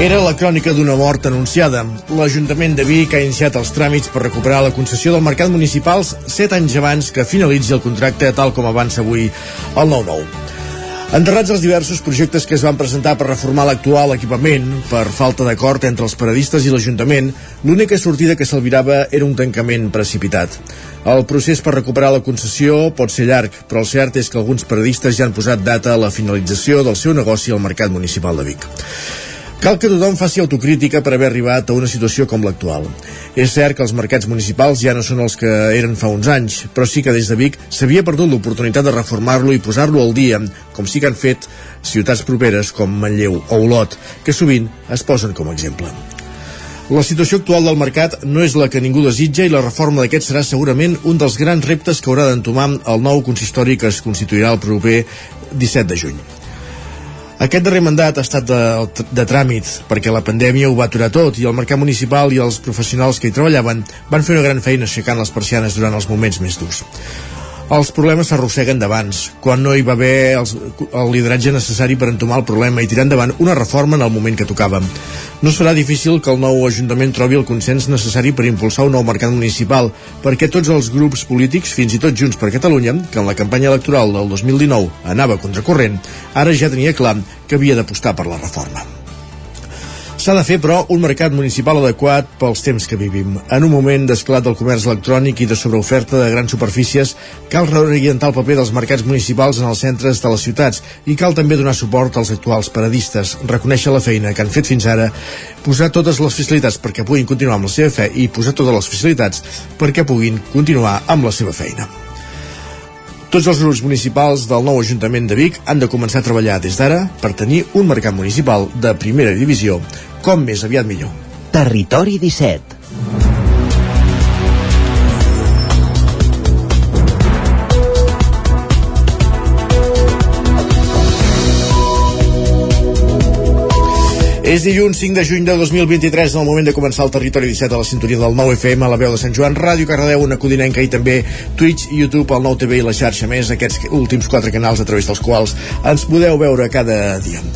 Era la crònica d'una mort anunciada. L'Ajuntament de Vic ha iniciat els tràmits per recuperar la concessió del mercat municipals 7 anys abans que finalitzi el contracte tal com avança avui el 9-9. Enterrats els diversos projectes que es van presentar per reformar l'actual equipament per falta d'acord entre els paradistes i l'Ajuntament, l'única sortida que s'albirava era un tancament precipitat. El procés per recuperar la concessió pot ser llarg, però el cert és que alguns paradistes ja han posat data a la finalització del seu negoci al mercat municipal de Vic. Cal que tothom faci autocrítica per haver arribat a una situació com l'actual. És cert que els mercats municipals ja no són els que eren fa uns anys, però sí que des de Vic s'havia perdut l'oportunitat de reformar-lo i posar-lo al dia, com sí que han fet ciutats properes com Manlleu o Olot, que sovint es posen com a exemple. La situació actual del mercat no és la que ningú desitja i la reforma d'aquest serà segurament un dels grans reptes que haurà d'entomar el nou consistori que es constituirà el proper 17 de juny. Aquest darrer mandat ha estat de, de tràmit perquè la pandèmia ho va aturar tot i el mercat municipal i els professionals que hi treballaven van fer una gran feina aixecant les persianes durant els moments més durs els problemes s'arrosseguen d'abans, quan no hi va haver els, el lideratge necessari per entomar el problema i tirar endavant una reforma en el moment que tocava. No serà difícil que el nou Ajuntament trobi el consens necessari per impulsar un nou mercat municipal, perquè tots els grups polítics, fins i tot Junts per Catalunya, que en la campanya electoral del 2019 anava contracorrent, ara ja tenia clar que havia d'apostar per la reforma. S'ha de fer, però, un mercat municipal adequat pels temps que vivim. En un moment d'esclat del comerç electrònic i de sobreoferta de grans superfícies, cal reorientar el paper dels mercats municipals en els centres de les ciutats i cal també donar suport als actuals paradistes, reconèixer la feina que han fet fins ara, posar totes les facilitats perquè puguin continuar amb la seva fe i posar totes les facilitats perquè puguin continuar amb la seva feina. Tots els grups municipals del nou Ajuntament de Vic han de començar a treballar des d'ara per tenir un mercat municipal de primera divisió, com més aviat millor. Territori 17 És dilluns 5 de juny de 2023, en el moment de començar el Territori 17 a la sintonia del 9 FM, a la veu de Sant Joan, Ràdio Cardedeu, una codinenca i també Twitch, YouTube, el 9 TV i la xarxa més, aquests últims quatre canals a través dels quals ens podeu veure cada dia.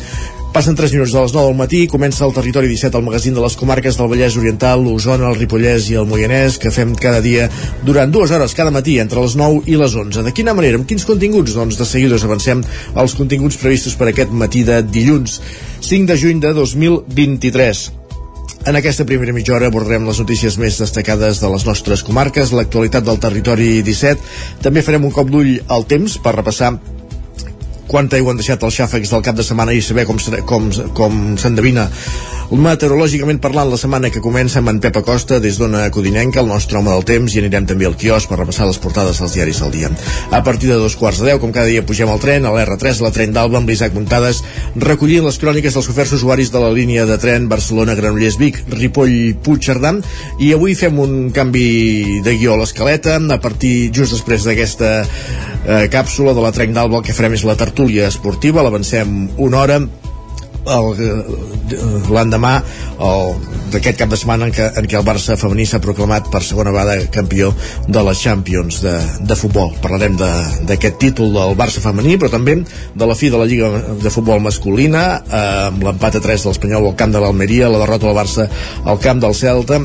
Passen 3 minuts de les 9 del matí, comença el Territori 17, el magazín de les comarques del Vallès Oriental, l'Osona, el Ripollès i el Moianès, que fem cada dia durant dues hores cada matí, entre les 9 i les 11. De quina manera? Amb quins continguts? Doncs de seguida us avancem als continguts previstos per aquest matí de dilluns, 5 de juny de 2023. En aquesta primera mitja hora abordarem les notícies més destacades de les nostres comarques, l'actualitat del territori 17. També farem un cop d'ull al temps per repassar quanta aigua han deixat els xàfecs del cap de setmana i saber com, com, com s'endevina meteorològicament parlant la setmana que comença amb en Pep Acosta des d'Ona Codinenca, el nostre home del temps i anirem també al quiosc per repassar les portades dels diaris del dia. A partir de dos quarts de deu, com cada dia pugem al tren, a l'R3, la tren d'Alba amb l'Isaac Muntades, recollint les cròniques dels oferts usuaris de la línia de tren Barcelona-Granollers-Vic, Ripoll-Puigcerdà i avui fem un canvi de guió a l'escaleta a partir just després d'aquesta eh, càpsula de la tren d'Alba el que farem és la tertúlia esportiva, l'avancem una hora l'endemà d'aquest cap de setmana en què, en què el Barça femení s'ha proclamat per segona vegada campió de la Champions de, de futbol. Parlarem d'aquest títol del Barça femení, però també de la fi de la Lliga de Futbol masculina, eh, amb l'empat a 3 de l'Espanyol al camp de l'Almeria, la derrota del Barça al camp del Celta,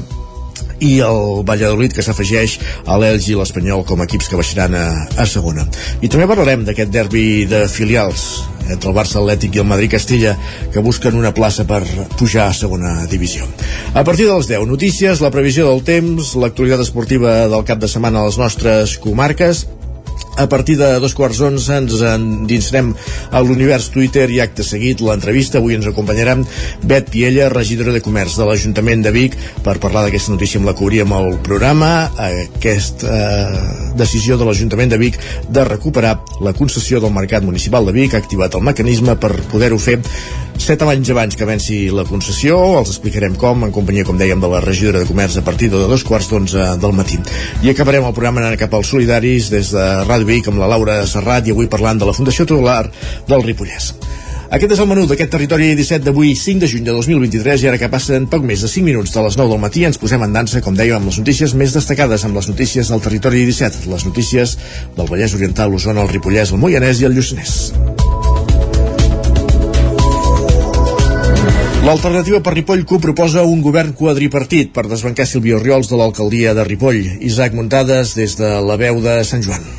i el Valladolid que s'afegeix a l'Elx i l'Espanyol com a equips que baixaran a, a segona. I també parlarem d'aquest derbi de filials entre el Barça Atlètic i el Madrid Castella que busquen una plaça per pujar a segona divisió. A partir de les 10, notícies, la previsió del temps, l'actualitat esportiva del cap de setmana a les nostres comarques A partir de dos quarts onze ens endinsarem a l'univers Twitter i acte seguit l'entrevista. Avui ens acompanyarà Bet Piella, regidora de Comerç de l'Ajuntament de Vic, per parlar d'aquesta notícia amb la cobríem al programa. Aquesta eh, decisió de l'Ajuntament de Vic de recuperar la concessió del Mercat Municipal de Vic ha activat el mecanisme per poder-ho fer set anys abans que venci la concessió. Els explicarem com, en companyia, com dèiem, de la regidora de Comerç a partir de dos quarts d'onze del matí. I acabarem el programa anant cap als solidaris des de Ràdio Vic amb la Laura Serrat i avui parlant de la Fundació Tutelar del Ripollès. Aquest és el menú d'aquest territori 17 d'avui, 5 de juny de 2023, i ara que passen poc més de 5 minuts de les 9 del matí, ens posem en dansa, com dèiem, amb les notícies més destacades, amb les notícies del territori 17, les notícies del Vallès Oriental, l'Osona, el Ripollès, el Moianès i el Lluçanès. L'alternativa per Ripoll CUP proposa un govern quadripartit per desbancar Silvio Riols de l'alcaldia de Ripoll. Isaac Muntades des de la veu de Sant Joan.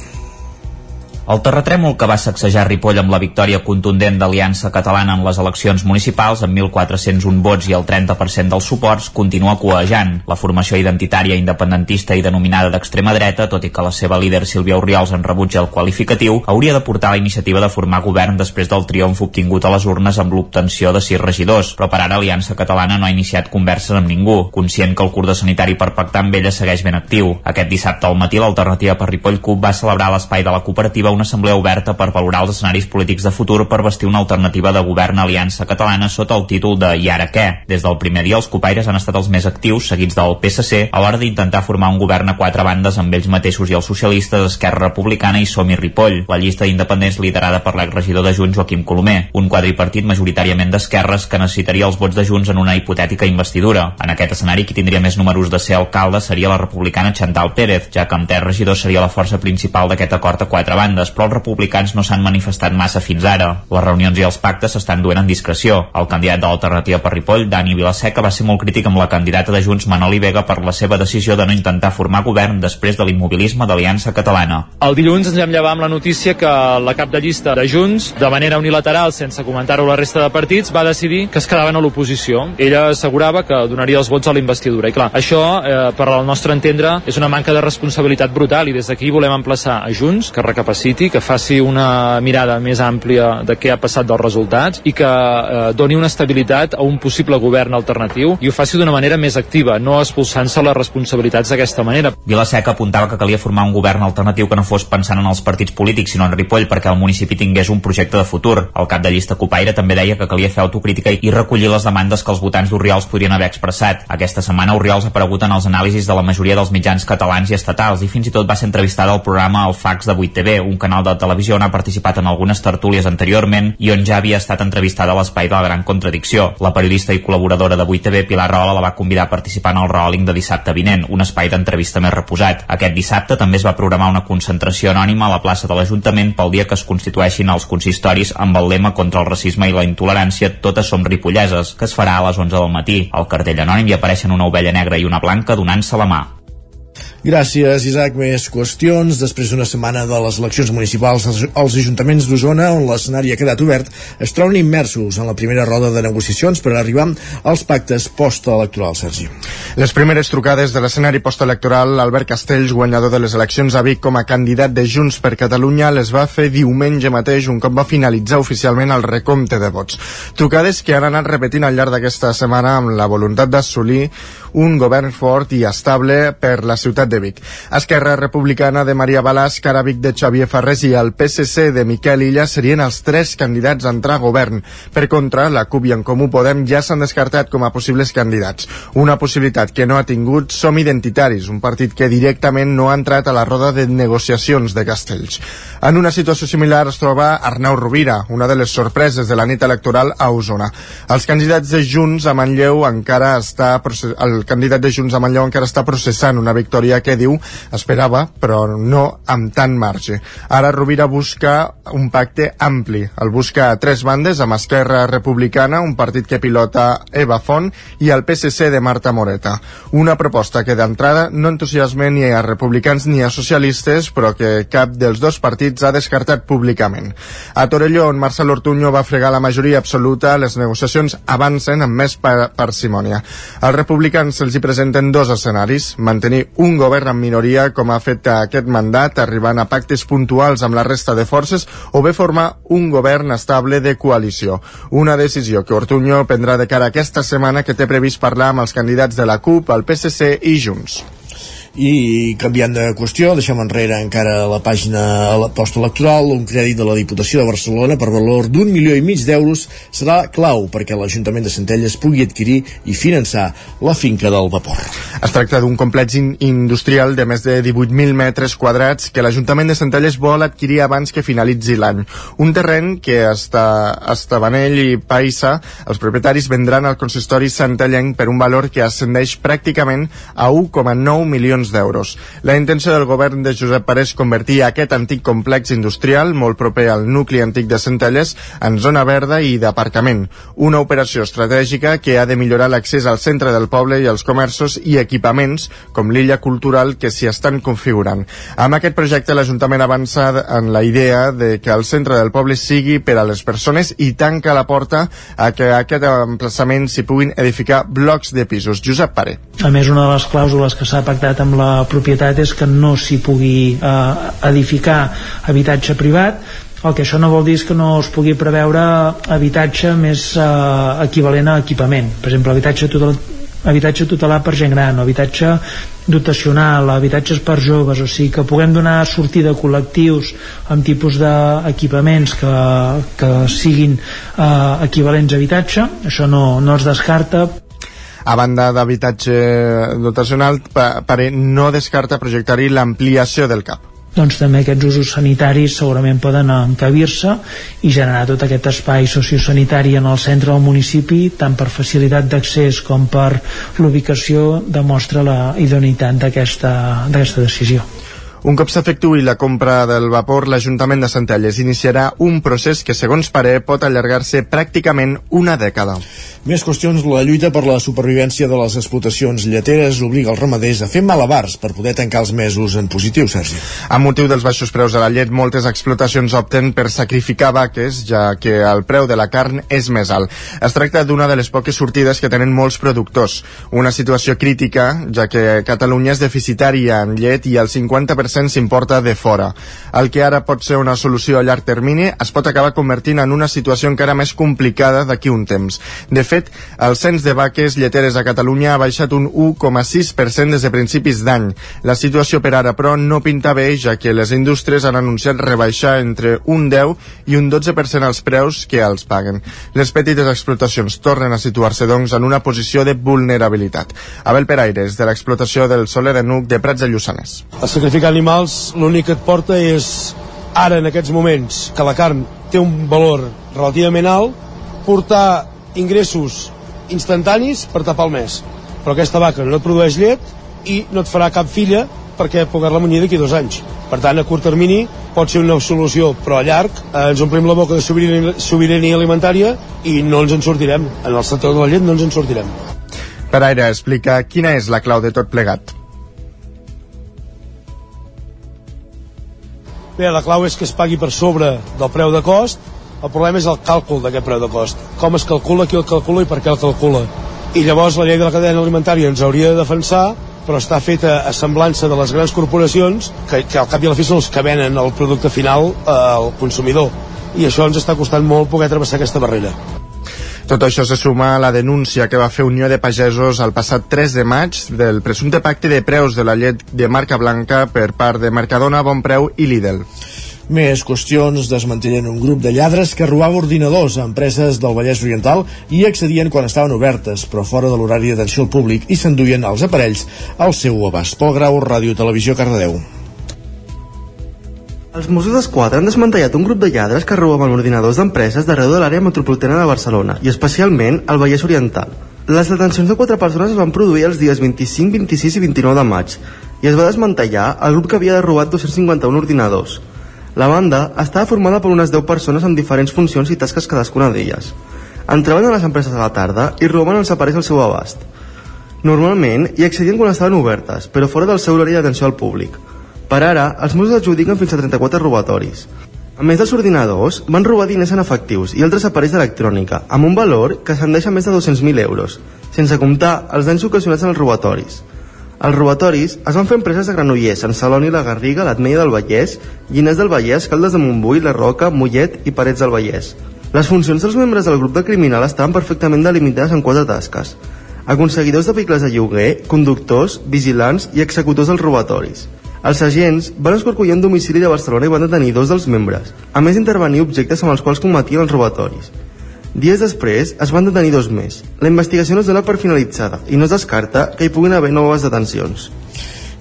El terratrèmol que va sacsejar Ripoll amb la victòria contundent d'Aliança Catalana en les eleccions municipals amb 1.401 vots i el 30% dels suports continua coejant. La formació identitària independentista i denominada d'extrema dreta, tot i que la seva líder Sílvia Oriols en rebutja el qualificatiu, hauria de portar la iniciativa de formar govern després del triomf obtingut a les urnes amb l'obtenció de sis regidors. Però per ara Aliança Catalana no ha iniciat converses amb ningú, conscient que el cordó sanitari per pactar amb ella segueix ben actiu. Aquest dissabte al matí l'alternativa per Ripoll CUP va celebrar l'espai de la cooperativa una assemblea oberta per valorar els escenaris polítics de futur per vestir una alternativa de govern a Aliança Catalana sota el títol de I ara què? Des del primer dia els copaires han estat els més actius, seguits del PSC, a l'hora d'intentar formar un govern a quatre bandes amb ells mateixos i els socialistes, Esquerra Republicana i Som i Ripoll, la llista d'independents liderada per l'exregidor de Junts Joaquim Colomer, un quadripartit majoritàriament d'esquerres que necessitaria els vots de Junts en una hipotètica investidura. En aquest escenari qui tindria més números de ser alcalde seria la republicana Chantal Pérez, ja que amb tres regidors seria la força principal d'aquest acord a quatre bandes bandes, però els republicans no s'han manifestat massa fins ara. Les reunions i els pactes s'estan duent en discreció. El candidat de l'alternativa per Ripoll, Dani Vilaseca, va ser molt crític amb la candidata de Junts, Manoli Vega, per la seva decisió de no intentar formar govern després de l'immobilisme d'Aliança Catalana. El dilluns ens vam llevar amb la notícia que la cap de llista de Junts, de manera unilateral, sense comentar-ho la resta de partits, va decidir que es quedaven a l'oposició. Ella assegurava que donaria els vots a la investidura. I clar, això, eh, per al nostre entendre, és una manca de responsabilitat brutal i des d'aquí volem emplaçar a Junts que recapaciti, que faci una mirada més àmplia de què ha passat dels resultats i que eh, doni una estabilitat a un possible govern alternatiu i ho faci d'una manera més activa, no expulsant-se les responsabilitats d'aquesta manera. Vilaseca apuntava que calia formar un govern alternatiu que no fos pensant en els partits polítics sinó en Ripoll perquè el municipi tingués un projecte de futur. El cap de llista Copaire també deia que calia fer autocrítica i recollir les demandes que els votants d'Oriols podrien haver expressat. Aquesta setmana Oriols ha aparegut en els anàlisis de la majoria dels mitjans catalans i estatals i fins i tot va ser entrevistada al programa El Fax de 8TV, un canal de televisió on ha participat en algunes tertúlies anteriorment i on ja havia estat entrevistada a l'espai de la Gran Contradicció. La periodista i col·laboradora de 8TV, Pilar Rola, la va convidar a participar en el Rolling de dissabte vinent, un espai d'entrevista més reposat. Aquest dissabte també es va programar una concentració anònima a la plaça de l'Ajuntament pel dia que es constitueixin els consistoris amb el lema contra el racisme i la intolerància Totes som ripolleses, que es farà a les 11 del matí. Al cartell anònim hi apareixen una ovella negra i una blanca donant-se la mà. Gràcies, Isaac. Més qüestions. Després d'una setmana de les eleccions municipals, els ajuntaments d'Osona, on l'escenari ha quedat obert, es troben immersos en la primera roda de negociacions per arribar als pactes postelectorals, Sergi. Les primeres trucades de l'escenari postelectoral, Albert Castells, guanyador de les eleccions a Vic com a candidat de Junts per Catalunya, les va fer diumenge mateix, un cop va finalitzar oficialment el recompte de vots. Trucades que han anat repetint al llarg d'aquesta setmana amb la voluntat d'assolir un govern fort i estable per la ciutat de Vic. Esquerra Republicana de Maria Balàs, Caravic de Xavier Ferrés i el PSC de Miquel Illa serien els tres candidats a entrar a govern. Per contra, la CUP i en Comú Podem ja s'han descartat com a possibles candidats. Una possibilitat que no ha tingut Som Identitaris, un partit que directament no ha entrat a la roda de negociacions de Castells. En una situació similar es troba Arnau Rovira, una de les sorpreses de la nit electoral a Osona. Els candidats de Junts a Manlleu encara està el candidat de Junts a Manlleu encara està processant una victòria que diu esperava, però no amb tant marge. Ara Rovira busca un pacte ampli. El busca a tres bandes, amb Esquerra Republicana, un partit que pilota Eva Font, i el PSC de Marta Moreta. Una proposta que d'entrada no entusiasma ni a republicans ni a socialistes, però que cap dels dos partits ha descartat públicament. A Torelló, on Marcel Ortuño va fregar la majoria absoluta, les negociacions avancen amb més par parsimònia. Els republicans se'ls hi presenten dos escenaris, mantenir un govern govern en minoria com ha fet aquest mandat, arribant a pactes puntuals amb la resta de forces o bé formar un govern estable de coalició. Una decisió que Ortuño prendrà de cara aquesta setmana que té previst parlar amb els candidats de la CUP, el PSC i Junts. I canviant de qüestió, deixem enrere encara la pàgina a la postelectoral, un crèdit de la Diputació de Barcelona per valor d'un milió i mig d'euros serà clau perquè l'Ajuntament de Centelles pugui adquirir i finançar la finca del vapor. Es tracta d'un complex in industrial de més de 18.000 metres quadrats que l'Ajuntament de Centelles vol adquirir abans que finalitzi l'any. Un terreny que està a Estabanell i Paissa, els propietaris vendran al consistori santellenc per un valor que ascendeix pràcticament a 1,9 milions milions d'euros. La intenció del govern de Josep Parés convertir aquest antic complex industrial, molt proper al nucli antic de Centelles, en zona verda i d'aparcament. Una operació estratègica que ha de millorar l'accés al centre del poble i als comerços i equipaments, com l'illa cultural que s'hi estan configurant. Amb aquest projecte l'Ajuntament avança en la idea de que el centre del poble sigui per a les persones i tanca la porta a que a aquest emplaçament s'hi puguin edificar blocs de pisos. Josep Pare. A més, una de les clàusules que s'ha pactat amb amb la propietat és que no s'hi pugui eh, edificar habitatge privat. El que això no vol dir és que no es pugui preveure habitatge més eh, equivalent a equipament. Per exemple, habitatge tutelar, habitatge tutelar per gent gran, habitatge dotacional, habitatges per joves. O sigui que puguem donar sortida a col·lectius amb tipus d'equipaments que, que siguin eh, equivalents a habitatge. Això no, no es descarta a banda d'habitatge dotacional, Pare no descarta projectar-hi l'ampliació del CAP doncs també aquests usos sanitaris segurament poden encabir-se i generar tot aquest espai sociosanitari en el centre del municipi, tant per facilitat d'accés com per l'ubicació, demostra la idoneïtat d'aquesta decisió. Un cop s'efectuï la compra del vapor, l'Ajuntament de Centelles iniciarà un procés que, segons pare, pot allargar-se pràcticament una dècada. Més qüestions, la lluita per la supervivència de les explotacions lleteres obliga els ramaders a fer malabars per poder tancar els mesos en positiu, Sergi. A motiu dels baixos preus de la llet, moltes explotacions opten per sacrificar vaques, ja que el preu de la carn és més alt. Es tracta d'una de les poques sortides que tenen molts productors. Una situació crítica, ja que Catalunya és deficitària en llet i el 50% 100% s'importa de fora. El que ara pot ser una solució a llarg termini es pot acabar convertint en una situació encara més complicada d'aquí un temps. De fet, el cens de vaques lleteres a Catalunya ha baixat un 1,6% des de principis d'any. La situació per ara, però, no pinta bé, ja que les indústries han anunciat rebaixar entre un 10 i un 12% els preus que els paguen. Les petites explotacions tornen a situar-se, doncs, en una posició de vulnerabilitat. Abel Peraires, de l'explotació del Soler de Nuc de Prats de Lluçanès. El animals l'únic que et porta és ara en aquests moments que la carn té un valor relativament alt portar ingressos instantanis per tapar el mes. Però aquesta vaca no et produeix llet i no et farà cap filla perquè poder-la munyir d'aquí dos anys. Per tant a curt termini pot ser una solució però a llarg eh, ens omplim la boca de sobirania, sobirania alimentària i no ens en sortirem. En el sector de la llet no ens en sortirem. Per Aire explica quina és la clau de tot plegat Bé, la clau és que es pagui per sobre del preu de cost, el problema és el càlcul d'aquest preu de cost. Com es calcula, qui el calcula i per què el calcula. I llavors la llei de la cadena alimentària ens hauria de defensar però està feta a semblança de les grans corporacions que, que al cap i a la fi són els que venen el producte final eh, al consumidor i això ens està costant molt poder travessar aquesta barrera. Tot això se suma a la denúncia que va fer Unió de Pagesos el passat 3 de maig del presumpte pacte de preus de la llet de marca blanca per part de Mercadona, Bonpreu i Lidl. Més qüestions desmantellen un grup de lladres que robava ordinadors a empreses del Vallès Oriental i accedien quan estaven obertes, però fora de l'horari d'atenció al públic i s'enduien els aparells al seu abast. Pol Grau, Ràdio Televisió, Cardedeu. Els Mossos d'Esquadra han desmantellat un grup de lladres que robaven ordinadors d'empreses d'arreu de l'àrea metropolitana de Barcelona i especialment al Vallès Oriental. Les detencions de quatre persones es van produir els dies 25, 26 i 29 de maig i es va desmantellar el grup que havia robat 251 ordinadors. La banda estava formada per unes 10 persones amb diferents funcions i tasques cadascuna d'elles. Entraven a les empreses a la tarda i robaven els aparells al seu abast. Normalment hi accedien quan estaven obertes, però fora del seu horari d'atenció al públic – per ara, els Mossos adjudiquen fins a 34 robatoris. A més dels ordinadors, van robar diners en efectius i altres aparells d'electrònica, amb un valor que ascendeix a més de 200.000 euros, sense comptar els danys ocasionats en els robatoris. Els robatoris es van fer empreses de Granollers, Sant Celoni, la Garriga, l'Atmeia del Vallès, Llinars del Vallès, Caldes de Montbui, la Roca, Mollet i Parets del Vallès. Les funcions dels membres del grup de criminal estaven perfectament delimitades en quatre tasques. Aconseguidors de vehicles de lloguer, conductors, vigilants i executors dels robatoris. Els agents van escorcollar un domicili de Barcelona i van detenir dos dels membres, a més d'intervenir objectes amb els quals combatien els robatoris. Dies després es van detenir dos més. La investigació no es dona per finalitzada i no es descarta que hi puguin haver noves detencions.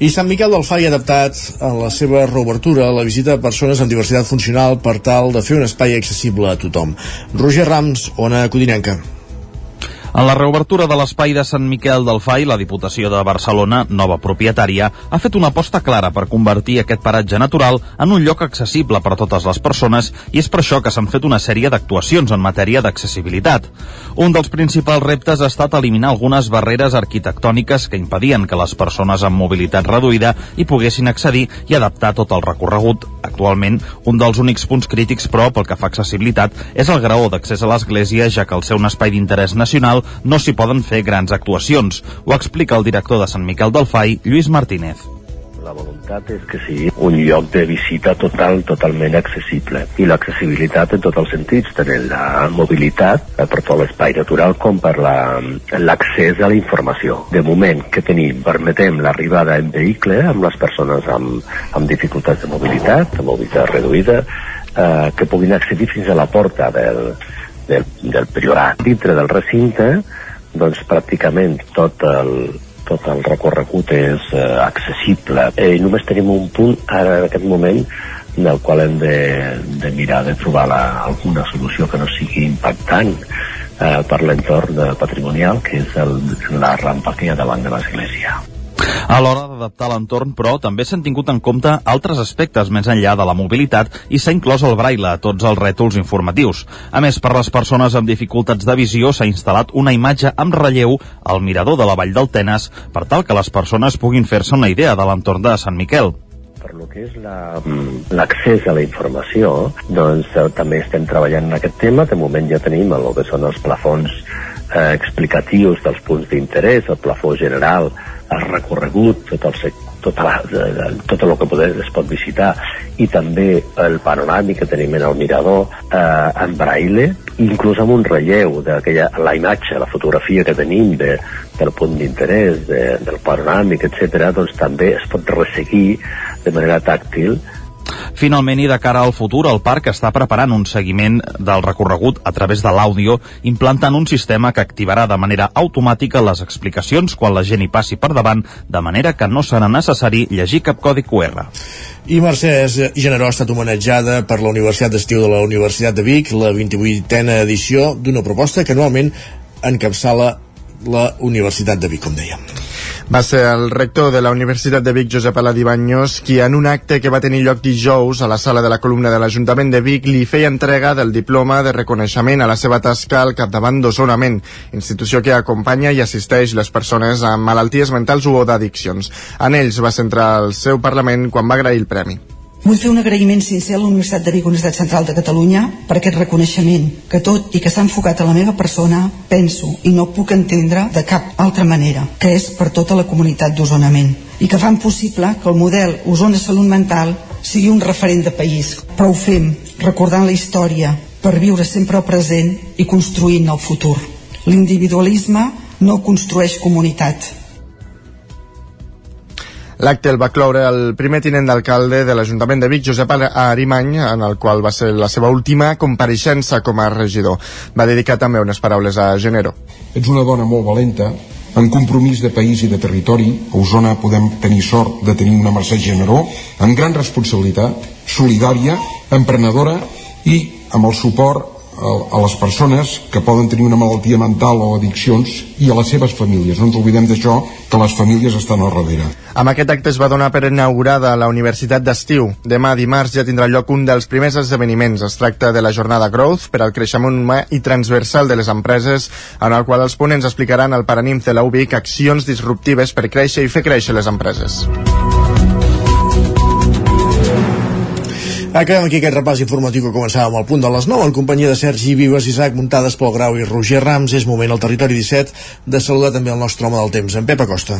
I Sant Miquel del Fai ha adaptat a la seva reobertura la visita a persones amb diversitat funcional per tal de fer un espai accessible a tothom. Roger Rams, Ona Codinenca. En la reobertura de l'espai de Sant Miquel del Fai, la Diputació de Barcelona, nova propietària, ha fet una aposta clara per convertir aquest paratge natural en un lloc accessible per a totes les persones i és per això que s'han fet una sèrie d'actuacions en matèria d'accessibilitat. Un dels principals reptes ha estat eliminar algunes barreres arquitectòniques que impedien que les persones amb mobilitat reduïda hi poguessin accedir i adaptar tot el recorregut. Actualment, un dels únics punts crítics, però, pel que fa accessibilitat, és el graó d'accés a l'església, ja que al ser un espai d'interès nacional no s'hi poden fer grans actuacions. Ho explica el director de Sant Miquel del Fai, Lluís Martínez. La voluntat és que sigui un lloc de visita total, totalment accessible. I l'accessibilitat en tots els sentits, tenint la mobilitat eh, per tot l'espai natural com per l'accés la, a la informació. De moment que tenim, permetem l'arribada en vehicle amb les persones amb, amb dificultats de mobilitat, de mobilitat reduïda, eh, que puguin accedir fins a la porta del, del, del priorat. Dintre del recinte, doncs pràcticament tot el, tot el recorregut és eh, accessible. Eh, només tenim un punt ara en aquest moment en el qual hem de, de mirar de trobar la, alguna solució que no sigui impactant eh, per l'entorn patrimonial, que és el, la rampa que hi ha davant de l'església. A l'hora d'adaptar l'entorn, però, també s'han tingut en compte altres aspectes més enllà de la mobilitat i s'ha inclòs el braille a tots els rètols informatius. A més, per les persones amb dificultats de visió s'ha instal·lat una imatge amb relleu al mirador de la Vall del Tenes per tal que les persones puguin fer-se una idea de l'entorn de Sant Miquel per lo que és l'accés la, a la informació, doncs eh, també estem treballant en aquest tema. De moment ja tenim el que són els plafons eh, explicatius dels punts d'interès, el plafó general, el recorregut, tot el, tot, la, tot el que poder, es pot visitar i també el panoràmic que tenim en el mirador eh, en braille, inclús amb un relleu d'aquella la imatge, la fotografia que tenim de, del punt d'interès, de, del panoràmic, etc., doncs també es pot resseguir de manera tàctil Finalment, i de cara al futur, el parc està preparant un seguiment del recorregut a través de l'àudio, implantant un sistema que activarà de manera automàtica les explicacions quan la gent hi passi per davant, de manera que no serà necessari llegir cap codi QR. I Mercè Generó ha estat homenatjada per la Universitat d'Estiu de la Universitat de Vic, la 28a edició d'una proposta que anualment encapçala la Universitat de Vic, com dèiem. Va ser el rector de la Universitat de Vic, Josep Aladí Banyos, qui en un acte que va tenir lloc dijous a la sala de la columna de l'Ajuntament de Vic li feia entrega del diploma de reconeixement a la seva tasca al capdavant d'Osonament, institució que acompanya i assisteix les persones amb malalties mentals o d'addiccions. En ells va centrar el seu Parlament quan va agrair el premi. Vull fer un agraïment sincer a la Universitat de Vic, Universitat Central de Catalunya, per aquest reconeixement, que tot i que s'ha enfocat a la meva persona, penso i no puc entendre de cap altra manera, que és per tota la comunitat d'Osonament, i que fan possible que el model Osona Salut Mental sigui un referent de país. Però ho fem recordant la història per viure sempre el present i construint el futur. L'individualisme no construeix comunitat, L'acte el va cloure el primer tinent d'alcalde de l'Ajuntament de Vic, Josep Arimany, en el qual va ser la seva última compareixença com a regidor. Va dedicar també unes paraules a Genero. Ets una dona molt valenta, en compromís de país i de territori, a Osona podem tenir sort de tenir una Mercè Generó, amb gran responsabilitat, solidària, emprenedora i amb el suport a les persones que poden tenir una malaltia mental o addiccions i a les seves famílies. No ens oblidem d'això, que les famílies estan al darrere. Amb aquest acte es va donar per inaugurada la Universitat d'Estiu. Demà dimarts ja tindrà lloc un dels primers esdeveniments. Es tracta de la jornada Growth per al creixement humà i transversal de les empreses, en el qual els ponents explicaran el paranim de la UBIC accions disruptives per créixer i fer créixer les empreses. Acabem aquí aquest repàs informatiu que començàvem al punt de les 9 en companyia de Sergi Vives, Isaac Muntades, Pol Grau i Roger Rams. És moment al territori 17 de saludar també el nostre home del temps, en Pep Acosta.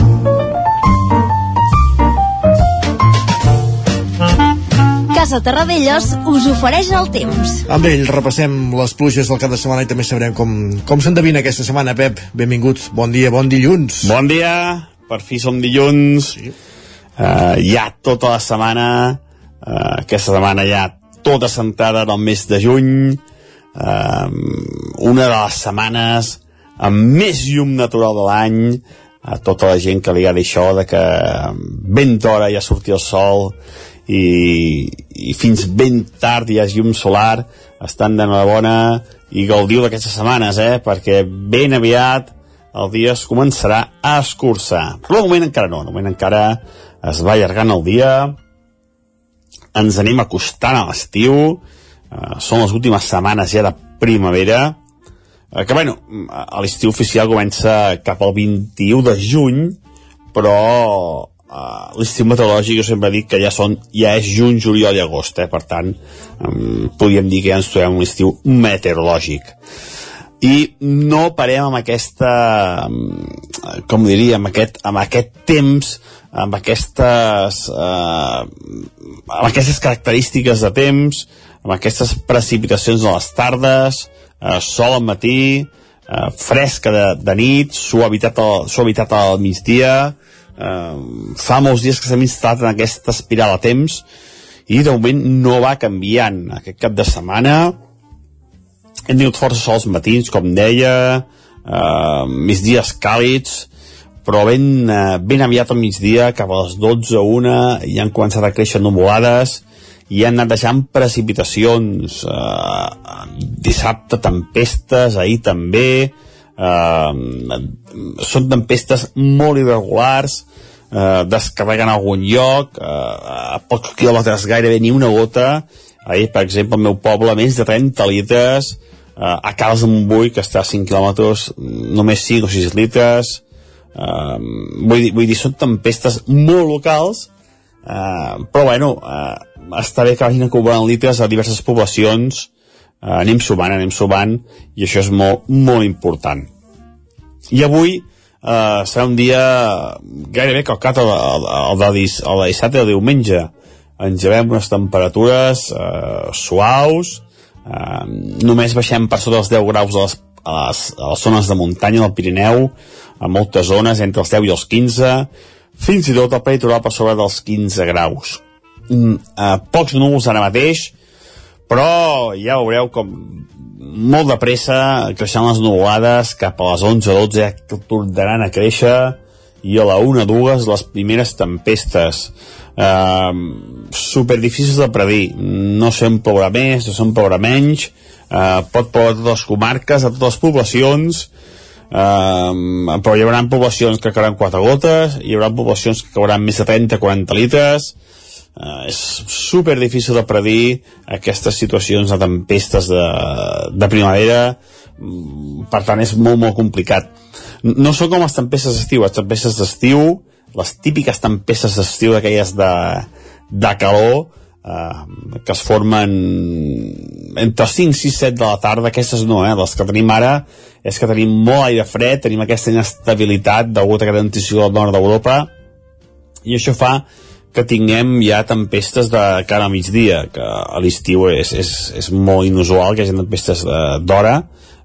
Casa Terradellos us ofereix el temps. Amb ell repassem les pluges del cap de setmana i també sabrem com, com s'endevina aquesta setmana, Pep. Benvingut, bon dia, bon dilluns. Bon dia, per fi som dilluns. Sí. Uh, ja tota la setmana uh, aquesta setmana ja tota centrada en el mes de juny, uh, una de les setmanes amb més llum natural de l'any, a tota la gent que li agrada això de que ben d'hora ja sortir el sol i, i fins ben tard hi ha llum solar. Estan d'enhorabona i gaudiu d'aquestes setmanes eh? perquè ben aviat el dia es començarà a escurçar. Però de moment encara no, de moment encara es va allargant el dia ens anem acostant a l'estiu. Eh, són les últimes setmanes ja de primavera. Eh, que bueno, l'estiu oficial comença cap al 21 de juny però uh, l'estiu meteorològic jo sempre dic que ja són ja és juny, juliol i agost eh? per tant um, podríem dir que ja ens trobem un estiu meteorològic. I no parem amb aquesta com diria amb aquest, amb aquest temps amb aquestes uh, amb aquestes característiques de temps amb aquestes precipitacions a les tardes uh, sol al matí uh, fresca de, de nit suavitat al, suavitat al migdia eh, fa molts dies que s'hem instal·lat en aquesta espiral a temps i de moment no va canviant. Aquest cap de setmana hem tingut força sols matins com deia eh, més dies càlids però ben, eh, ben aviat al migdia cap a les 12 o 1 ja han començat a créixer nuvolades i han anat deixant precipitacions eh, dissabte tempestes, ahir també eh, són tempestes molt irregulars eh, descarreguen a algun lloc eh, a pocs quilòmetres gairebé ni una gota. Ahir per exemple al meu poble menys de 30 litres eh, a Cals que està a 5 quilòmetres només 5 o 6 litres eh, vull, dir, vull dir són tempestes molt locals eh, però bueno eh, està bé que vagin acumulant litres a diverses poblacions. Eh, anem sumant, anem sumant i això és molt, molt important. I avui eh, serà un dia gairebé calcat el, el, el, de, el de dissabte i el diumenge. Ens llevem unes temperatures eh, suaus eh, només baixem per sota dels 10 graus a les, a les, a les zones de muntanya del Pirineu a moltes zones entre els 10 i els 15 fins i tot el peritoral per sobre dels 15 graus. Mm, eh, pocs núvols ara mateix però ja veureu com molt de pressa creixen les nuvolades cap a les 11-12 ja tornaran a créixer i a la 1-2 les primeres tempestes eh, super difícils de predir. No sé on plourà més, no sé on plourà menys. Eh, pot ploure a totes les comarques a totes les poblacions. Eh, però hi haurà poblacions que cauran 4 gotes hi haurà poblacions que cauran més de 30-40 litres. Eh, és super difícil de predir aquestes situacions de tempestes de, de primavera. Mm, per tant és molt molt complicat. No són com les tempestes d'estiu. Les tempestes d'estiu les típiques tempestes d'estiu d'aquelles de, de calor eh, que es formen entre 5, 6, 7 de la tarda aquestes no, eh? les que tenim ara és que tenim molt aire fred, tenim aquesta inestabilitat degut a aquest anticicló del nord d'Europa i això fa que tinguem ja tempestes de cara a migdia, que a l'estiu és, és, és molt inusual que hi hagi tempestes d'hora,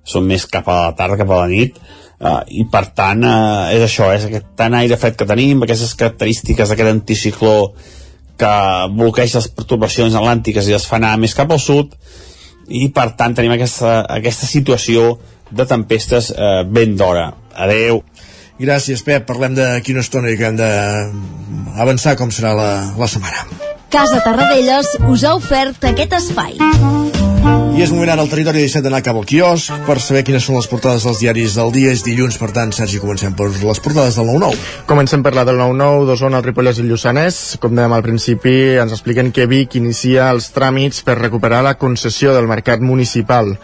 són més cap a la tarda, cap a la nit, uh, i per tant uh, és això, és aquest tant aire fred que tenim, aquestes característiques d'aquest anticicló que bloqueja les perturbacions atlàntiques i les fa anar més cap al sud, i per tant tenim aquesta, aquesta situació de tempestes uh, ben d'hora. Adeu! Gràcies, Pep. Parlem d'aquí una estona i que hem d'avançar com serà la, la setmana. Casa Tarradellas us ha ofert aquest espai. I és moment ara al territori 17 d'anar cap al quiosc per saber quines són les portades dels diaris del dia. És dilluns, per tant, Sergi, comencem per les portades del 9-9. Comencem per la del 9-9, d'Osona, Ripollès i Lluçanès. Com dèiem al principi, ens expliquen que Vic inicia els tràmits per recuperar la concessió del mercat municipal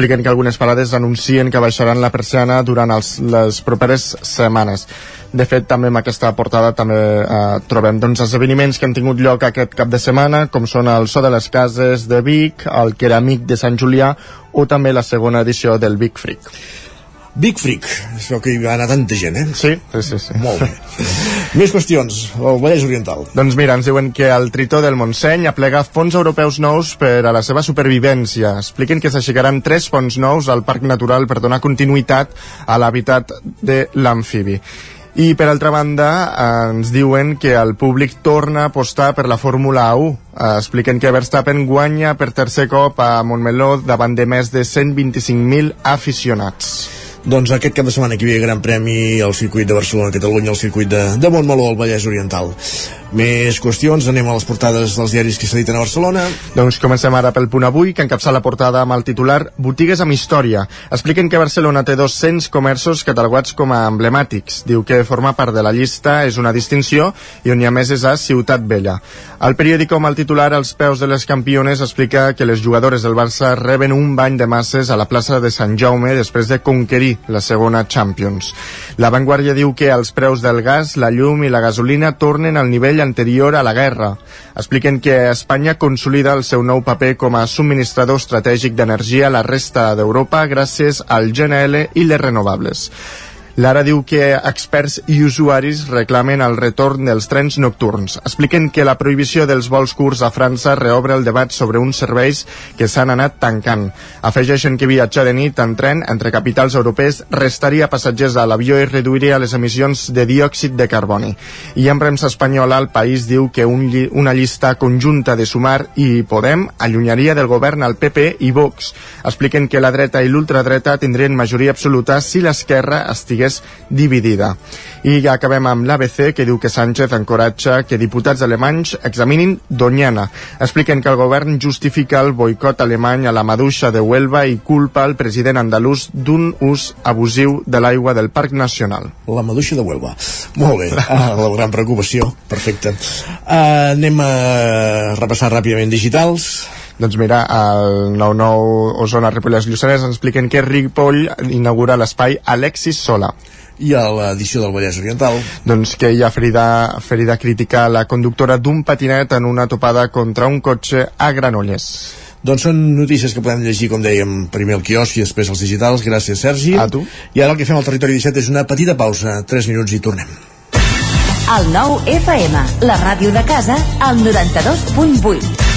expliquen que algunes parades anuncien que baixaran la persiana durant els, les properes setmanes. De fet, també en aquesta portada també eh, trobem doncs, esdeveniments que han tingut lloc aquest cap de setmana, com són el So de les Cases de Vic, el Keramic de Sant Julià o també la segona edició del Vic Freak. Big Freak, es veu que hi va anar tanta gent, eh? Sí, sí, sí. sí. Molt bé. Més qüestions, el Vallès Oriental. Doncs mira, ens diuen que el Tritó del Montseny aplega fons europeus nous per a la seva supervivència. Expliquen que s'aixecaran tres fons nous al Parc Natural per donar continuïtat a l'hàbitat de l'amfibi. I per altra banda ens diuen que el públic torna a apostar per la Fórmula 1. Eh, expliquen que Verstappen guanya per tercer cop a Montmeló davant de més de 125.000 aficionats. Doncs aquest cap de setmana que hi havia Gran Premi al circuit de Barcelona, Catalunya, al circuit de, de Montmeló, al Vallès Oriental. Més qüestions, anem a les portades dels diaris que s'editen a Barcelona. Doncs comencem ara pel punt avui, que encapça la portada amb el titular Botigues amb història. Expliquen que Barcelona té 200 comerços catalogats com a emblemàtics. Diu que formar part de la llista és una distinció i on hi ha més és a Ciutat Vella. El periòdico amb el titular als peus de les campiones explica que les jugadores del Barça reben un bany de masses a la plaça de Sant Jaume després de conquerir la segona Champions. La Vanguardia diu que els preus del gas, la llum i la gasolina tornen al nivell anterior a la guerra. Expliquen que Espanya consolida el seu nou paper com a subministrador estratègic d'energia a la resta d'Europa gràcies al GNL i les renovables. Lara diu que experts i usuaris reclamen el retorn dels trens nocturns. Expliquen que la prohibició dels vols curts a França reobre el debat sobre uns serveis que s'han anat tancant. Afegeixen que viatjar de nit en tren entre capitals europees restaria passatgers a l'avió i reduiria les emissions de diòxid de carboni. I en premsa espanyola el país diu que un lli una llista conjunta de Sumar i Podem allunyaria del govern al PP i Vox. Expliquen que la dreta i l'ultradreta tindrien majoria absoluta si l'esquerra estigués dividida. I ja acabem amb l'ABC, que diu que Sánchez encoratja que diputats alemanys examinin Doñana. Expliquen que el govern justifica el boicot alemany a la maduixa de Huelva i culpa el president andalús d'un ús abusiu de l'aigua del Parc Nacional. La maduixa de Huelva. Molt bé, ah, la gran preocupació. Perfecte. Uh, anem a repassar ràpidament digitals. Doncs mira, el 99 Osona Ripollès Lluçanès ens expliquen que Ripoll inaugura l'espai Alexis Sola. I a l'edició del Vallès Oriental? Doncs que hi ha ferida, ferida crítica a la conductora d'un patinet en una topada contra un cotxe a Granollers. Doncs són notícies que podem llegir, com dèiem, primer al quiosc i després als digitals. Gràcies, Sergi. A tu. I ara el que fem al Territori 17 és una petita pausa, 3 minuts i tornem. El nou FM, la ràdio de casa, al 92.8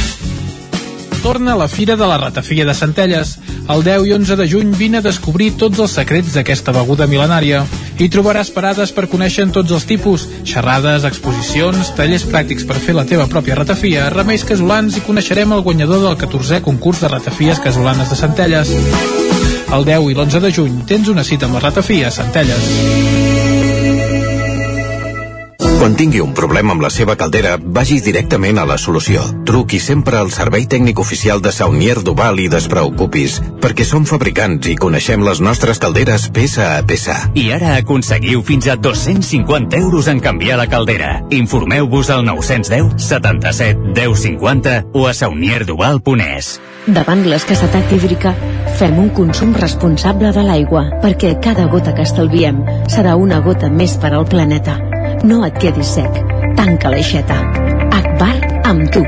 torna la Fira de la Ratafia de Centelles. El 10 i 11 de juny vine a descobrir tots els secrets d'aquesta beguda mil·lenària. Hi trobaràs parades per conèixer tots els tipus, xerrades, exposicions, tallers pràctics per fer la teva pròpia ratafia, remeis casolans i coneixerem el guanyador del 14è concurs de ratafies casolanes de Centelles. El 10 i l'11 de juny tens una cita amb la ratafia a Centelles. Quan tingui un problema amb la seva caldera, vagi directament a la solució. Truqui sempre al servei tècnic oficial de Saunier Duval i despreocupis, perquè som fabricants i coneixem les nostres calderes peça a peça. I ara aconseguiu fins a 250 euros en canviar la caldera. Informeu-vos al 910 77 10 50 o a saunierduval.es. Davant l'escassetat hídrica, fem un consum responsable de l'aigua, perquè cada gota que estalviem serà una gota més per al planeta. No et quedis sec. Tanca l'aixeta. Akbar amb tu.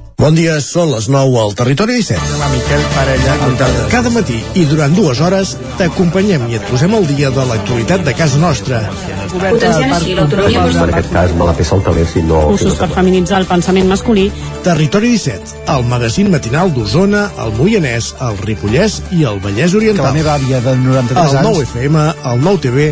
Bon dia, són les 9 al Territori 17. Hola, Miquel Parella. Cada matí i durant dues hores t'acompanyem i et posem al dia de l'actualitat de casa nostra. Potenciant així l'autonomia En aquest cas me la peça el taler si no... Cursos per feminitzar el pensament masculí. Territori 17, el magazín matinal d'Osona, el Moianès, el Ripollès i el Vallès Oriental. Que la meva àvia de 93 el anys... 9 FM, el 9 TV,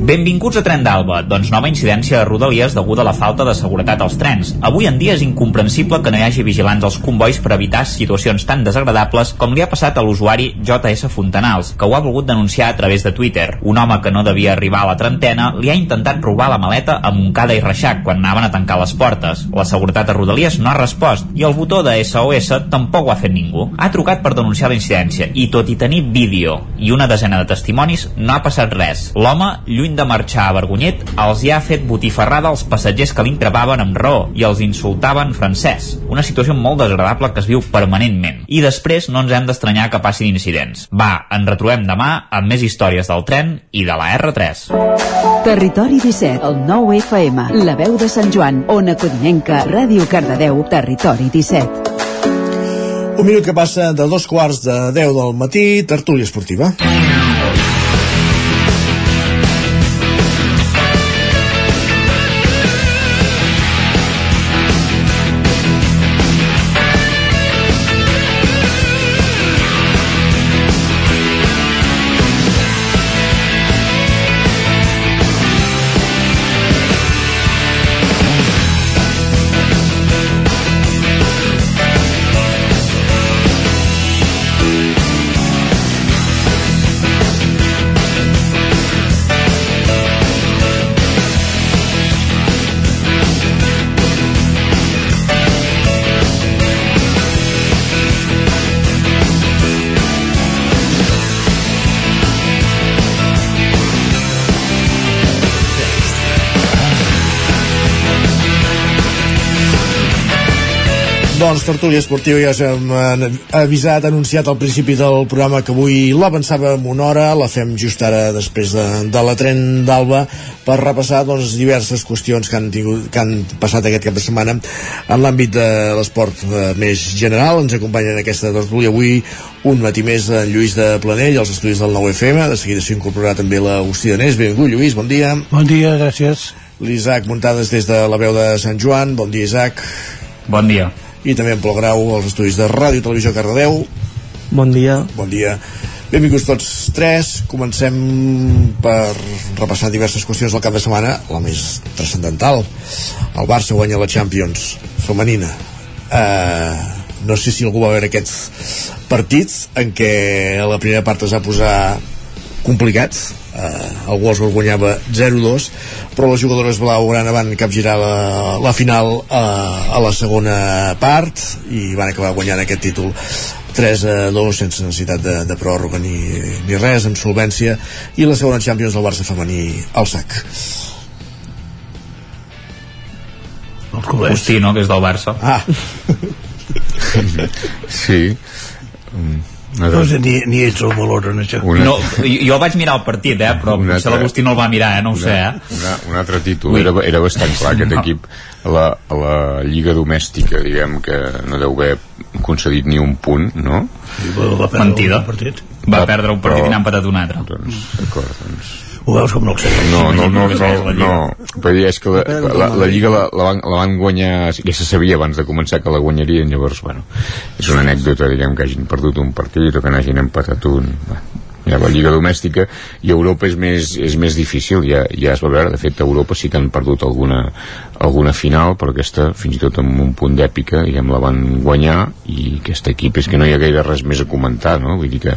Benvinguts a Tren d'Alba. Doncs nova incidència a Rodalies deguda a la falta de seguretat als trens. Avui en dia és incomprensible que no hi hagi vigilants als combois per evitar situacions tan desagradables com li ha passat a l'usuari JS Fontanals, que ho ha volgut denunciar a través de Twitter. Un home que no devia arribar a la trentena li ha intentat robar la maleta a Montcada i Reixac quan anaven a tancar les portes. La seguretat a Rodalies no ha respost i el botó de SOS tampoc ho ha fet ningú. Ha trucat per denunciar la incidència i tot i tenir vídeo i una desena de testimonis no ha passat res. L'home, lluny de marxar a Vergonyet, els hi ha fet botifarrada als passatgers que l'increpaven amb raó i els insultaven francès. Una situació molt desagradable que es viu permanentment. I després no ens hem d'estranyar que passin incidents. Va, ens retrobem demà amb més històries del tren i de la R3. Territori 17, el 9 FM, la veu de Sant Joan, Ona Codinenca, Ràdio Cardedeu, Territori 17. Un minut que passa de dos quarts de 10 del matí, tertúlia esportiva. Doncs tertúlia esportiva ja us hem eh, avisat, anunciat al principi del programa que avui l'avançàvem una hora, la fem just ara després de, de la tren d'Alba per repassar doncs, diverses qüestions que han, tingut, que han passat aquest cap de setmana en l'àmbit de l'esport eh, més general. Ens acompanyen en aquesta tertúlia avui un matí més en Lluís de Planell, als estudis del 9FM. De seguida s'hi incorporarà també l'Agustí Danés. Benvingut, Lluís, bon dia. Bon dia, gràcies. L'Isaac Muntades des de la veu de Sant Joan. Bon dia, Isaac. Bon dia i també en Pol Grau als estudis de Ràdio Televisió Cardedeu Bon dia Bon dia Benvinguts tots tres. Comencem per repassar diverses qüestions del cap de setmana. La més transcendental. El Barça guanya la Champions femenina. Uh, no sé si algú va veure aquest partit en què la primera part es va posar complicat eh, el Wolfsburg guanyava 0-2 però les jugadores blaugrana van capgirar la, la final eh, a la segona part i van acabar guanyant aquest títol 3 a 2 sense necessitat de, de pròrroga ni, ni res, amb solvència i la segona Champions del Barça femení al sac. Agustí, no?, que és del Barça. Ah. Sí. Mm. No, no sé, ni, ni ells el valoren, això. Una... No, jo vaig mirar el partit, eh, però un potser l'Agustí no el va mirar, eh, no ho una, sé, eh. Una, un altre títol, era, era bastant clar aquest no. equip a la, la Lliga Domèstica, diguem que no deu haver concedit ni un punt, no? Sí, va Mentida. Un partit. Va perdre un partit però, i n'ha empatat un altre. Doncs, d'acord, doncs ho veus com no el sé? No, no, no, no, no. Però és que la, la, la Lliga la, la, van, la van guanyar ja se sabia abans de començar que la guanyarien llavors, bueno, és una anècdota diguem que hagin perdut un partit o que n'hagin empatat un. Bueno, ja la Lliga Domèstica i Europa és més, és més difícil ja, ja es va veure, de fet a Europa sí que han perdut alguna, alguna final però aquesta fins i tot amb un punt d'èpica diguem la van guanyar i aquest equip és que no hi ha gaire res més a comentar no? vull dir que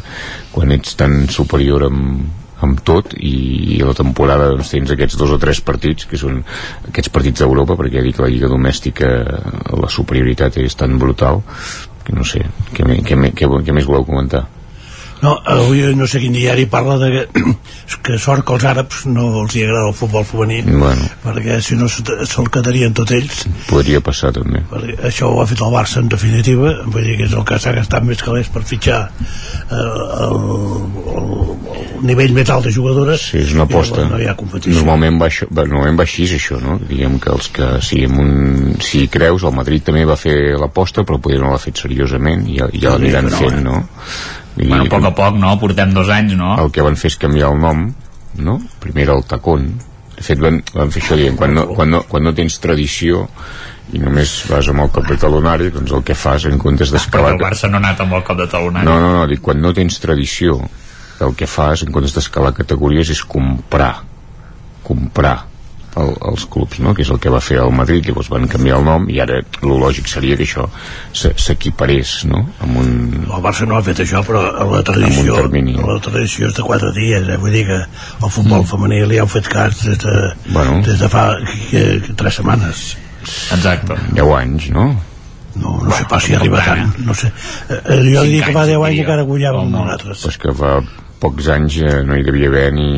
quan ets tan superior amb, amb tot i la temporada doncs, tens aquests dos o tres partits que són aquests partits d'Europa perquè ja dic la Lliga Domèstica la superioritat és tan brutal que no sé, què, què, què, què més voleu comentar? No, avui no sé quin diari parla de que, que sort que els àrabs no els hi agrada el futbol femení bueno. perquè si no se'l se quedarien tots ells. Podria passar també. Perquè això ho ha fet el Barça en definitiva. Vull dir que és el que s'ha gastat més calés per fitxar eh, el, el, el nivell més alt de jugadores. Sí, és una aposta. no hi ha competició. Normalment va, això, normalment va així això no? diguem que els que si, un, si creus el Madrid també va fer l'aposta però potser no l'ha fet seriosament i ja, ja l'aniran no, fent no? I, bueno, a poc a poc, no? Portem dos anys, no? El que van fer és canviar el nom, no? Primer era el tacón. De fet, van, van fer això dient, quan no, quan, no, quan no tens tradició i només vas amb el cop de talonari, doncs el que fas en comptes d'escalar... Però el Barça no ha anat amb el cop de talonari. No, no, no, dic, quan no tens tradició, el que fas en comptes d'escalar categories és comprar comprar el, els clubs, no? que és el que va fer el Madrid, llavors van canviar el nom i ara el lògic seria que això s'equiparés no? amb un... El Barça no ha fet això, però la tradició, la tradició és de quatre dies, eh? vull dir que el futbol mm. femení li han fet cas des de, bueno. des de fa que, que, tres setmanes. Exacte. 10 anys, no? No, no sé pas si arriba tant, no sé. Eh, jo diria que fa 10 anys encara guanyàvem nosaltres. Pues que fa pocs anys eh, no hi devia haver ni,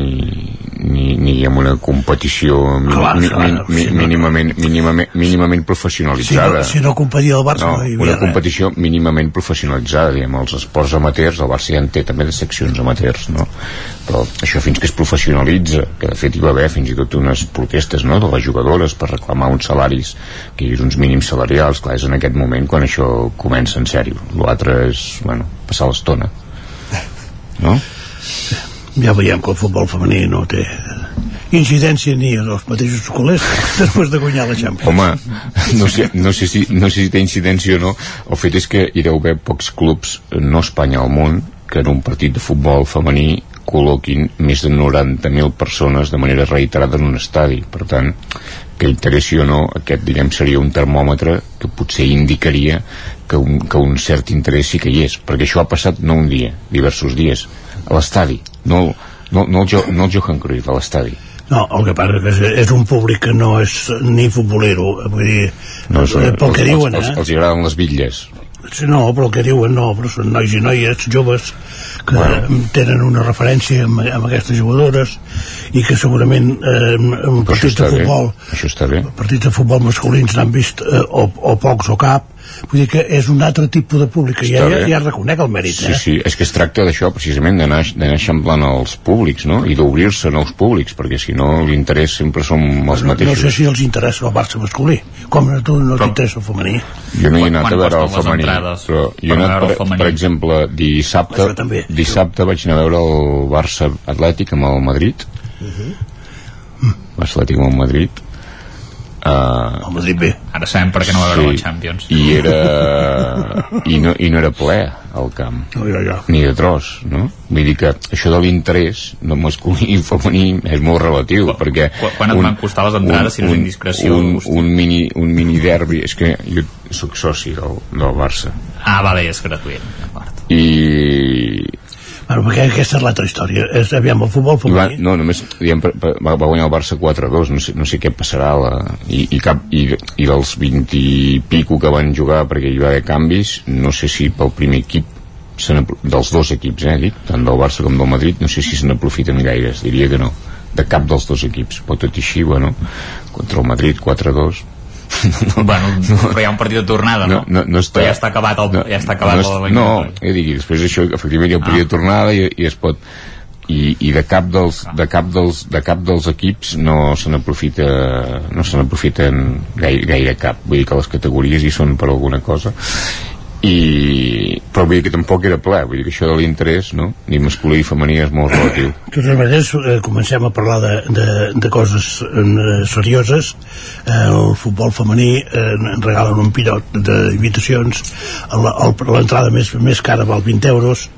ni, ni amb una competició clar, mi, clar, mi, mi, si mínimament, mínimament, mínimament professionalitzada. Si no, si no competia el Barça no, no hi havia una competició res. mínimament professionalitzada, diguem, els esports amateurs, el Barça ja en té també de seccions amateurs, no? Però això fins que es professionalitza, que de fet hi va haver fins i tot unes protestes no, de les jugadores per reclamar uns salaris, que hi hagués uns mínims salarials, clar, és en aquest moment quan això comença en sèrio. L'altre és, bueno, passar l'estona. No? Ja veiem que el futbol femení no té incidència ni en els mateixos colers després de guanyar la Champions. Home, no sé, no sé, si, no sé si té incidència o no. El fet és que hi deu haver pocs clubs no a Espanya al món que en un partit de futbol femení col·loquin més de 90.000 persones de manera reiterada en un estadi. Per tant, que interessi o no aquest diguem seria un termòmetre que potser indicaria que un, que un cert interès sí que hi és perquè això ha passat no un dia, diversos dies a l'estadi, no, no, no, el jo, no el Johan Cruyff, a l'estadi. No, el que passa és que és un públic que no és ni futbolero, vull dir, no, és, pel els, que diuen, els, eh? Els, els agraden les bitlles. Sí, no, però el que diuen no, però són nois i noies joves que bueno. tenen una referència amb, amb aquestes jugadores i que segurament eh, en partits de futbol bé partits de futbol masculins n'han vist eh, o, o pocs o cap vull dir que és un altre tipus de públic que ja, ja, ja reconec el mèrit sí, eh? sí, és que es tracta d'això precisament d'anar eixamplant els públics no? i d'obrir-se nous públics perquè si no l'interès sempre som els no, mateixos. no sé si els interessa el Barça masculí. Com a tu no t'interessa el femení? Jo no hi he anat a veure el femení. però jo he anat, per, per exemple dissabte, dissabte vaig anar a veure el Barça Atlètic amb el Madrid. Uh -huh. Barça Atlètic amb el Madrid Uh, el Madrid bé ara sabem per què no va veure sí, la Champions. I era i no, i no era ple al camp. No, ja, ja. ni de tros no? vull dir que això de l'interès no masculí i femení és molt relatiu Qu perquè quan et un, van costar les entrades un, si no és indiscreció un, un, mini, un mini derbi és que jo sóc soci del, del Barça. Ah vale, és gratuït. I Bueno, perquè aquesta és l'altra història. És, aviam, el futbol femení... Va, no, només diguem, va, va guanyar el Barça 4-2, no, sé, no sé què passarà la, i, i, cap, i, i dels 20 i pico que van jugar perquè hi va haver canvis, no sé si pel primer equip dels dos equips, eh, dic, tant del Barça com del Madrid, no sé si se n'aprofiten gaires, diria que no, de cap dels dos equips, però tot i així, bueno, contra el Madrid 4-2, no, bueno, no, però hi ha un partit de tornada, no? No, no, no està, però ja està acabat el, no, ja està acabat no, el no, ja dic, després això, efectivament hi ha un partit ah. de tornada i, i es pot i, i de cap dels de cap dels, de cap dels equips no se n'aprofita no se n'aprofiten gaire, gaire cap vull dir que les categories hi són per alguna cosa i però vull dir que tampoc era ple vull dir que això de l'interès no? ni masculí i femení és molt relatiu. De totes maneres eh, comencem a parlar de, de, de coses eh, serioses. Eh, el futbol femení eh, en regalen un pilot d'invitacions. L'entrada més, més cara val 20 euros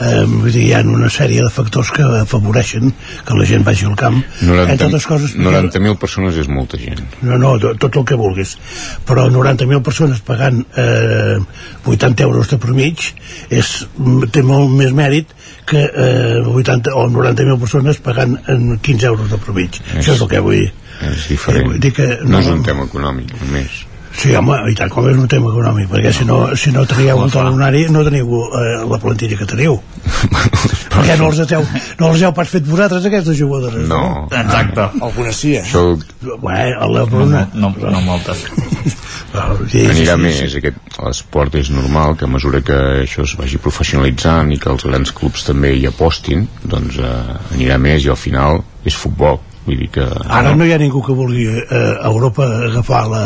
eh, vull dir, hi ha una sèrie de factors que afavoreixen que la gent vagi al camp 90 entre altres coses 90.000 persones és molta gent. no, no, to- tot el que vulguis però 90.000 persones pagant eh, 80 euros de promig és, té molt més mèrit que eh, 80 o 90.000 persones pagant en 15 euros de promig això és el que vull És diferent. vull dir que no, no- és un tema econòmic, només. Sí, home, i tant com és un tema econòmic, perquè si no, si no tragueu el talonari no teniu eh, la plantilla que teniu. perquè no els heu, no els heu pas fet vosaltres, aquestes jugadores, no? No. Exacte. Algunes sí, eh? Això Bueno, la Bruna... No, no, no moltes. sí, anirà sí, més. Aquest, l'esport és normal que a mesura que això es vagi professionalitzant i que els grans clubs també hi apostin, doncs eh, anirà més i al final és futbol. Vull dir que... Ara no hi ha ningú que vulgui eh, a Europa agafar la,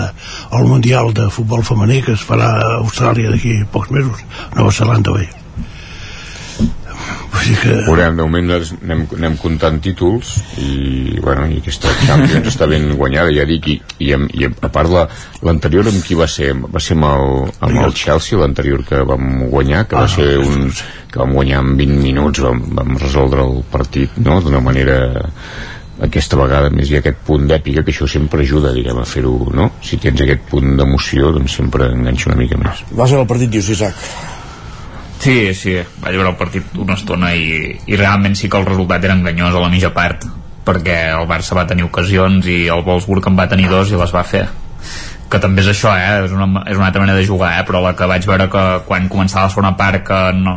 el Mundial de Futbol Femení que es farà a Austràlia d'aquí pocs mesos, Nova Zelanda, bé. Vull dir que... Veurem, de moment anem, anem comptant títols i, bueno, i aquesta Champions està ben guanyada, ja dic, i, i, i a part la- l'anterior amb qui va ser? Va ser amb el, amb el Chelsea, l'anterior que vam guanyar, que va Ah, ser un que vam guanyar en 20 minuts, vam, vam resoldre el partit, no?, d'una manera aquesta vegada més hi ha aquest punt d'èpica que això sempre ajuda, diguem, a fer-ho, no? Si tens aquest punt d'emoció, doncs sempre enganxa una mica més. Vas veure el partit, dius, Isaac. Sí, sí, vaig veure el partit una estona i, i realment sí que el resultat era enganyós a la mitja part perquè el Barça va tenir ocasions i el Wolfsburg en va tenir dos i les va fer que també és això, eh? és, una, és una altra manera de jugar, eh? però la que vaig veure que quan començava la segona part que no,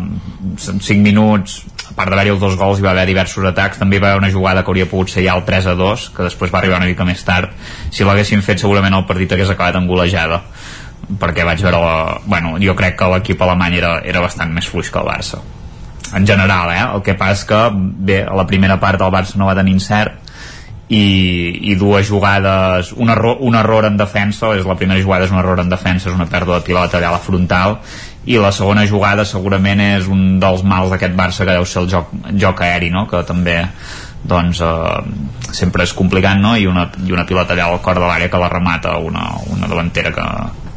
en 5 minuts a part d'haver-hi els dos gols hi va haver diversos atacs també hi va haver una jugada que hauria pogut ser ja el 3 a 2 que després va arribar una mica més tard si l'haguessin fet segurament el partit hagués acabat en golejada perquè vaig veure la, bueno, jo crec que l'equip alemany era, era bastant més fluix que el Barça en general, eh? el que passa que bé, a la primera part el Barça no va tenir encert i, i dues jugades un error, un error en defensa és la primera jugada és un error en defensa és una pèrdua de pilota allà a la frontal i la segona jugada segurament és un dels mals d'aquest Barça que deu ser el joc, joc aeri no? que també doncs eh, sempre és complicat no? I, una, i una pilota allà al cor de l'àrea que la remata una, una davantera que,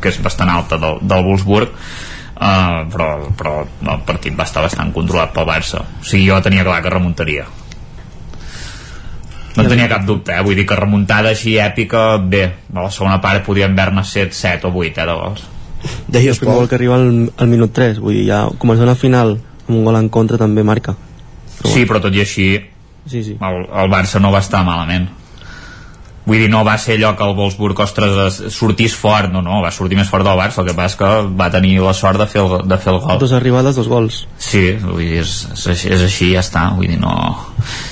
que és bastant alta del, del Wolfsburg Uh, però, però el partit va estar bastant controlat pel Barça o sigui jo tenia clar que remuntaria no tenia cap dubte, eh? vull dir que remuntada així èpica, bé, a la segona part podíem haver-ne set, set o vuit eh, de gols. Deies el primer gol que arriba al, al minut 3 vull dir, ja començar una final amb un gol en contra també marca. Sí, però tot i així sí, sí. El, el Barça no va estar malament vull dir, no va ser allò que el Wolfsburg ostres, es- sortís fort, no, no, va sortir més fort del Barça, el que passa que va tenir la sort de fer el, de fer el gol dos arribades, dos gols Sí, vull dir, és, és, així, és així, ja està. Vull dir, no...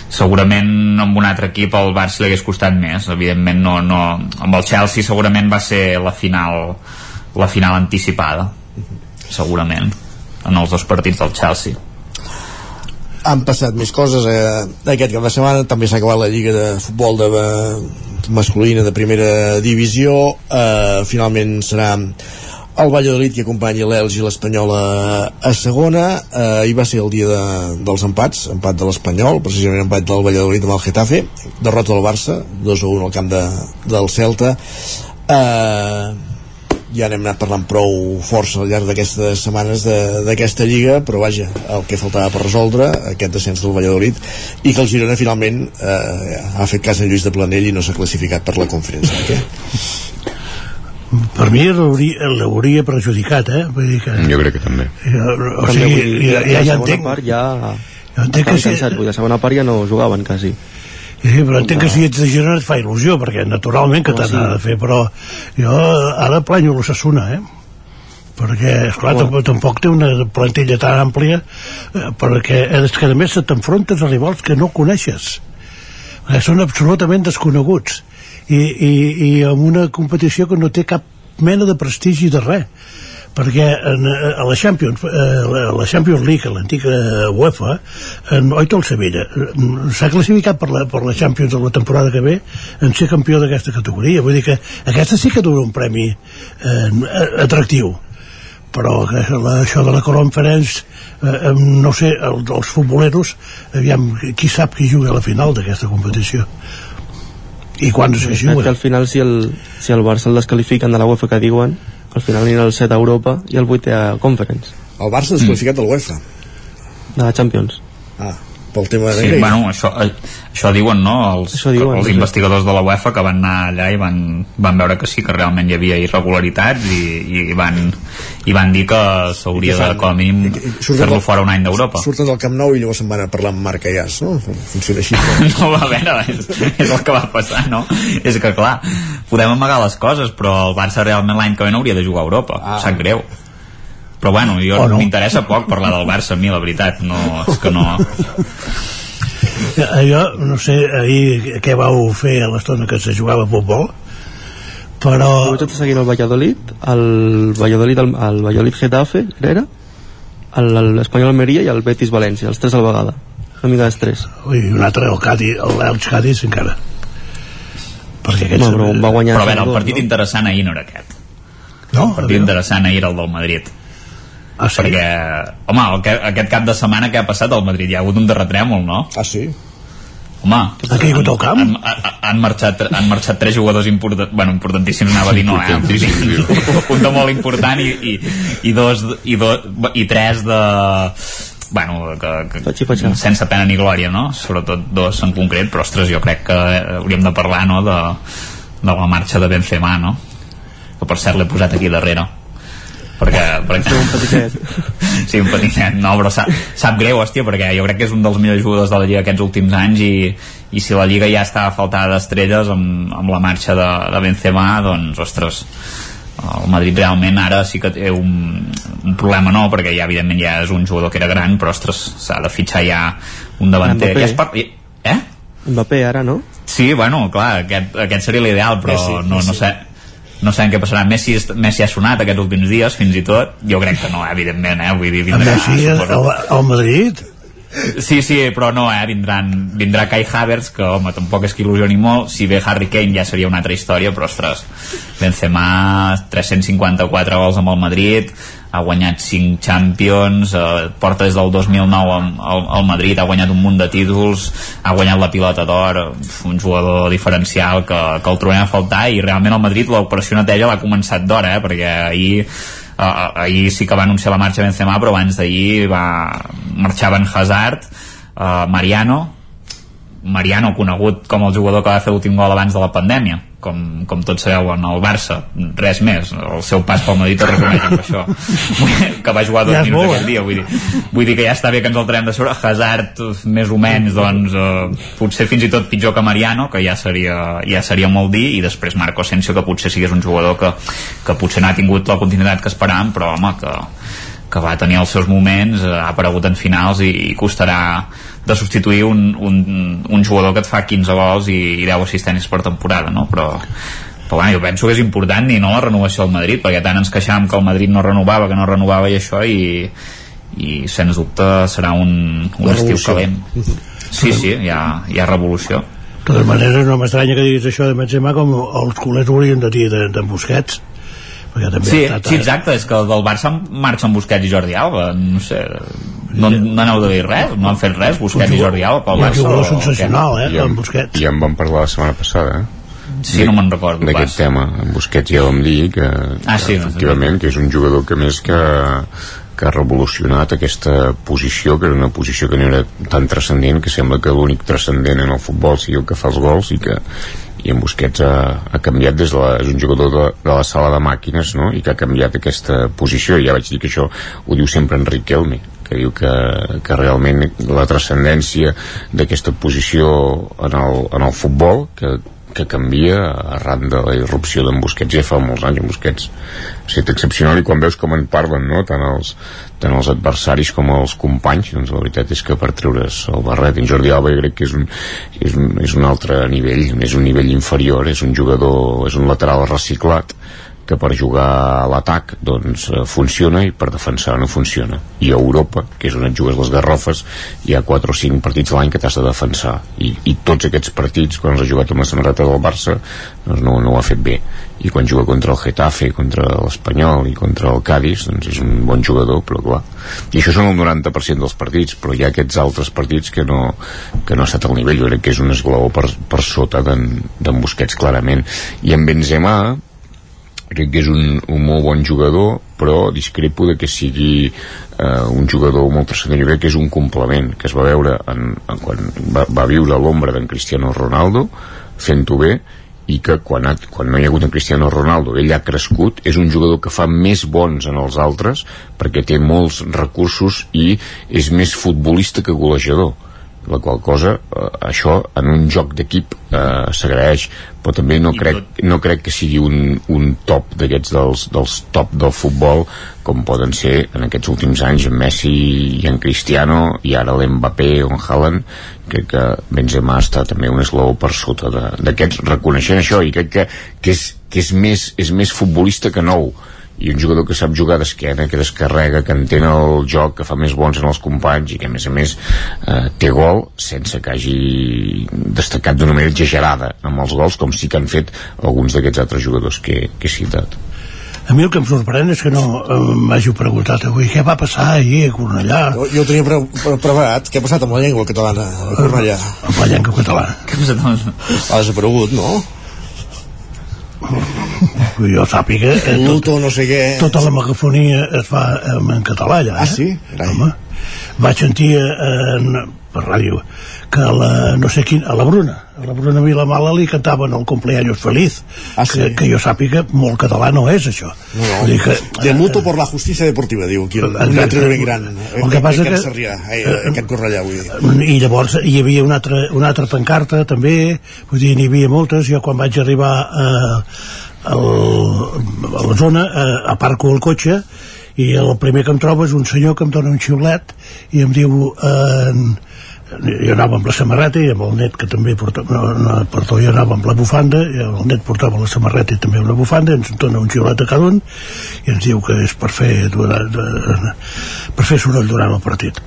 Segurament amb un altre equip el Barça li hagués costat més. Evidentment, no, no... amb el Chelsea segurament va ser la final, la final anticipada. Segurament. En els dos partits del Chelsea. han passat més coses eh, aquest cap de setmana també s'ha acabat la lliga de futbol de, eh, masculina de primera divisió. Eh, finalment serà el Valladolid que acompanya l'Elx i l'Espanyola a segona. Eh, i va ser el dia de, dels empats empat de l'Espanyol, precisament empat del Valladolid amb el Getafe, derrota del Barça 2 a 1 al camp de, del Celta. Eh, ja n'hem anat parlant prou força al llarg d'aquestes setmanes de- d'aquesta lliga, però vaja, el que faltava per resoldre, aquest descens del Valladolid, i que el Girona finalment eh, ha fet cas en Lluís de Planell i no s'ha classificat per la conferència. Què? Per mi l'hauria l'hauria perjudicat, eh? Vull dir que... Jo crec que també. Ja, o També, sigui, ja, ja, ja entenc... part ja Ja entenc que dir, la segona part ja no jugaven quasi sí, però entenc que si ets de Girona et fa il·lusió, perquè naturalment que t'ha de fer, però jo ara planyo l'Ossassuna, eh? perquè, esclar, tampoc, tampoc té una plantilla tan àmplia eh, perquè és que a més t'enfrontes a rivals que no coneixes. Eh, són absolutament desconeguts. I, i, i amb una competició que no té cap mena de prestigi de res perquè en, eh, a la Champions eh, la, la Champions League, a l'antiga UEFA en Oito el Sevilla eh, s'ha classificat per la, per la Champions de la temporada que ve en ser campió d'aquesta categoria. Vull dir que aquesta sí que dura un premi eh, atractiu. Però que la, això de la Conference eh, eh, no sé, el, els futboleros aviam, qui sap qui juga a la final d'aquesta competició. I quan se Crec que juga al final si el, si el Barça el descalifiquen de la UEFA que diuen al final anirà el 7 a Europa i el 8 a Conference El Barça desqualificat de l'UEFA. de la Champions. Ah, pel tema de Sí, Gay. bueno, això, eh, això diuen, no? Els, Això diuen, els sí. investigadors de la UEFA que van anar allà i van, van veure que sí, que realment hi havia irregularitats i, i, van, i van dir que s'hauria de, com a mínim, fer-lo fora un any d'Europa. Surten del Camp Nou i llavors se'n van a parlar amb Marc Ayas, no? Funciona així. no va a veure, és, és el que va passar, no? És que, clar, podem amagar les coses, però el Barça realment l'any que ve no hauria de jugar a Europa. Ah. Sap greu. Però bueno, jo O no. m'interessa poc parlar del Barça, a mi, la veritat. No, és que no... Eh, jo no sé ahir què vau fer a l'estona que se jugava a futbol però Ho vaig seguint el Valladolid, el Valladolid, el, el Valladolid Getafe, era? l'Espanyol Almeria i el Betis València, els tres a la vegada. Una mica d'estrès. ui, un altre el Cádiz, l'Elx Cádiz encara perquè aquests No, però va guanyar Però a veure, el 0-2, partit no? interessant ahir no era aquest. No, el partit interessant ahir era el del Madrid. Ah, sí? Perquè, home, el que, aquest cap de setmana que ha passat al Madrid hi ha hagut un terratrèmol, no? Ah, sí? Home, ha caigut al camp? han, han, han, marxat, han marxat tres jugadors important, bueno, importantíssims, anava a dir no, eh? Un de molt important i, i, i, dos, i, do, i tres de bueno, que, que, sense pena ni glòria, no? Sobretot dos en concret, però ostres, jo crec que hauríem de parlar, no?, de, de la marxa de Benzema, no? Que per cert l'he posat aquí darrere perquè, perquè... un petitet sí, un petitet, no, però sap, sap greu, hòstia, perquè jo crec que és un dels millors jugadors de la Lliga aquests últims anys i, i si la Lliga ja està faltada d'estrelles amb, amb la marxa de, de Benzema, doncs, ostres el Madrid realment ara sí que té un, un problema no, perquè ja evidentment ja és un jugador que era gran, però ostres, s'ha de fitxar ja un davanter. Ja es par... Eh? Mbappé ara, no? Sí, bueno, clar, aquest, aquest seria l'ideal, però Messi, no, no Messi. sé no sabem què passarà. Messi, Messi ha sonat aquests últims dies, fins i tot. Jo crec que no, eh, evidentment, eh? Vull dir, vindrà... Messi al, al Madrid Sí, sí, però no, eh? Vindran, vindrà Kai Havertz, que, home, tampoc és que il·lusioni molt. Si ve Harry Kane ja seria una altra història, però, ostres, Benzema, 354 gols amb el Madrid, ha guanyat 5 Champions, eh, porta des del 2009 amb- al, Madrid, ha guanyat un munt de títols, ha guanyat la pilota d'or, uf, un jugador diferencial que, que el trobem a faltar i realment el Madrid l'operació neteja l'ha començat d'hora, eh, perquè ahir uh, ahir sí que va anunciar la marxa Benzema però abans d'ahir va marxaven Hazard uh, Mariano Mariano conegut com el jugador que va fer l'últim gol abans de la pandèmia com, com tots sabeu en el Barça res més, el seu pas pel Madrid es reconeix amb això. Que va jugar dos Ja és minuts molt, aquell eh? dia vull dir, vull dir que ja està bé que ens el traiem de sobre. Hazard més o menys doncs, uh, potser fins i tot pitjor que Mariano que ja seria, ja seria molt dir i després Marco Asensio que potser sigués un jugador que, que potser no ha tingut la continuïtat que esperàvem però home que, que va tenir els seus moments, eh, ha aparegut en finals i, i costarà de substituir un, un, un jugador que et fa 15 gols i, i 10 assistències per temporada, no? Però, però bueno, jo penso que és important i no la renovació al Madrid, perquè tant ens queixàvem que el Madrid no renovava, que no renovava i això, i, i sens dubte serà un, un estiu calent. Sí, sí, hi ha, hi ha revolució. de totes maneres no m'estranya que diguis això de Benzema com els culers ho haurien de dir de, de Busquets perquè també Sí, ha estat, sí, exacte, és que el del Barça marxen Busquets i Jordi Alba, no sé, no, no aneu de dir res, no han fet res, Busquets i Jordi Alba pel un Barça. jugador o sensacional, eh, en, Busquets. I en vam parlar la setmana passada, eh? Sí, no me'n recordo D'aquest tema, en Busquets ja vam dir que, Ah, sí, que efectivament, que és un jugador que més que que ha revolucionat aquesta posició, que era una posició que no era tan transcendent, que sembla que l'únic transcendent en el futbol sigui el que fa els gols i que i en Busquets ha, ha canviat des de la, és un jugador de, de la sala de màquines no? i que ha canviat aquesta posició ja vaig dir que això ho diu sempre Enric Kelme que diu que, que realment la transcendència d'aquesta posició en el, en el futbol que, que canvia arran de la irrupció d'en Busquets ja fa molts anys. En Busquets ha estat excepcional i quan veus com en parlen no? tant, els, tant els adversaris com els companys doncs la veritat és que per treure's el barret. En Jordi Alba jo crec que és un, és un, és un altre nivell és un nivell inferior, és un jugador és un lateral reciclat que per jugar a l'atac doncs eh, funciona i per defensar no funciona. I a Europa, que és on et jugues les garrofes hi ha 4 o 5 partits l'any que t'has de defensar. I, i tots aquests partits quan ha jugat amb la samarreta del Barça doncs no, no ho ha fet bé. I quan juga contra el Getafe, contra l'Espanyol i contra el Cádiz, doncs és un bon jugador però clar, i això són el 90% dels partits, però hi ha aquests altres partits que no, que no ha estat al nivell. Jo crec que és un esglaó per, per sota d'en Busquets clarament. I en Benzema crec que és un, un molt bon jugador però discrepo de que sigui eh, un jugador molt transcendent jo crec que és un complement que es va veure en, en quan va, va viure a l'ombra d'en Cristiano Ronaldo fent-ho bé i que quan, ha, quan no hi ha hagut en Cristiano Ronaldo ell ha crescut, és un jugador que fa més bons en els altres perquè té molts recursos i és més futbolista que golejador la qual cosa, eh, això en un joc d'equip eh, s'agraeix però també no crec, no crec que sigui un, un top d'aquests dels, dels top del futbol com poden ser en aquests últims anys en Messi i en Cristiano i ara l'Mbappé o en Haaland. Crec que Benzema està també un esglaó per sota d'aquests. Reconeixent això i crec que, que, és, que és, més, és més futbolista que nou i un jugador que sap jugar d'esquena, que descarrega, que entén el joc, que fa més bons en els companys i que a més a més eh, té gol sense que hagi destacat d'una manera exagerada amb els gols com sí que han fet alguns d'aquests altres jugadors que, que he citat. A mi el que em sorprèn és que no m'hagi preguntat avui què va passar ahir a Cornellà. Jo, jo ho tenia pre pre preparat. Què ha passat amb la llengua catalana a Cornellà? Amb la llengua catalana. Què ha passat amb... Ha desaparegut, no? Jo sàpiga eh, tot, no sé què tota la megafonia es fa eh, en català allà, ah sí? Eh? Home, vaig sentir eh, per ràdio que la, no sé quin, a la Bruna a la Bruna Vilamala li cantaven el cumpleaños feliz ah, sí? que, que jo sàpiga molt català no és això no, no. Vull dir que, de muto por la justicia deportiva diu aquí el, un altre ben gran el que passa que Sarrià, eh, aquest Correllà vull dir. i llavors hi havia una altra, una altra pancarta també vull dir n'hi havia moltes jo quan vaig arribar a, a, a la zona a, aparco el cotxe i el primer que em trobo és un senyor que em dona un xiulet i em diu eh, jo anava amb la samarreta i amb el net que també portava, no, no, perdó, jo anava amb la bufanda i el net portava la samarreta i també una bufanda ens dona un xiulet a cada un i ens diu que és per fer durant, per fer soroll durant el partit.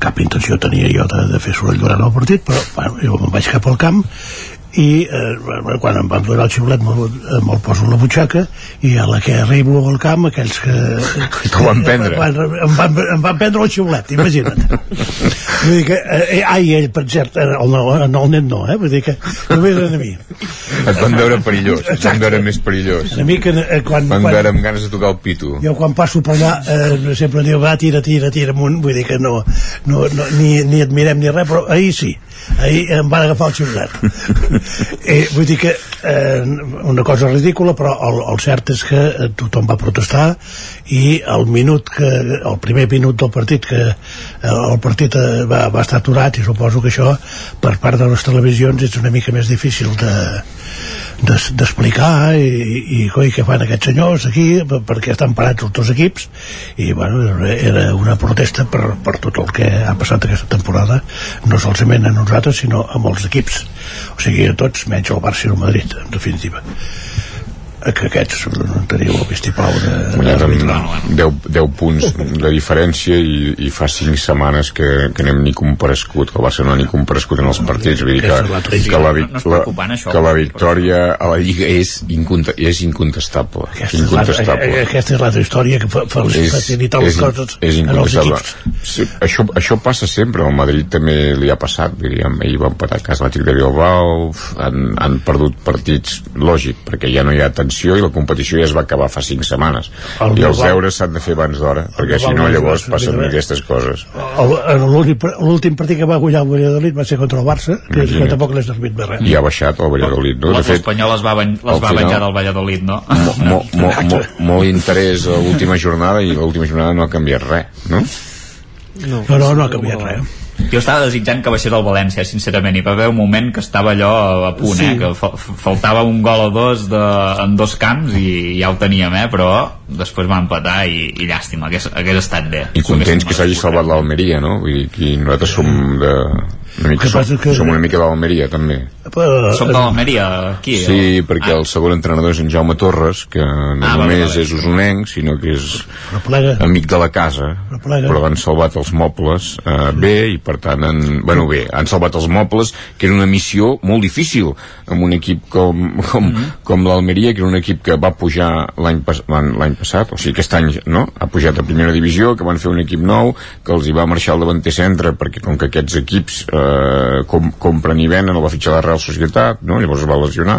Cap intenció tenia jo de, de fer soroll durant el partit però bueno, jo me'n vaig cap al camp i eh, quan em van donar el xiulet me'l me poso a la butxaca i a la que arribo al camp aquells que t'ho van prendre. Van, em, van, em van prendre el xiulet imagina't. Vull dir que, eh, ai ell per cert el, el, el net no eh? vull dir que només era a mi. Et van veure perillós et van veure més perillós. A mi que eh, quan, van quan, veure amb ganes de tocar el pito. Jo quan passo per allà eh, sempre diu va tira tira tira amunt. Vull dir que no, no, no ni, ni admirem ni res però ahir sí. Ahir em van agafar el xiulet eh, vull dir que eh, una cosa ridícula però el, el cert és que eh, tothom va protestar i el minut que el primer minut del partit que eh, el partit eh, va, va estar aturat i suposo que això per part de les televisions és una mica més difícil de d'explicar i, i, i què fan aquests senyors aquí perquè estan parats els dos equips i bueno, era una protesta per, per tot el que ha passat aquesta temporada no solament a nosaltres sinó a molts equips. O sigui a tots menys el Barça i el Madrid en definitiva que aquests teniu el vistiplau de, de 10, 10 punts de diferència i, i fa 5 setmanes que, que anem ni comparescut que el Barça no ha ni comparescut en els partits. vull dir que, que, la, la, que la victòria a la Lliga és, inconte, és incontestable aquesta, incontestable. És la, aquesta és l'altra història que fa, fa facilitar les coses és en els equips. Sí, això, això passa sempre al Madrid també li ha passat diríem, ahir va empatar a casa l'Atlètic de Bilbao han, han perdut partits lògic perquè ja no hi ha tant tensió i la competició ja es va acabar fa 5 setmanes. El i els deures s'han de fer abans d'hora perquè si no llavors passen aquestes coses. L'últim partit que va guanyar el Valladolid va ser contra el Barça que, que tampoc l'ha servit de res. I ha baixat el Valladolid no? l'Espanyol es va, es va venjar del Valladolid no? Mo, mo, mo, mo, molt interès a l'última jornada i l'última jornada no ha canviat res no? No, no, no, no ha canviat res jo estava desitjant que baixés el València sincerament, i va haver un moment que estava allò a punt, sí. eh, que fa faltava un gol o dos de, en dos camps i ja ho teníem, eh, però després va empatar i, i llàstima, hagués, hagués estat bé i contents que s'hagi salvat l'Almeria no? Vull dir, que nosaltres som de, una mica, som, que... som una mica de l'Almeria també però, som de l'Almeria aquí sí, o... perquè ah. el segon entrenador és en Jaume Torres que no ah, només vale, vale. és usonenc sinó que és amic de la casa però han salvat els mobles eh, bé i per tant han, bueno bé, han salvat els mobles que era una missió molt difícil amb un equip com, com, mm -hmm. com l'Almeria que era un equip que va pujar l'any l'any passat, o sigui aquest any no? ha pujat a primera divisió, que van fer un equip nou que els hi va marxar al davanter centre perquè com que aquests equips eh, eh, com, compren i venen el va fitxar la Real Societat no? llavors es va lesionar.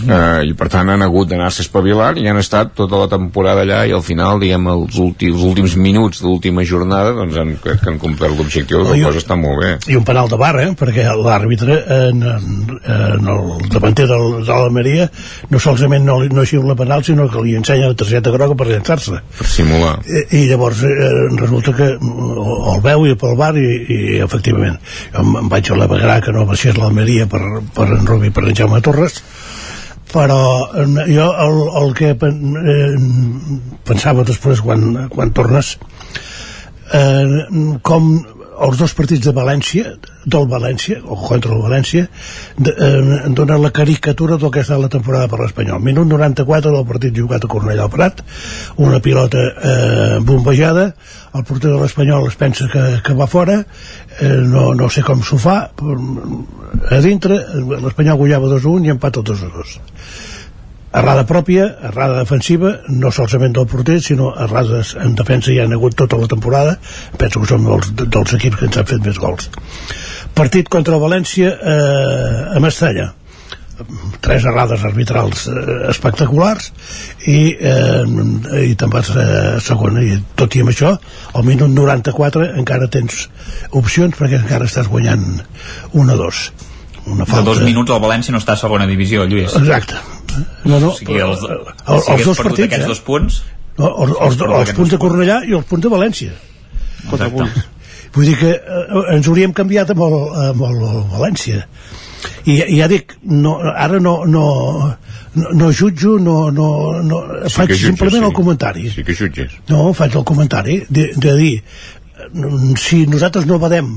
Eh, i per tant han hagut d'anar-se espavilant i han estat tota la temporada allà i al final diguem els últims, els últims minuts de l'última jornada doncs han, crec que han complert l'objectiu la cosa està molt bé. i un penal de bar, eh? perquè l'àrbitre en, en, en el davanter del, de l'Almeria no solament no, no xiula penal sinó que li ensenya la targeta groga per llançar-se per simular. I, i llavors eh, resulta que el veu i pel bar i, i efectivament. Jo em, vaig alegrar que no baixés l'Almeria per, per en Rubi per en Jaume Torres però eh, jo el, el que eh, pensava després quan, quan tornes eh, com els dos partits de València del València, o contra el València de, eh, donen la caricatura del que ha estat la temporada per l'Espanyol. Minut 94 del partit jugat a Cornellà al Prat una pilota eh, bombejada el porter de l'Espanyol es pensa que, que va fora eh, no, no sé com s'ho fa però a dintre l'Espanyol guanyava 2-1 i empata 2-2 errada pròpia, errada defensiva no solament del porter, sinó errades en defensa hi han hagut tota la temporada. Penso que som dels, dels equips que ens han fet més gols. Partit contra el València eh, a Mestalla tres errades arbitrals eh, espectaculars i, eh, i te'n vas a segona. I tot i amb això al minut 94 encara tens opcions perquè encara estàs guanyant 1-2 una De dos minuts el València no està a segona divisió, Lluís. Exacte. No, no, o sigui, els, el- si els dos partits, aquests eh? dos punts... no, els, els, els aquests punts de Cornellà i els punts de València. Exacte. vull dir que eh, ens hauríem canviat amb el, amb el València. I, i ja dic no, ara no, no, no, no jutjo no, no, no Sí faig jutges, simplement sí. el comentari. Sí que jutges. No, faig el comentari de, de dir eh, si nosaltres no badem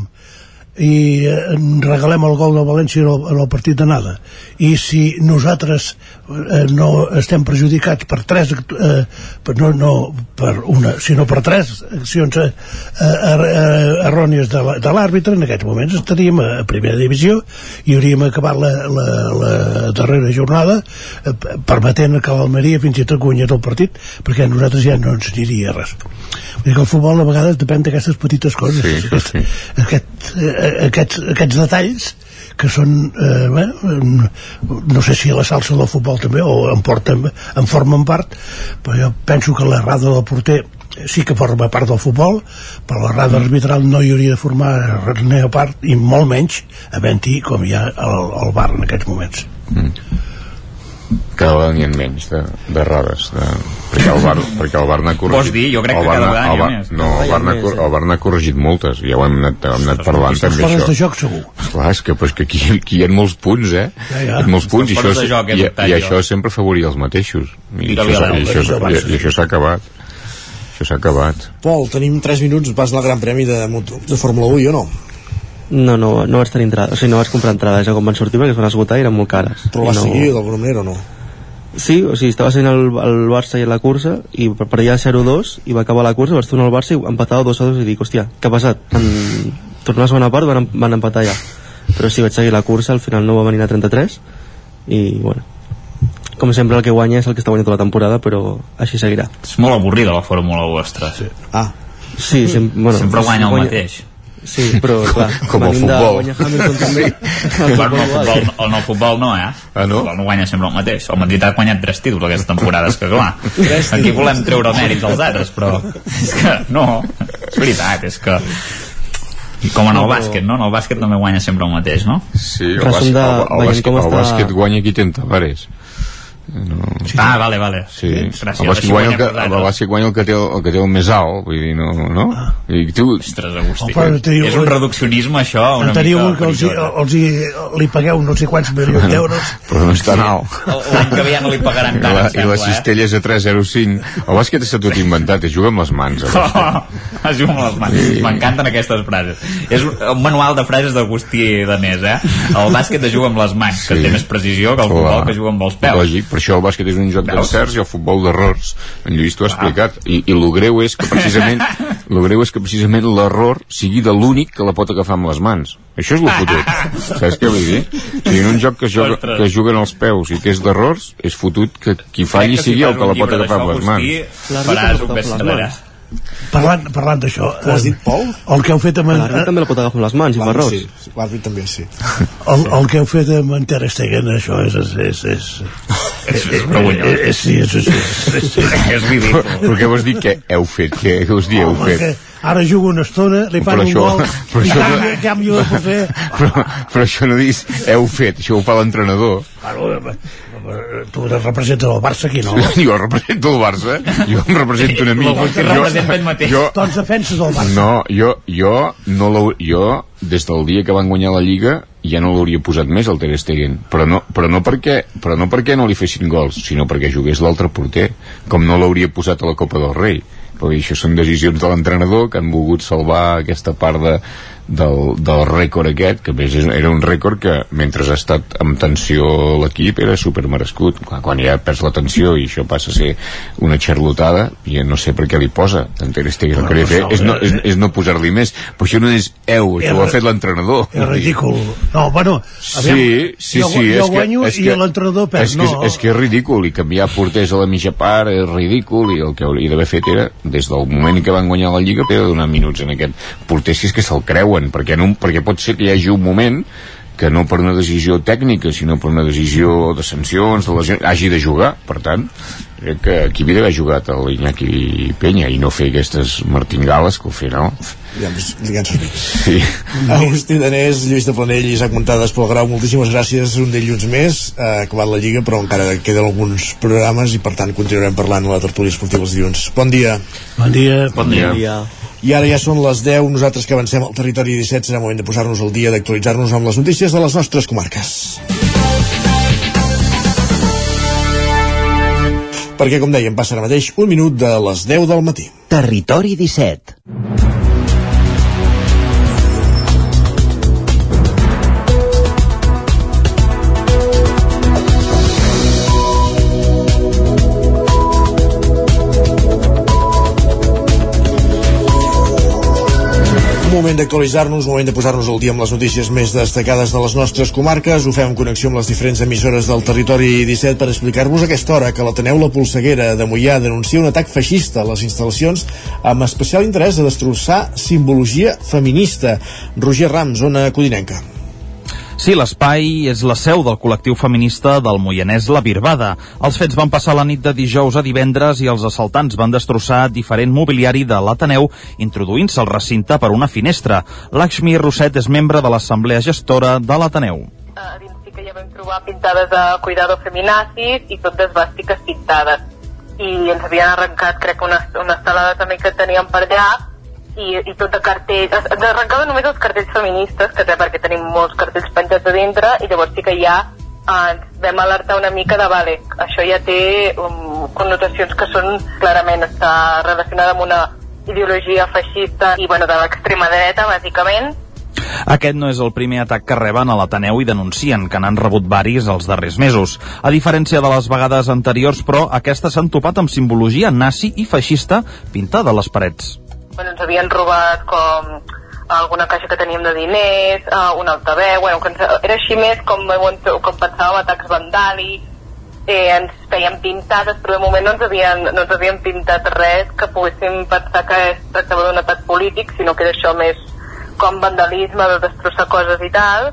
i eh, regalem el gol de València en el, en el partit d'anada. I si nosaltres eh, no estem perjudicats per tres eh, per, no, no per una, sinó per tres accions eh, eh, errònies de l'àrbitre en aquests moments estaríem a, primera divisió i hauríem acabat la, la, la darrera jornada eh, permetent que l'Almeria fins i tot guanyés el partit perquè nosaltres ja no ens aniria res. Vull dir que el futbol a vegades depèn d'aquestes petites coses. Sí, això sí. aquest, eh, aquests, aquests detalls que són eh, bé, no sé si la salsa del futbol també o en, porten, en formen part però jo penso que l'errada del porter sí que forma part del futbol però l'errada arbitral no hi hauria de formar res a part i molt menys havent-hi com hi ha el, el bar en aquests moments cada vegada n'hi ha menys de, de rodes de, perquè el bar, perquè el bar n'ha corregit Vols dir? Jo crec que cada vegada n'hi ha Bar- més. no, el bar n'ha cor- el bar n'ha corregit moltes ja ho hem anat, hem anat parlant també això de joc segur Esclar, és que, però és que aquí, aquí hi ha molts punts, eh? Ja, ja. Hi ha molts punts, i això, joc, he i, i jo. això sempre afavoria els mateixos. I això, s'ha- i l'Elvis, això, això i, i això s'ha acabat. Això s'ha acabat. Pol, tenim 3 minuts, vas al Gran Premi de, moto, de Fórmula 1 i o no? No, no, no vaig tenir entrada, o sigui, no vaig comprar entrades ja quan van sortir perquè es van esgotar i eren molt cares. Però vas no... seguir d'alguna manera o no? Sí, o sigui, estava sent el, el Barça i la cursa i per, per allà 0-2 i va acabar la cursa, vaig tornar al Barça i empatava 2-2 i dic, hòstia, què ha passat? En... Tornar a la segona part van, van empatar ja. Però sí, vaig seguir la cursa, al final no va venir a 33 i, bueno, com sempre el que guanya és el que està guanyant tota la temporada, però així seguirà. És molt avorrida la Fórmula 1, ostres. Sí. Ah, Sí, sem bueno, Sempre guanya el mateix. Sí, però clar, Com el venim de futbol. guanyar Hamilton també. Bueno, no, el futbol, el, no, el futbol no, eh? Ah, no? El futbol no guanya sempre el mateix. El Madrid ha guanyat tres títols aquesta temporada, és que clar, aquí volem treure mèrits als altres, però és que no, és veritat, és que i com en el bàsquet, no? En el bàsquet també guanya sempre el mateix, no? Sí, el, bàsquet, de- el, el, bàsquet, com el bàsquet guanya qui té Tavares. No. Ah, vale, vale. Sí, Gràcies. el bàsquet guanya el, que, el bàsquet guanya el que, té, el que té el més alt, vull dir, no? no? I tu, Ostres, Agustí. Home, teniu- És un reduccionisme, això, una en teniu mica un que els, els hi, li pagueu no sé quants milions d'euros però no és tan alt. L'any que ve ja no li pagaran I tant, la, em I sembla, la cistella és a 3.05. El bàsquet està tot inventat, es juga amb les mans. Oh, es juga amb les mans. Sí. M'encanten aquestes frases. És un, manual de frases d'Agustí Danés, eh? El bàsquet es juga amb les mans, que Sí. té més precisió que el futbol que juga amb els peus. Lògic, per això el bàsquet és un joc d'encerts i el futbol d'errors. En Lluís t'ho ha explicat. I, I lo greu és que precisament lo greu és que precisament l'error sigui de l'únic que la pot agafar amb les mans. Això és lo fotut. Saps què vull dir? O sigui, en un joc que es, Ostres. que es juguen els peus i que és d'errors, és fotut que qui falli Crec que si sigui el que la pot agafar amb les mans. Faràs un bestseller. Parlant, parlant d'això... Com has dit, Pol? El que heu fet amb... L'àrbit també la pot agafar amb les mans i L'àrbit errors. sí, l'àrbit també sí. El, el que heu fet amb en Ter Stegen, això és... és, és, és, és, és, és, sí, és, és, és, és, és ridícul. Però què vols dir que heu fet? Què, què us dieu heu Home, fet? que ara jugo una estona, li fan un això- gol, però i això no- canvio, canvio de porter. Però, però això no dius heu fet, això ho fa l'entrenador. Bueno, eh, tu representes el Barça aquí, no? Jo represento el Barça, jo em represento una mica. Representa ell mateix. Doncs defenses el Barça. No, jo, jo, no jo, des del dia que van guanyar la Lliga, ja no l'hauria posat més al Ter Stegen, però no, però, no perquè, però no perquè no li fessin gols, sinó perquè jugués l'altre porter, com no l'hauria posat a la Copa del Rei. Perquè això són decisions de l'entrenador que han volgut salvar aquesta part de, del, del rècord aquest, que més és- era un rècord que mentre ha estat amb tensió l'equip era super merescut. Quan, quan ja perds la tensió i això passa a ser una xarlotada, ja no sé per què li posa Ter Stegen. El que de fer és no, és, és no posar-li més. Però això no és eu, això ho ha fet l'entrenador. És ridícul. No, bueno, aviam, Sí, sí, jo, sí. jo és guanyo que, és i que, l'entrenador perd. És que, no, és, és que és ridícul, i canviar porters a la mitja part és ridícul, i el que hauria d'haver fet era, des del moment que van guanyar la Lliga, era donar minuts en aquest porter, si és que se'l creuen, perquè, no, perquè pot ser que hi hagi un moment que no per una decisió tècnica, sinó per una decisió de sancions, de lesions, hagi de jugar. Per tant, crec que aquí havia d'haver jugat a l'Iñaki Penya i no fer aquestes martingales que al final... Ja, ens- li han servit. Sí. Agustí Danés, Lluís de Planell i Isaac Montades pel Grau, moltíssimes gràcies un dilluns més, ha acabat la Lliga però encara queden alguns programes i per tant continuarem parlant a la tertúlia esportiva els dilluns bon dia Bon dia. Bon dia. I ara ja són les 10, nosaltres que avancem al territori 17 serà moment de posar-nos al dia, d'actualitzar-nos amb les notícies de les nostres comarques perquè com dèiem passa ara mateix un minut de les 10 del matí Territori 17. Moment d'actualitzar-nos, moment de posar-nos al dia amb les notícies més destacades de les nostres comarques. Ho fem en connexió amb les diferents emissores del territori 17 per explicar-vos a aquesta hora que l'Ateneu La Polseguera de Mollà denuncia un atac feixista a les instal·lacions amb especial interès a destrossar simbologia feminista. Roger Ram, zona codinenca. Sí, l'espai és la seu del col·lectiu feminista del Moianès La Birbada. Els fets van passar la nit de dijous a divendres i els assaltants van destrossar diferent mobiliari de l'Ateneu, introduint-se al recinte per una finestra. Lakshmi Roset és membre de l'Assemblea Gestora de l'Ateneu. a dins sí que ja vam trobar pintades de cuidado feminazis i tot d'esbàstiques pintades. I ens havien arrencat, crec, una, una estelada també que teníem per allà i, i tot de cartells. Arrencaven només els cartells feministes, que perquè tenim molts cartells penjats a dintre, i llavors sí que ja eh, ens vam alertar una mica de, vale, això ja té um, connotacions que són clarament està relacionada amb una ideologia feixista i bueno, de l'extrema dreta, bàsicament, Aquest no és el primer atac que reben a l'Ateneu i denuncien que n'han rebut varis els darrers mesos. A diferència de les vegades anteriors, però, aquestes s'han topat amb simbologia nazi i feixista pintada a les parets. Bueno, ens havien robat com alguna caixa que teníem de diners, uh, un altaveu, bueno, que ens, era així més com, com pensàvem atacs vandàlics, eh, ens feien pintades, però de moment no ens, havien, no ens havien pintat res que poguéssim pensar que es tractava d'un atac polític, sinó que era això més com vandalisme, de destrossar coses i tal,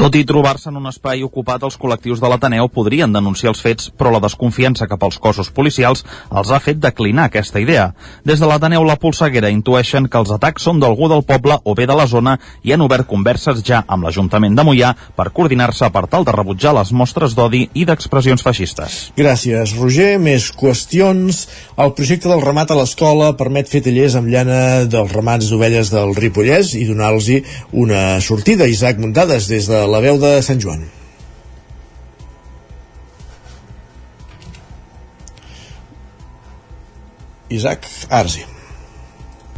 Tot i trobar-se en un espai ocupat, els col·lectius de l'Ateneu podrien denunciar els fets, però la desconfiança cap als cossos policials els ha fet declinar aquesta idea. Des de l'Ateneu La Polseguera intueixen que els atacs són d'algú del poble o bé de la zona i han obert converses ja amb l'Ajuntament de Mollà per coordinar-se per tal de rebutjar les mostres d'odi i d'expressions feixistes. Gràcies, Roger. Més qüestions. El projecte del ramat a l'escola permet fer tallers amb llana dels ramats d'ovelles del Ripollès i donar-los una sortida. Isaac Muntades, des de la veu de Sant Joan. Isaac, sí.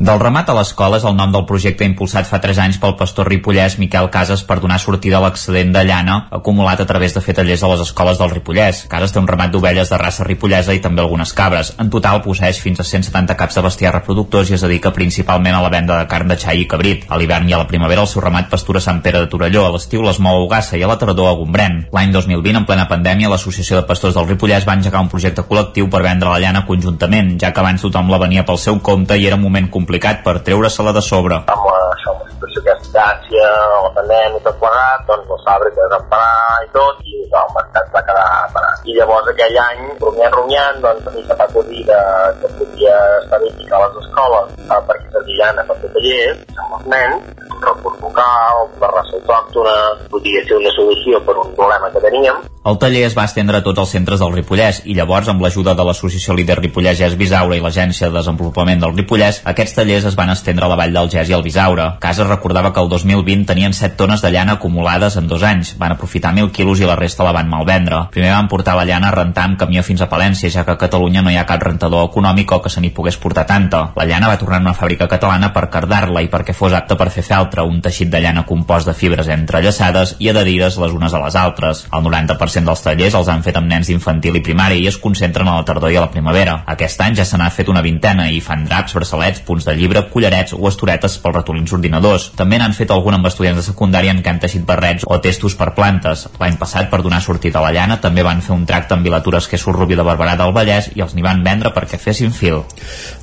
Del ramat a l'escola és el nom del projecte impulsat fa 3 anys pel pastor ripollès Miquel Casas per donar sortida a l'excedent de llana acumulat a través de fer tallers a les escoles del Ripollès. Casas té un ramat d'ovelles de raça ripollesa i també algunes cabres. En total posseix fins a 170 caps de bestiar reproductors i es dedica principalment a la venda de carn de xai i cabrit. A l'hivern i a la primavera el seu ramat pastura Sant Pere de Torelló, a l'estiu les mou a Ugassa i a la tardor a Gombrèn. L'any 2020, en plena pandèmia, l'Associació de Pastors del Ripollès va engegar un projecte col·lectiu per vendre la llana conjuntament, ja que abans tothom la venia pel seu compte i era un moment complicat per treure-se-la de sobre. Amb la, amb la situació que és gràcia, la pandèmia i tot plegat, doncs les fàbriques van parar i tot, i no, el mercat va quedar parat. I llavors aquell any, rumiant, rumiant, doncs a mi se va acudir de, que podia estadística a les escoles eh, perquè servir llana per tallers amb els nens, recurs local, de raça autòctona, podia ser una solució per un problema que teníem, el taller es va estendre a tots els centres del Ripollès i llavors, amb l'ajuda de l'associació líder Ripollès Bisaura i l'Agència de Desenvolupament del Ripollès, aquests tallers es van estendre a la vall del Gès i al Bisaure. Casa recordava que el 2020 tenien 7 tones de llana acumulades en dos anys. Van aprofitar 1.000 quilos i la resta la van malvendre. Primer van portar la llana a rentar amb camió fins a Palència, ja que a Catalunya no hi ha cap rentador econòmic o que se n'hi pogués portar tanta. La llana va tornar a una fàbrica catalana per cardar-la i perquè fos apta per fer feltre, un teixit de llana compost de fibres entrellaçades i adherides les unes a les altres. El 90% 100% dels tallers els han fet amb nens d'infantil i primària i es concentren a la tardor i a la primavera. Aquest any ja se n'ha fet una vintena i fan draps, braçalets, punts de llibre, collarets o estoretes pels ratolins ordinadors. També n'han fet algun amb estudiants de secundària en què han teixit barrets o testos per plantes. L'any passat, per donar sortida a la llana, també van fer un tracte amb Vilatures que és Rubí de Barberà del Vallès i els n'hi van vendre perquè fessin fil.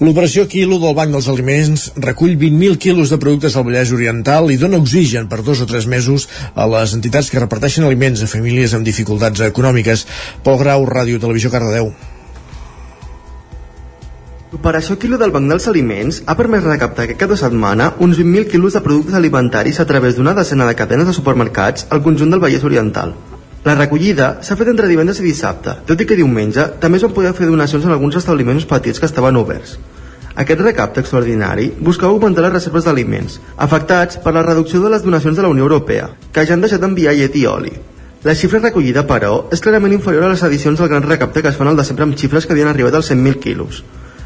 L'operació Quilo del Banc dels Aliments recull 20.000 quilos de productes al Vallès Oriental i dona oxigen per dos o tres mesos a les entitats que reparteixen aliments a famílies amb dificultats econòmiques. Pol Grau, Ràdio Televisió Cardedeu. L'operació Quilo del Banc dels Aliments ha permès recaptar aquest cap de setmana uns 20.000 quilos de productes alimentaris a través d'una decena de cadenes de supermercats al conjunt del Vallès Oriental. La recollida s'ha fet entre divendres i dissabte, tot i que diumenge també es van poder fer donacions en alguns establiments petits que estaven oberts. Aquest recapte extraordinari buscava augmentar les reserves d'aliments, afectats per la reducció de les donacions de la Unió Europea, que ja han deixat d'enviar llet i oli. La xifra recollida, però, és clarament inferior a les edicions del gran recapte que es fan al desembre amb xifres que havien arribat als 100.000 quilos.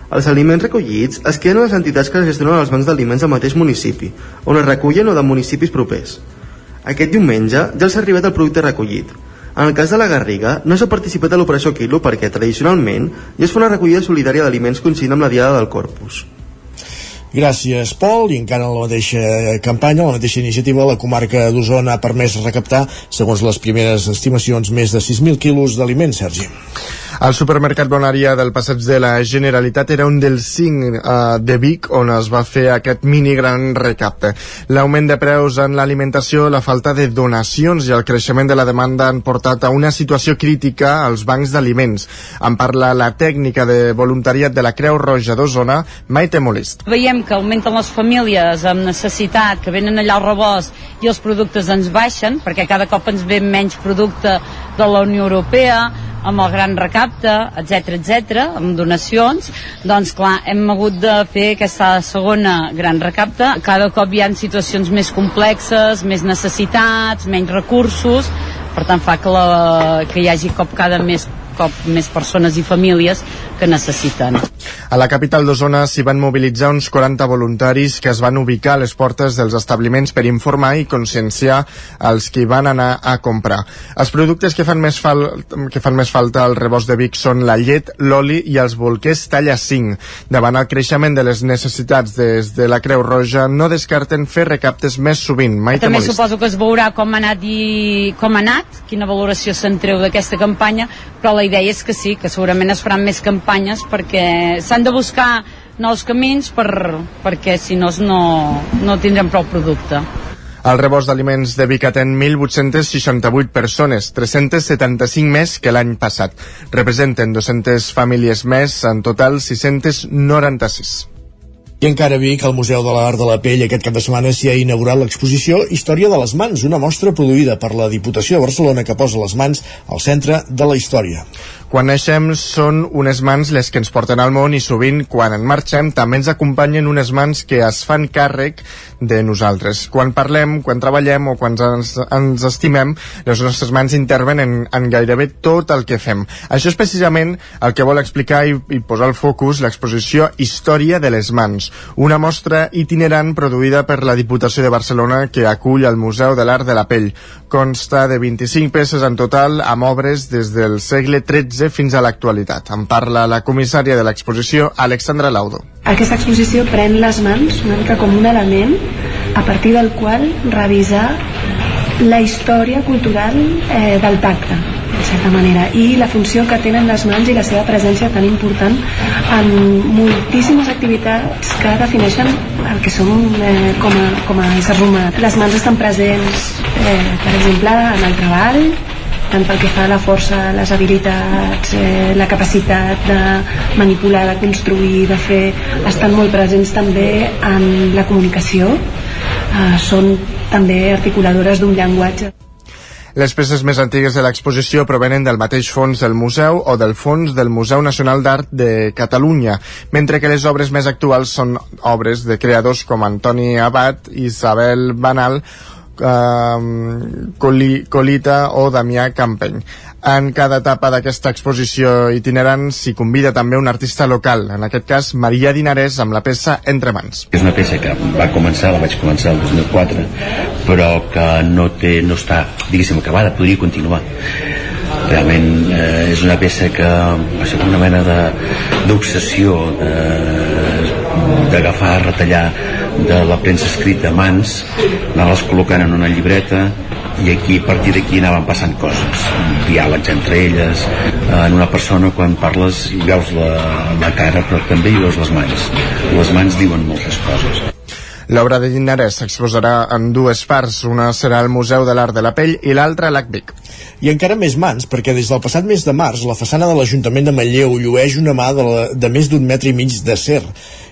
Els aliments recollits es queden a les entitats que gestionen els bancs d'aliments del mateix municipi, on es recullen o de municipis propers. Aquest diumenge ja els ha arribat el producte recollit. En el cas de la Garriga, no s'ha participat a l'operació Quilo perquè, tradicionalment, ja es fa una recollida solidària d'aliments coincidint amb la Diada del Corpus. Gràcies, Pol. I encara en la mateixa campanya, la mateixa iniciativa, la comarca d'Osona ha permès recaptar, segons les primeres estimacions, més de 6.000 quilos d'aliments, Sergi. El supermercat Bonaria del passeig de la Generalitat era un dels cinc uh, de Vic on es va fer aquest mini gran recapte. L'augment de preus en l'alimentació, la falta de donacions i el creixement de la demanda han portat a una situació crítica als bancs d'aliments. En parla la tècnica de voluntariat de la Creu Roja d'Osona, Maite Molist. Veiem que augmenten les famílies amb necessitat, que venen allà al rebost i els productes ens baixen, perquè cada cop ens ve menys producte de la Unió Europea, amb el gran recapte, etc etc, amb donacions, doncs clar, hem hagut de fer aquesta segona gran recapte. Cada cop hi ha situacions més complexes, més necessitats, menys recursos, per tant fa que, la, que hi hagi cop cada més cop més persones i famílies que necessiten. A la capital d'Osona s'hi van mobilitzar uns 40 voluntaris que es van ubicar a les portes dels establiments per informar i conscienciar els que van anar a comprar. Els productes que fan més, fal que fan més falta al rebost de Vic són la llet, l'oli i els bolquers talla 5. Davant el creixement de les necessitats des de la Creu Roja, no descarten fer recaptes més sovint. Maite També Molist. suposo que es veurà com ha anat i com ha anat, quina valoració se'n treu d'aquesta campanya, però la idea és que sí, que segurament es faran més campanyes perquè s'han de buscar nous camins per, perquè si no no, no tindrem prou producte. El rebost d'aliments de Vic atén 1.868 persones, 375 més que l'any passat. Representen 200 famílies més, en total 696. I encara Vic, al Museu de l'Art de la Pell, aquest cap de setmana s'hi ha inaugurat l'exposició Història de les mans, una mostra produïda per la Diputació de Barcelona que posa les mans al centre de la història. Quan naixem són unes mans les que ens porten al món i sovint quan en marxem també ens acompanyen unes mans que es fan càrrec de nosaltres. Quan parlem, quan treballem o quan ens, ens estimem, les nostres mans intervenen en gairebé tot el que fem. Això és precisament el que vol explicar i, i posar el focus l'exposició Història de les mans, una mostra itinerant produïda per la Diputació de Barcelona que acull el Museu de l'Art de la Pell. Consta de 25 peces en total amb obres des del segle XIII fins a l'actualitat. En parla la comissària de l'exposició, Alexandra Laudo. Aquesta exposició pren les mans una mica com un element a partir del qual revisar la història cultural eh, del tacte de certa manera i la funció que tenen les mans i la seva presència tan important en moltíssimes activitats que defineixen el que som eh, com, a, com a éssers humans. Les mans estan presents, eh, per exemple, en el treball, tant pel que fa a la força, les habilitats, eh, la capacitat de manipular, de construir, de fer, estan molt presents també en la comunicació, eh, són també articuladores d'un llenguatge. Les peces més antigues de l'exposició provenen del mateix fons del museu o del fons del Museu Nacional d'Art de Catalunya, mentre que les obres més actuals són obres de creadors com Antoni Abad, Isabel Banal um, Colita o Damià Campeny. En cada etapa d'aquesta exposició itinerant s'hi convida també un artista local, en aquest cas Maria Dinarès amb la peça Entre mans. És una peça que va començar, la vaig començar el 2004, però que no, té, no està, diguéssim, acabada, podria continuar realment eh, és una peça que va ser una mena d'obsessió d'agafar, retallar de la premsa escrita a mans anar-les col·locant en una llibreta i aquí, a partir d'aquí anaven passant coses. Diàlegs entre elles en una persona quan parles veus la, la cara però també hi veus les mans. Les mans diuen moltes coses L'obra de Llinarès s'exposarà en dues parts, una serà al Museu de l'Art de la Pell i l'altra a l'ACVIC. I encara més mans, perquè des del passat mes de març la façana de l'Ajuntament de Manlleu llueix una mà de, la, de més d'un metre i mig d'acer.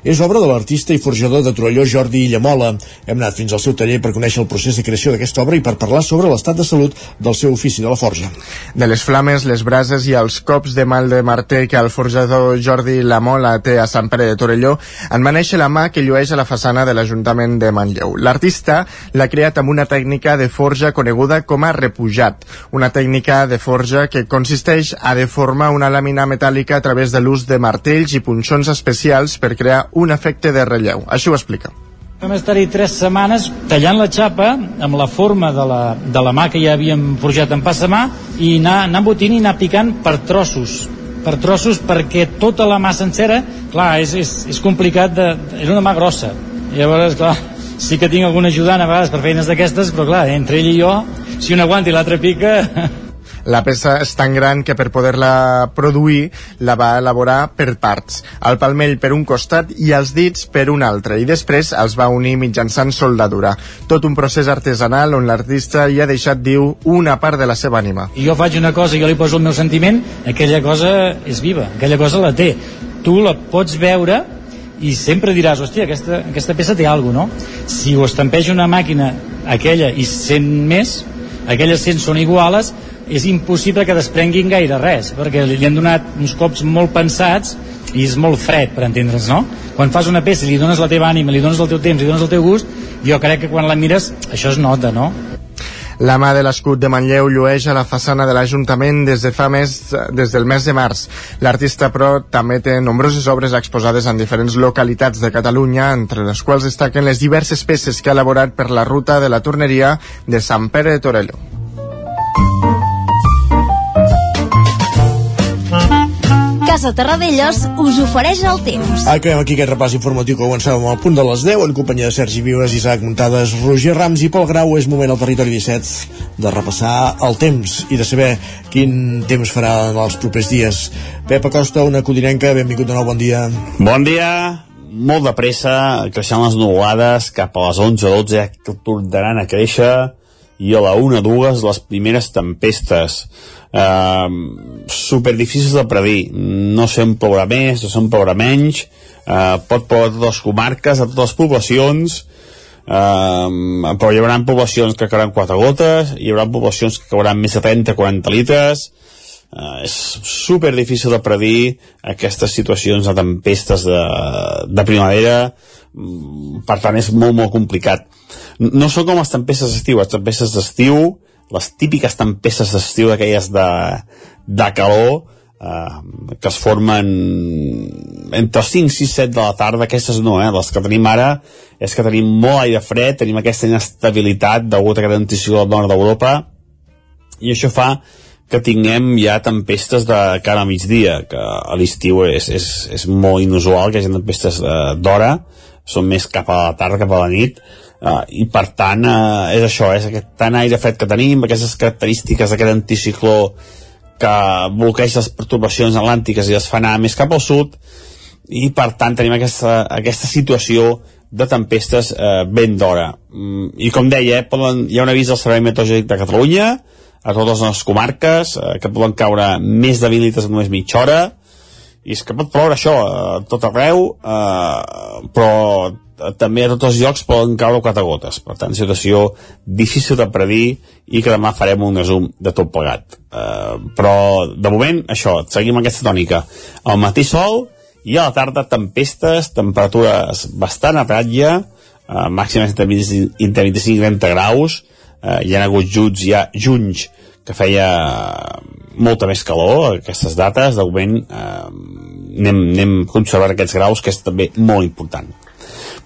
És obra de l'artista i forjador de Torelló Jordi Llamola. Hem anat fins al seu taller per conèixer el procés de creació d'aquesta obra i per parlar sobre l'estat de salut del seu ofici de la forja. De les flames, les brases i els cops de mal de martell que el forjador Jordi Lamola té a Sant Pere de Torelló en va néixer la mà que llueix a la façana de l'Ajuntament de Manlleu. L'artista l'ha creat amb una tècnica de forja coneguda com a repujat, una tècnica de forja que consisteix a deformar una làmina metàl·lica a través de l'ús de martells i punxons especials per crear un efecte de relleu. Això ho explica. Vam estar-hi tres setmanes tallant la xapa amb la forma de la, de la mà que ja havíem forjat en passamà i anar, anar embotint i anar picant per trossos per trossos perquè tota la mà sencera clar, és, és, és complicat de, és una mà grossa llavors clar, sí que tinc algun ajudant a vegades per feines d'aquestes però clar, entre ell i jo si un aguanta i l'altre pica La peça és tan gran que per poder-la produir la va elaborar per parts. El palmell per un costat i els dits per un altre i després els va unir mitjançant soldadura. Tot un procés artesanal on l'artista hi ha deixat, diu, una part de la seva ànima. I jo faig una cosa jo li poso el meu sentiment, aquella cosa és viva, aquella cosa la té. Tu la pots veure i sempre diràs, hòstia, aquesta, aquesta peça té alguna no? Si ho estampeja una màquina, aquella i 100 més, aquelles 100 són iguales, és impossible que desprenguin gaire res, perquè li han donat uns cops molt pensats i és molt fred, per entendre's, no? Quan fas una peça i li dones la teva ànima, li dones el teu temps, li dones el teu gust, jo crec que quan la mires això es nota, no? La mà de l'escut de Manlleu llueix a la façana de l'Ajuntament des de fa més, des del mes de març. L'artista, però, també té nombroses obres exposades en diferents localitats de Catalunya, entre les quals destaquen les diverses peces que ha elaborat per la ruta de la torneria de Sant Pere de Torelló. Casa Terradellos us ofereix el temps. Acabem aquí aquest repàs informatiu que començàvem al punt de les 10 en companyia de Sergi Vives, Isaac Muntades, Roger Rams i Pol Grau. És moment al territori 17 de repassar el temps i de saber quin temps farà en els propers dies. Pep Acosta, una codinenca, benvingut de nou, bon dia. Bon dia, molt de pressa, creixent les nuvolades cap a les 11 o 12 ja que tornaran a créixer i a la 1 o 2 les primeres tempestes. Eh, super difícils de predir no sé on plourà més, no sé on plourà menys. Eh, pot ploure a totes les comarques a totes les poblacions. Eh, però hi haurà poblacions que cauran 4 gotes hi haurà poblacions que cauran més de 30-40 litres. Eh, és super difícil de predir aquestes situacions de tempestes de, de primavera. Mm, per tant és molt molt complicat no són com les tempestes d'estiu. Les tempestes d'estiu les típiques tempestes d'estiu d'aquelles de, de calor eh, que es formen entre 5, 6, 7 de la tarda aquestes no, eh? les que tenim ara és que tenim molt aire fred tenim aquesta inestabilitat degut a aquest anticicló del nord d'Europa i això fa que tinguem ja tempestes de cara a migdia, que a l'estiu és, és, és molt inusual que hi hagi tempestes eh, d'hora, són més cap a la tarda, cap a la nit, eh, i per tant eh, és això, és aquest tant aire fred que tenim, aquestes característiques d'aquest anticicló que bloqueja les perturbacions atlàntiques i les fa anar més cap al sud, i per tant tenim aquesta, aquesta situació de tempestes eh, ben d'hora. Mm, I com deia, eh, poden, hi ha un avís del Servei Meteorològic de Catalunya, a totes les comarques, eh, que poden caure més de 20 litres en només mitja hora, i és que pot ploure això a eh, tot arreu, eh, però també a tots els llocs poden caure quatre gotes. Per tant, situació difícil de predir i que demà farem un resum de tot plegat. Eh, però, de moment, això, seguim aquesta tònica. Al matí sol i a la tarda tempestes, temperatures bastant a ratlla, eh, màximes entre 25 i 30 graus, eh, hi ha hagut junts ja junys que feia molta més calor aquestes dates, de moment eh, anem, anem conservant aquests graus que és també molt important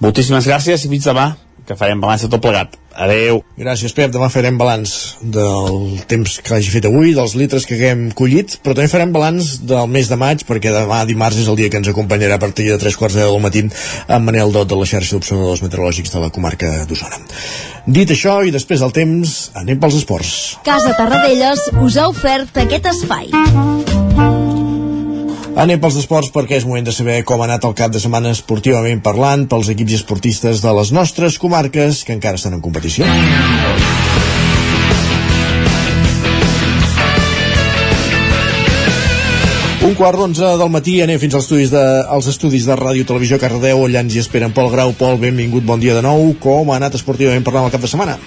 moltíssimes gràcies i fins demà que farem balanç de tot plegat. Adeu. Gràcies, Pep. Demà farem balanç del temps que hagi fet avui, dels litres que haguem collit, però també farem balanç del mes de maig, perquè demà dimarts és el dia que ens acompanyarà a partir de tres quarts de del matí amb Manel Dot de la xarxa d'observadors meteorològics de la comarca d'Osona. Dit això, i després del temps, anem pels esports. Casa Tarradellas us ha ofert aquest espai. Anem pels esports perquè és moment de saber com ha anat el cap de setmana esportivament parlant pels equips i esportistes de les nostres comarques que encara estan en competició. Quart d'onze del matí anem fins als estudis de, als estudis de Ràdio Televisió Cardedeu on ens hi esperen Pol Grau. Pol, benvingut, bon dia de nou. Com ha anat esportivament parlant el cap de setmana?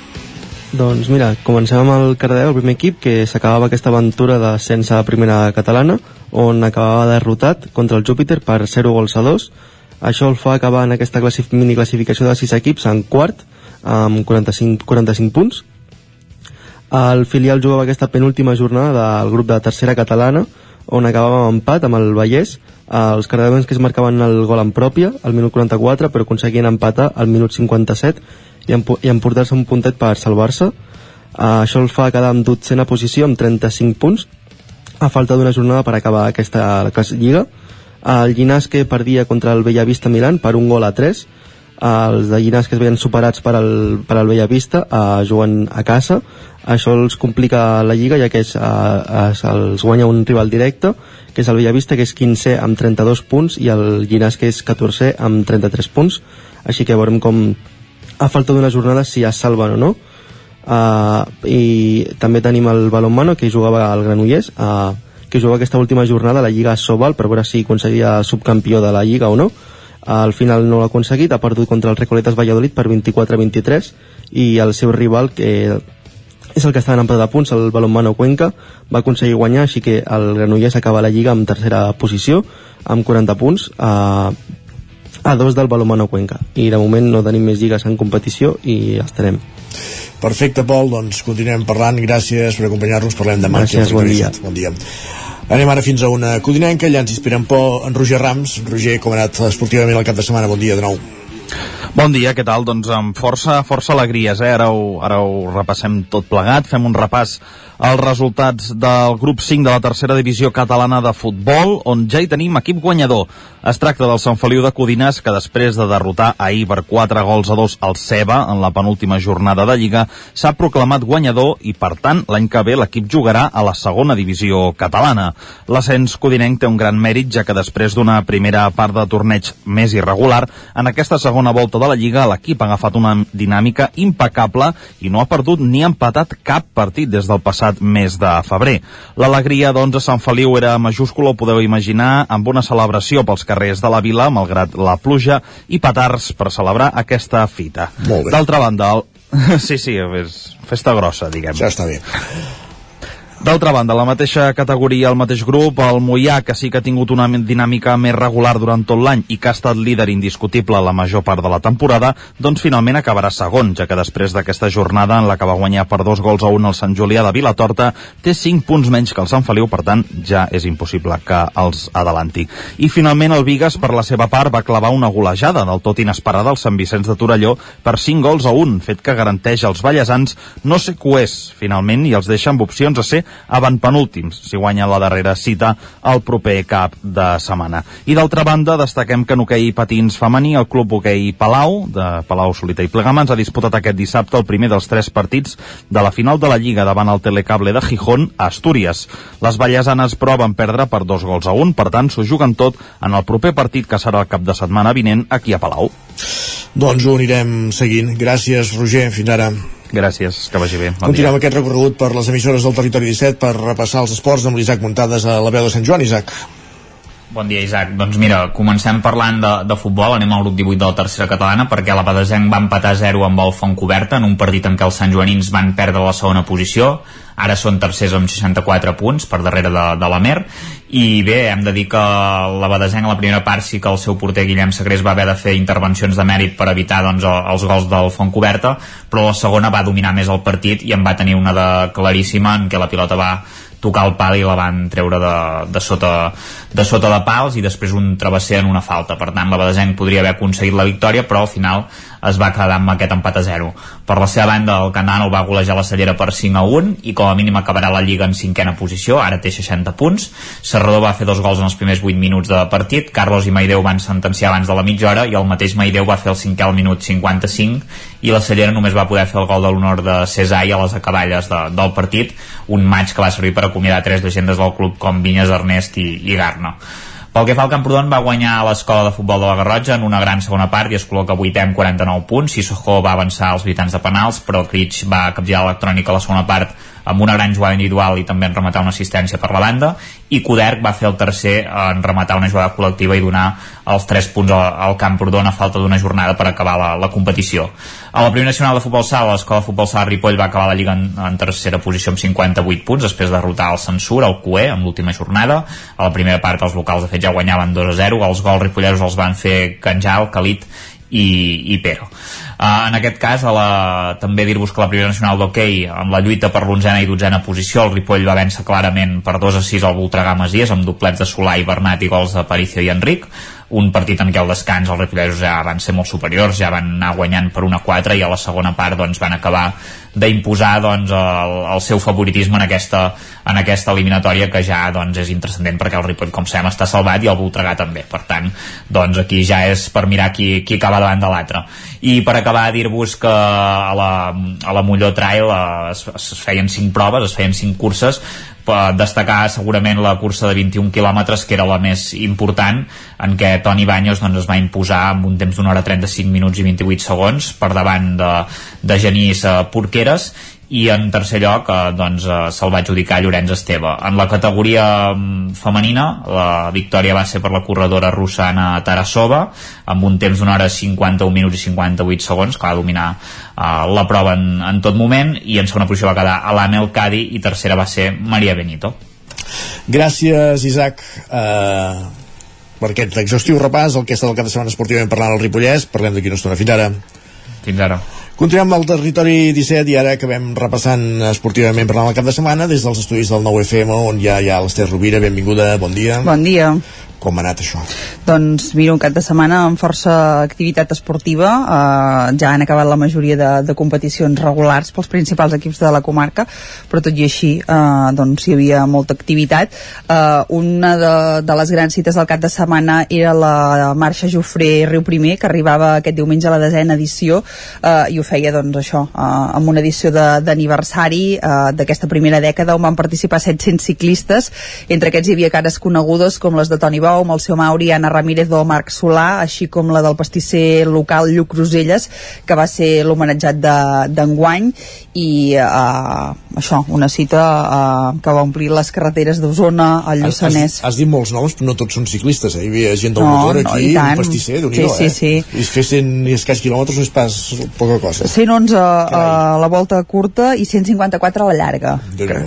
Doncs mira, comencem amb el Cardedeu, el primer equip, que s'acabava aquesta aventura de sense a primera catalana, on acabava derrotat contra el Júpiter per 0 gols a 2. Això el fa acabar en aquesta classif mini classificació de 6 equips en quart, amb 45, 45 punts. El filial jugava aquesta penúltima jornada del grup de tercera catalana, on acabava amb empat amb el Vallès, els cardedeuens que es marcaven el gol en pròpia al minut 44 però aconseguien empatar al minut 57 i, emp i emportar-se un puntet per salvar-se. Uh, això el fa quedar en dotzena posició amb 35 punts a falta d'una jornada per acabar aquesta lliga. El Llinàs que perdia contra el Bellavista Milan per un gol a 3 els de Llinàs que es veien superats per al, per al Bellavista uh, juguen a casa. Això els complica la Lliga ja que és, es, els guanya un rival directe que és el Bellavista que és 15 amb 32 punts i el Llinàs que és 14 amb 33 punts. Així que veurem com a falta d'una jornada si es salven o no. Uh, i també tenim el Balonmano que jugava al Granollers uh, que jugava aquesta última jornada a la Lliga Sobal per veure si aconseguia subcampió de la Lliga o no al final no l'ha aconseguit, ha perdut contra el Recoletes Valladolid per 24-23 i el seu rival que és el que està en empat de punts, el Balonmano Cuenca, va aconseguir guanyar, així que el Granollers acaba la Lliga en tercera posició, amb 40 punts, a, a dos del Balonmano Cuenca. I de moment no tenim més lligues en competició i estarem. Perfecte, Pol, doncs continuem parlant. Gràcies per acompanyar-nos. Parlem demà. Gràcies, bon dia. Bon dia. Anem ara fins a una codinenca, allà ens inspirem por en Roger Rams. Roger, com ha anat esportivament el cap de setmana? Bon dia de nou. Bon dia, què tal? Doncs amb força, força alegries, eh? Ara ho, ara ho repassem tot plegat, fem un repàs als resultats del grup 5 de la tercera divisió catalana de futbol, on ja hi tenim equip guanyador. Es tracta del Sant Feliu de Codines, que després de derrotar ahir per 4 gols a 2 al Ceba en la penúltima jornada de Lliga, s'ha proclamat guanyador i, per tant, l'any que ve l'equip jugarà a la segona divisió catalana. L'ascens codinenc té un gran mèrit, ja que després d'una primera part de torneig més irregular, en aquesta segona volta de la Lliga l'equip ha agafat una dinàmica impecable i no ha perdut ni empatat cap partit des del passat mes de febrer. L'alegria, doncs, a Sant Feliu era majúscula, ho podeu imaginar, amb una celebració pels carrers de la vila, malgrat la pluja, i petards per celebrar aquesta fita. D'altra banda, el... sí, sí, és festa grossa, diguem. Ja està bé. D'altra banda, la mateixa categoria, el mateix grup, el Mollà, que sí que ha tingut una dinàmica més regular durant tot l'any i que ha estat líder indiscutible la major part de la temporada, doncs finalment acabarà segon, ja que després d'aquesta jornada en la que va guanyar per dos gols a un el Sant Julià de Vilatorta, té 5 punts menys que el Sant Feliu, per tant, ja és impossible que els adelanti. I finalment el Vigues, per la seva part, va clavar una golejada del tot inesperada al Sant Vicenç de Torelló per 5 gols a un, fet que garanteix als ballesans no ser coers, finalment, i els deixa amb opcions a ser penúltims si guanyen la darrera cita el proper cap de setmana. I d'altra banda, destaquem que en hoquei patins femení, el club hoquei Palau, de Palau Solita i Plegamans, ha disputat aquest dissabte el primer dels tres partits de la final de la Lliga davant el Telecable de Gijón a Astúries. Les ballesanes, però, van perdre per dos gols a un, per tant, s'ho juguen tot en el proper partit que serà el cap de setmana vinent aquí a Palau. Doncs ho anirem seguint. Gràcies, Roger. Fins ara. Gràcies, que vagi bé. Bon Continuem dia. aquest recorregut per les emissores del Territori 17 per repassar els esports amb l'Isaac Muntades a la veu de Sant Joan. Isaac. Bon dia, Isaac. Doncs mira, comencem parlant de, de futbol, anem al grup 18 de la tercera catalana, perquè la Badesenc va empatar 0 amb el Font Coberta en un partit en què els santjoanins van perdre la segona posició. Ara són tercers amb 64 punts per darrere de, de la Mer. I bé, hem de dir que la Badesenc a la primera part sí que el seu porter Guillem Sagrés va haver de fer intervencions de mèrit per evitar doncs, els gols del Font Coberta però la segona va dominar més el partit i en va tenir una de claríssima en què la pilota va tocar el pal i la van treure de, de, sota, de sota de pals i després un travesser en una falta. Per tant la Badesenc podria haver aconseguit la victòria però al final es va quedar amb aquest empat a 0. Per la seva banda, el Canano va golejar la Cellera per 5 a 1 i com a mínim acabarà la Lliga en cinquena posició, ara té 60 punts. Serrador va fer dos gols en els primers 8 minuts de partit, Carlos i Maideu van sentenciar abans de la mitja hora i el mateix Maideu va fer el cinquè al minut 55 i la Cellera només va poder fer el gol de l'honor de Cesai a les acaballes de, del partit, un maig que va servir per acomiadar tres llegendes del club com Vinyes, Ernest i, i Garno. Pel que fa al Camprodon, va guanyar a l'escola de futbol de la Garrotxa en una gran segona part i es col·loca 8 amb 49 punts. Sissoko va avançar als visitants de penals, però Critch va capgirar l'electrònica a la segona part amb una gran jugada individual i també en rematar una assistència per la banda i Coderc va fer el tercer en rematar una jugada col·lectiva i donar els 3 punts al, Camp Rodon a falta d'una jornada per acabar la, la competició. A la Primera Nacional de Futbol Sala, l'Escola de Futbol Sala Ripoll va acabar la Lliga en, en tercera posició amb 58 punts després de derrotar el Censur, el CUE, en l'última jornada. A la primera part els locals de fet ja guanyaven 2 a 0, els gols ripolleros els van fer Canjal, Calit i, i Pero. Uh, en aquest cas, a la, també dir-vos que la Primera Nacional d'Hockey, amb la lluita per l'onzena i dotzena posició, el Ripoll va vèncer clarament per 2 a 6 al Voltregà Masies, amb doblets de Solà i Bernat i gols de Paricio i Enric un partit en què al descans els ripollesos ja van ser molt superiors, ja van anar guanyant per una 4 i a la segona part doncs, van acabar d'imposar doncs, el, el seu favoritisme en aquesta, en aquesta eliminatòria que ja doncs, és intrascendent perquè el Ripoll com sabem està salvat i el Voltregà també. Per tant doncs, aquí ja és per mirar qui, qui acaba davant de l'altre. I per acabar dir-vos que a la, a la Molló Trail eh, es, es feien 5 proves, es feien 5 curses destacar segurament la cursa de 21 quilòmetres que era la més important en què Toni Baños doncs, es va imposar amb un temps d'una hora 35 minuts i 28 segons per davant de, de Genís eh, Porqueres i en tercer lloc eh, doncs, eh, se'l va adjudicar Llorenç Esteve. En la categoria mm, femenina la victòria va ser per la corredora russa Anna Tarasova amb un temps d'una hora 51 minuts i 58 segons que va dominar eh, la prova en, en tot moment i en segona posició va quedar Alana Cadi i tercera va ser Maria Benito. Gràcies Isaac uh, per aquest exhaustiu repàs el que ha estat el cap de setmana esportivament parlant al Ripollès parlem d'aquí una estona, fins ara fins ara Continuem al territori 17 i ara acabem repassant esportivament parlant el cap de setmana des dels estudis del 9FM on ja hi ha l'Ester Rovira, benvinguda, bon dia. Bon dia. Com ha anat això? Doncs mira, un cap de setmana amb força activitat esportiva, eh, ja han acabat la majoria de, de competicions regulars pels principals equips de la comarca, però tot i així eh, doncs hi havia molta activitat. Eh, una de, de les grans cites del cap de setmana era la marxa Jofré Riu Primer, que arribava aquest diumenge a la desena edició, eh, i ho feia doncs això, eh, amb una edició d'aniversari eh, d'aquesta primera dècada on van participar 700 ciclistes, entre aquests hi havia cares conegudes com les de Toni Bou, amb el seu Mauri, Anna Ramírez o Marc Solà, així com la del pastisser local Lluc Roselles, que va ser l'homenatjat d'enguany, i uh, això, una cita uh, que va omplir les carreteres d'Osona, al Lluçanès. Has, has dit molts noms, però no tots són ciclistes, eh? Hi havia gent del No, motor no, aquí, un pastisser, déu Sí, sí, eh? sí. I fer 100 i escaig quilòmetres no és pas poca cosa. 111 a la volta curta i 154 a la llarga.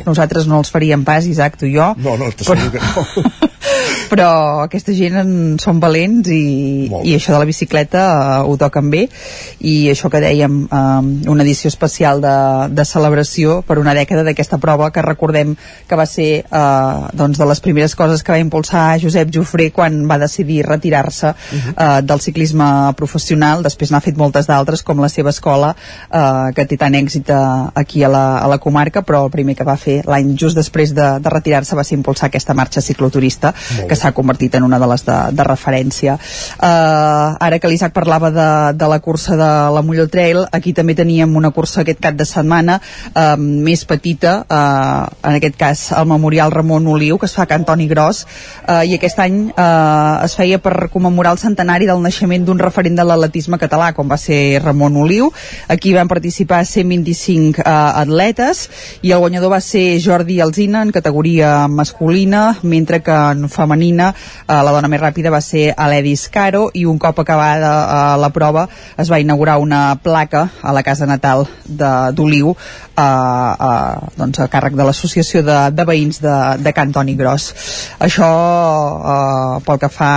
Nosaltres no els faríem pas, Isaac, tu i jo. No, no, t'asseguro que no. però aquesta gent en són valents i, i això de la bicicleta uh, ho toquen bé. I això que dèiem, um, una edició especial de, de celebració per una dècada d'aquesta prova que recordem que va ser uh, doncs de les primeres coses que va impulsar Josep Jofré quan va decidir retirar-se uh, del ciclisme professional. Després n'ha fet moltes d'altres com la seva escola uh, que té tant èxit uh, aquí a la, a la comarca però el primer que va fer l'any just després de, de retirar-se va ser impulsar aquesta marxa cicloturista que s'ha convertit en una de les de, de referència. Uh, ara que l'Isaac parlava de, de la cursa de la Molló Trail, aquí també teníem una cursa aquest cap de setmana uh, més petita, uh, en aquest cas el Memorial Ramon Oliu, que es fa a Can Toni Gros, uh, i aquest any uh, es feia per commemorar el centenari del naixement d'un referent de l'atletisme català, com va ser Ramon Oliu. Aquí van participar 125 uh, atletes, i el guanyador va ser Jordi Alzina en categoria masculina, mentre que en femenina eh, la dona més ràpida va ser Aledis Caro i un cop acabada eh, la prova es va inaugurar una placa a la casa natal de- d'Oliu eh, eh, doncs a càrrec de l'associació de, de veïns de, de Can Toni Gros. Això eh, pel que fa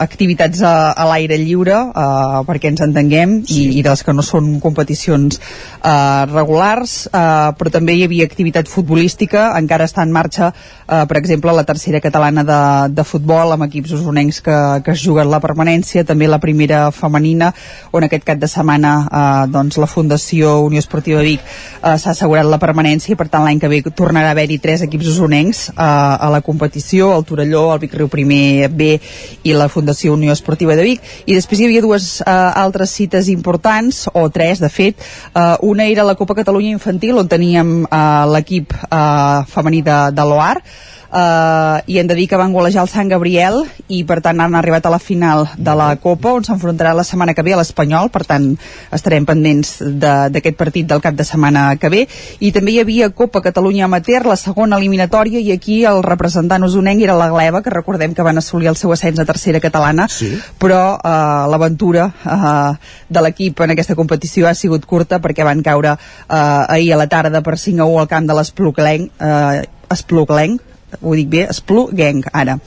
activitats a, a l'aire lliure eh, perquè ens entenguem i, i de les que no són competicions eh, regulars eh, però també hi havia activitat futbolística encara està en marxa eh, per exemple la tercera catalana de, de futbol amb equips usonencs que, que es juguen la permanència, també la primera femenina on aquest cap de setmana eh, doncs la Fundació Unió Esportiva Vic eh, s'ha assegurat la permanència i per tant l'any que ve tornarà a haver-hi tres equips usonencs eh, a la competició, el Torelló, el Vic Riu Primer B i la Fundació Unió Esportiva de Vic. I després hi havia dues eh, altres cites importants o tres de fet, eh, una era la Copa Catalunya Infantil on teníem eh, l'equip eh, femení de, de l'OAR Uh, i hem de dir que van golejar el Sant Gabriel i per tant han arribat a la final de la Copa on s'enfrontarà la setmana que ve a l'Espanyol. Per tant estarem pendents de- d'aquest partit del cap de setmana que ve. I també hi havia Copa Catalunya Amateur la segona eliminatòria i aquí el representant usonenc era la Gleva que recordem que van assolir el seu ascens a tercera catalana. Sí. però uh, l'aventura uh, de l'equip en aquesta competició ha sigut curta perquè van caure uh, ahir a la tarda per 5 a 1 al camp de l'Espluclenc uh, Espluclenc ho dic bé, Splugenc ara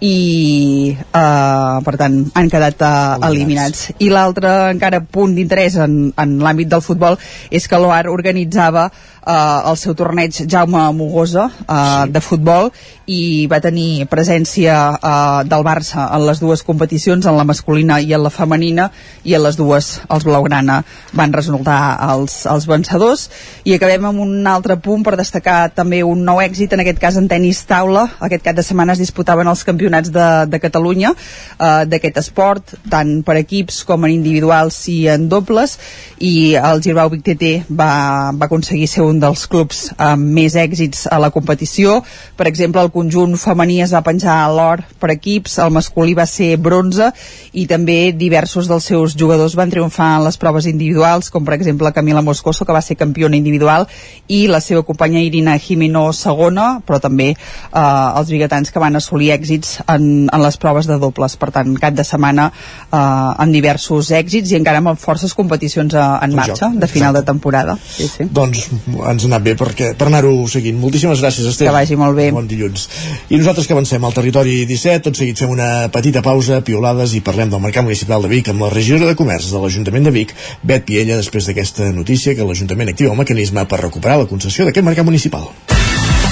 i uh, per tant han quedat uh, eliminats. i l'altre encara punt d'interès en, en l'àmbit del futbol és que l'OAR organitzava uh, el seu torneig Jaume Mogosa uh, sí. de futbol i va tenir presència uh, del Barça en les dues competicions en la masculina i en la femenina i en les dues els Blaugrana van resultar els, els vencedors. I acabem amb un altre punt per destacar també un nou èxit en aquest cas en tenis taula. Aquest cap de setmana es disputaven els campionats de, de Catalunya eh, d'aquest esport tant per equips com en individuals i en dobles i el Girbau Vic TT va, va aconseguir ser un dels clubs amb més èxits a la competició. Per exemple el conjunt femení es va penjar a l'or per equips, el masculí va ser bronze i també diversos dels seus jugadors van triomfar en les proves individuals com per exemple Camila Moscoso que va ser campiona individual i la seva companya Irina Jimeno segona però també eh, els biguetans que van assolir èxits en, en les proves de dobles per tant cap de setmana eh, amb diversos èxits i encara amb forces competicions eh, en marxa de final de temporada sí, sí. Doncs ens ha anat bé perquè, per anar-ho seguint. Moltíssimes gràcies, Esther. Que vagi molt bé. Bon dilluns. I nosaltres que avancem al territori 17, tot seguit fem una petita pausa, piolades, i parlem del Mercat Municipal de Vic amb la regidora de Comerç de l'Ajuntament de Vic, Bet Piella, després d'aquesta notícia que l'Ajuntament activa el mecanisme per recuperar la concessió d'aquest Mercat Municipal.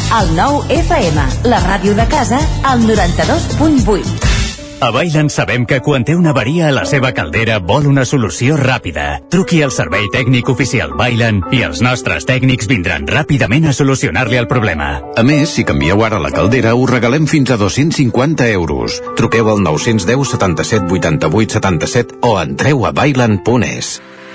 El nou FM, la ràdio de casa, al 92.8. A Bailen sabem que quan té una avaria a la seva caldera vol una solució ràpida. Truqui al servei tècnic oficial Bailen i els nostres tècnics vindran ràpidament a solucionar-li el problema. A més, si canvieu ara la caldera, us regalem fins a 250 euros. Truqueu al 910 77 88 77 o entreu a bailan.es.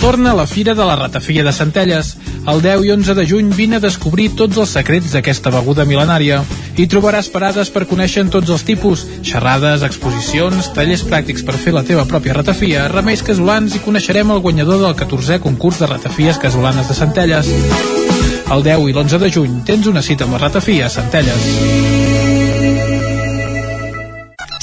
Torna la Fira de la Ratafia de Centelles. El 10 i 11 de juny vine a descobrir tots els secrets d'aquesta beguda mil·lenària. Hi trobaràs parades per conèixer tots els tipus, xerrades, exposicions, tallers pràctics per fer la teva pròpia ratafia, remeis casolans i coneixerem el guanyador del 14è concurs de ratafies casolanes de Centelles. El 10 i l'11 de juny tens una cita amb la ratafia a Centelles.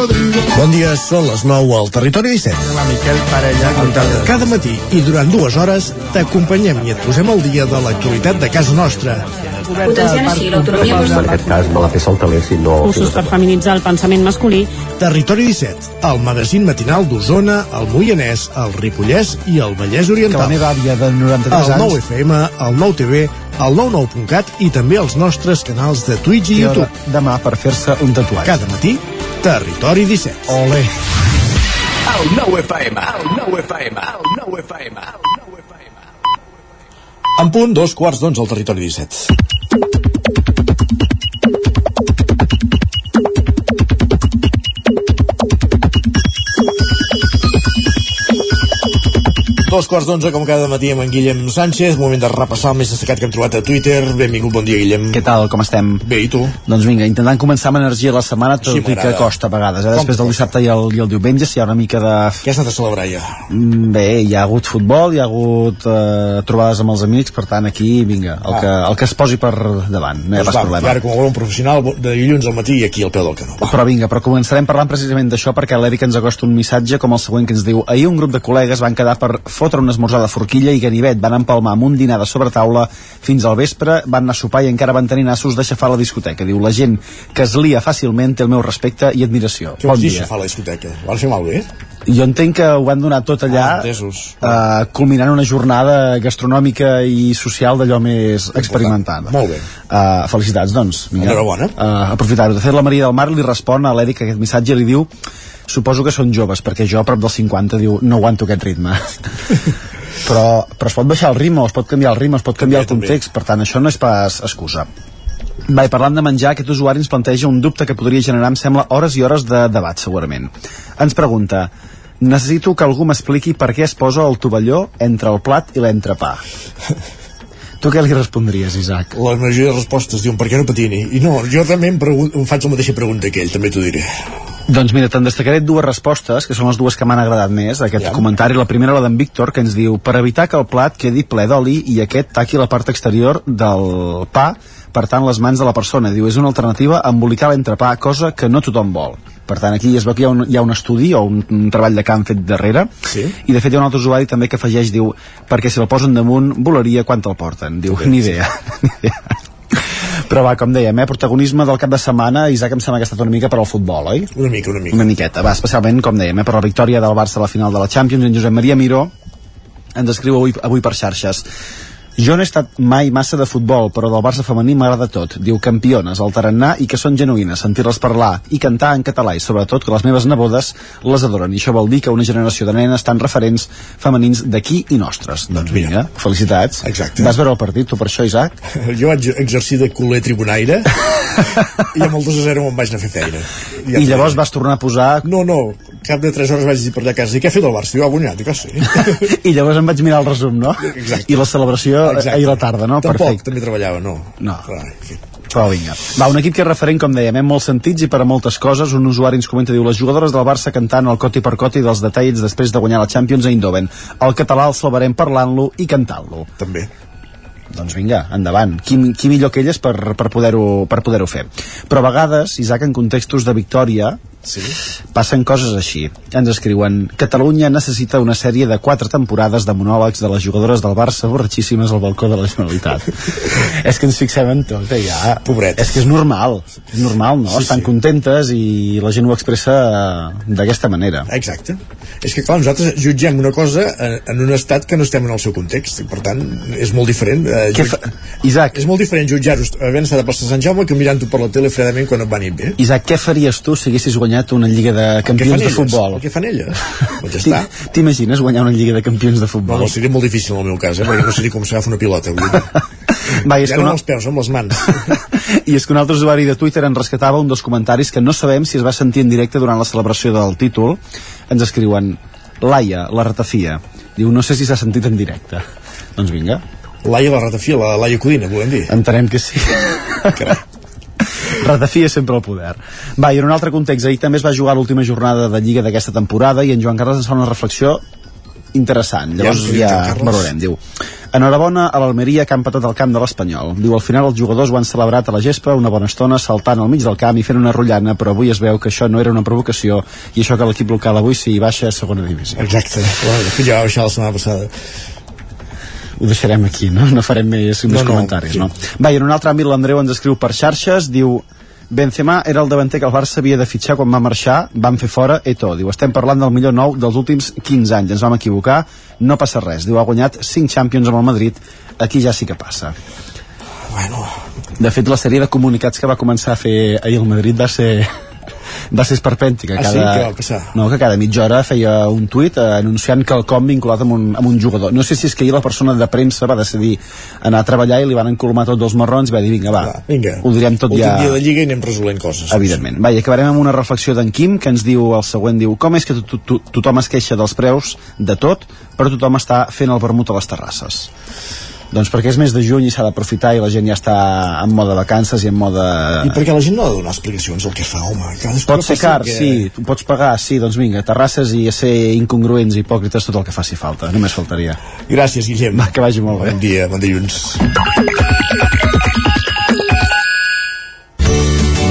Bon dia, són les 9 al Territori 17. La Miquel Parella. Cada matí i durant dues hores t'acompanyem i et posem al dia de l'actualitat de casa nostra. Potenciant així l'autonomia En aquest cas me la fer saltaler si no... Cursos per feminitzar el pensament masculí. Territori 17, el magazín matinal d'Osona, el Moianès, el Ripollès i el Vallès Oriental. Que la meva àvia de 93 el anys... 9 FM, el 9 TV, el 99.cat i també els nostres canals de Twitch i Té YouTube. demà per fer-se un tatuatge. Cada matí, Territori 17. Ole. El 9 FM, el 9 FM, el 9 FM. En punt, dos quarts d'onze al Territori 17. Dos quarts d'onze, com cada matí, amb en Guillem Sánchez. Moment de repassar el més destacat que hem trobat a Twitter. Benvingut, bon dia, Guillem. Què tal, com estem? Bé, i tu? Doncs vinga, intentant començar amb energia la setmana, tot Sí, i que costa a vegades. Eh? Després del dissabte i el, i el diumenge, si hi ha una mica de... Què has anat a celebrar ja? Mm, Bé, hi ha hagut futbol, hi ha hagut eh, trobades amb els amics, per tant, aquí, vinga, el, Ah. que, el que es posi per davant, no hi ha Doncs va, problema. ara com a bon professional, de dilluns al matí i aquí al peu del canó. Però vinga, però començarem parlant precisament d'això perquè l'Eric ens acosta un missatge com el següent que ens diu Ahir un grup de col·legues van quedar per fotre un esmorzar de forquilla i ganivet, van empalmar amb un dinar de sobretaula fins al vespre, van anar a sopar i encara van tenir nassos de xafar la discoteca. Diu, la gent que es lia fàcilment té el meu respecte i admiració. Què bon vols dir, a la discoteca? Van fer malbé? Jo entenc que ho van donar tot allà, Ah, eh, culminant una jornada gastronòmica i social d'allò més experimentada. Molt bé. Uh, felicitats, doncs. Vinga. Enhorabona. Uh, aprofitar-ho. De fet, la Maria del Mar li respon a l'Eric aquest missatge i li diu suposo que són joves, perquè jo a prop dels 50 diu no aguanto aquest ritme. però, però es pot baixar el ritme, es pot canviar el ritme, es pot canviar el context, per tant, això no és pas excusa. Va, i parlant de menjar, aquest usuari ens planteja un dubte que podria generar, em sembla, hores i hores de debat, segurament. Ens pregunta, necessito que algú m'expliqui per què es posa el tovalló entre el plat i l'entrepà. Tu què li respondries, Isaac? La majoria de respostes diuen per què no patini? I no, jo també em, em faig la mateixa pregunta que ell, també t'ho diré. Doncs mira, te'n destacaré dues respostes, que són les dues que m'han agradat més, d'aquest Ja. comentari. La primera, la d'en Víctor, que ens diu per evitar que el plat quedi ple d'oli i aquest taqui la part exterior del pa, per tant, les mans de la persona. Diu, és una alternativa a embolicar l'entrepà, cosa que no tothom vol. Per tant, aquí es veu que hi ha un, hi ha un estudi o un, un treball de camp fet darrere, Sí? i de fet hi ha un altre usuari també que afegeix, diu, perquè si el posen damunt, volaria quan te'l porten. Diu, ni idea. ni idea. Però va, com dèiem, eh, protagonisme del cap de setmana, Isaac em sembla que ha estat una mica per al futbol, oi? Una mica, una mica. Una miqueta, va, especialment, com dèiem, eh, per la victòria del Barça a la final de la Champions, en Josep Maria Miró ens escriu avui, avui per xarxes. Jo no he estat mai massa de futbol, però del Barça femení m'agrada tot. Diu campiones, el tarannà i que són genuïnes, sentir-les parlar i cantar en català i sobretot que les meves nebodes les adoren. I això vol dir que una generació de nenes tan referents femenins d'aquí i nostres. Doncs vinga, felicitats. Exacte. Vas veure el partit, tu per això, Isaac? Jo vaig exercir de culer tribunaire i amb el 2 a 0 me'n vaig anar a fer feina. I llavors vas tornar a posar... No, no, cap de 3 hores vaig dir per allà a casa i què ha fet el Barça? Diu, ha guanyat, dic, ah, sí. I llavors em vaig mirar el resum, no? Exacte. I la celebració Exacte. ahir a la tarda, no? Tampoc, Perfecte. també treballava, no. No. Clar, fi. Però vinga. Va, un equip que és referent, com dèiem, en molts sentits i per a moltes coses. Un usuari ens comenta, diu, les jugadores del Barça cantant el coti per coti dels detalls després de guanyar la Champions a Eindhoven. El català el salvarem parlant-lo i cantant-lo. També. Doncs vinga, endavant. Qui, qui millor que elles per, per poder-ho per poder fer. Però a vegades, Isaac, en contextos de victòria, sí. passen coses així. Ens escriuen Catalunya necessita una sèrie de quatre temporades de monòlegs de les jugadores del Barça borratxíssimes al balcó de la Generalitat. és que ens fixem en tot, eh, ja. Pobret. És que és normal, és normal, no? Sí, Estan sí. contentes i la gent ho expressa eh, d'aquesta manera. Exacte. És que, clar, nosaltres jutgem una cosa en, en un estat que no estem en el seu context, per tant, és molt diferent. Eh, fa... Isaac. És molt diferent jutjar-ho havent estat a plaça Sant Jaume que mirant-ho per la tele fredament quan et va anar bé. Isaac, què faries tu si haguessis guanyat una lliga de campions de futbol? El que fan elles? Doncs ja. T'imagines guanyar una lliga de campions de No, futbol? no, seria molt difícil en el meu cas, eh? perquè no sabria com s'agafa una pilota. Vull dir. Va, i és ja que no una- amb els peus, amb les mans. I és que un altre usuari de Twitter ens rescatava un dels comentaris que no sabem si es va sentir en directe durant la celebració del títol. Ens escriuen Laia, la ratafia. Diu, no sé si s'ha sentit en directe. Doncs vinga. Laia la ratafia, la Laia Codina, volem dir. Entenem que sí. Ratafia sempre al poder. Va, i en un altre context, ahir també es va jugar l'última jornada de Lliga d'aquesta temporada i en Joan Carles ens fa una reflexió interessant. Llavors Ja, ja, valorem. Diu, enhorabona a l'Almeria que han patat el camp de l'Espanyol. Diu, al final els jugadors ho han celebrat a la gespa una bona estona saltant al mig del camp i fent una rotllana, però avui es veu que això no era una provocació i això que l'equip local avui sí baixa a segona divisió. Exacte. Va baixar la setmana passada. Ho deixarem aquí, no? No farem més, més No, no, comentaris, sí. no? Va, i en un altre àmbit l'Andreu ens escriu per xarxes, diu Benzema era el davanter que el Barça havia de fitxar quan va marxar, van fer fora Eto. Diu, estem parlant del millor nou dels últims 15 anys, ens vam equivocar, no passa res. Diu, ha guanyat 5 Champions amb el Madrid, aquí ja sí que passa. Bueno. De fet, la sèrie de comunicats que va començar a fer ahir el Madrid va ser va ser esperpèntica. Ah, sí? Què va passar? No, que cada mitja hora feia un tuit eh, anunciant que el com vinculat amb un, amb un jugador. No sé si és que ahir la persona de premsa va decidir anar a treballar i li van encolomar tots els marrons i va dir, vinga, va, Va, vinga. ho direm tot Últim ja... dia de Lliga i anem resolent coses. Evidentment. Va, i acabarem amb una reflexió d'en Quim que ens diu el següent, diu com és que to to tothom es queixa dels preus de tot, però tothom està fent el vermut a les terrasses? Doncs perquè és mes de juny i s'ha d'aprofitar i la gent ja està en mode vacances i en mode... I perquè la gent no ha de donar explicacions del que fa, home. Cadascú Pot ser car, que... sí, tu pots pagar, sí, doncs vinga, terrasses i ser incongruents i hipòcrites tot el que faci falta, només faltaria. Gràcies, Guillem. Va, que vagi molt bé. Bon dia, bon dilluns.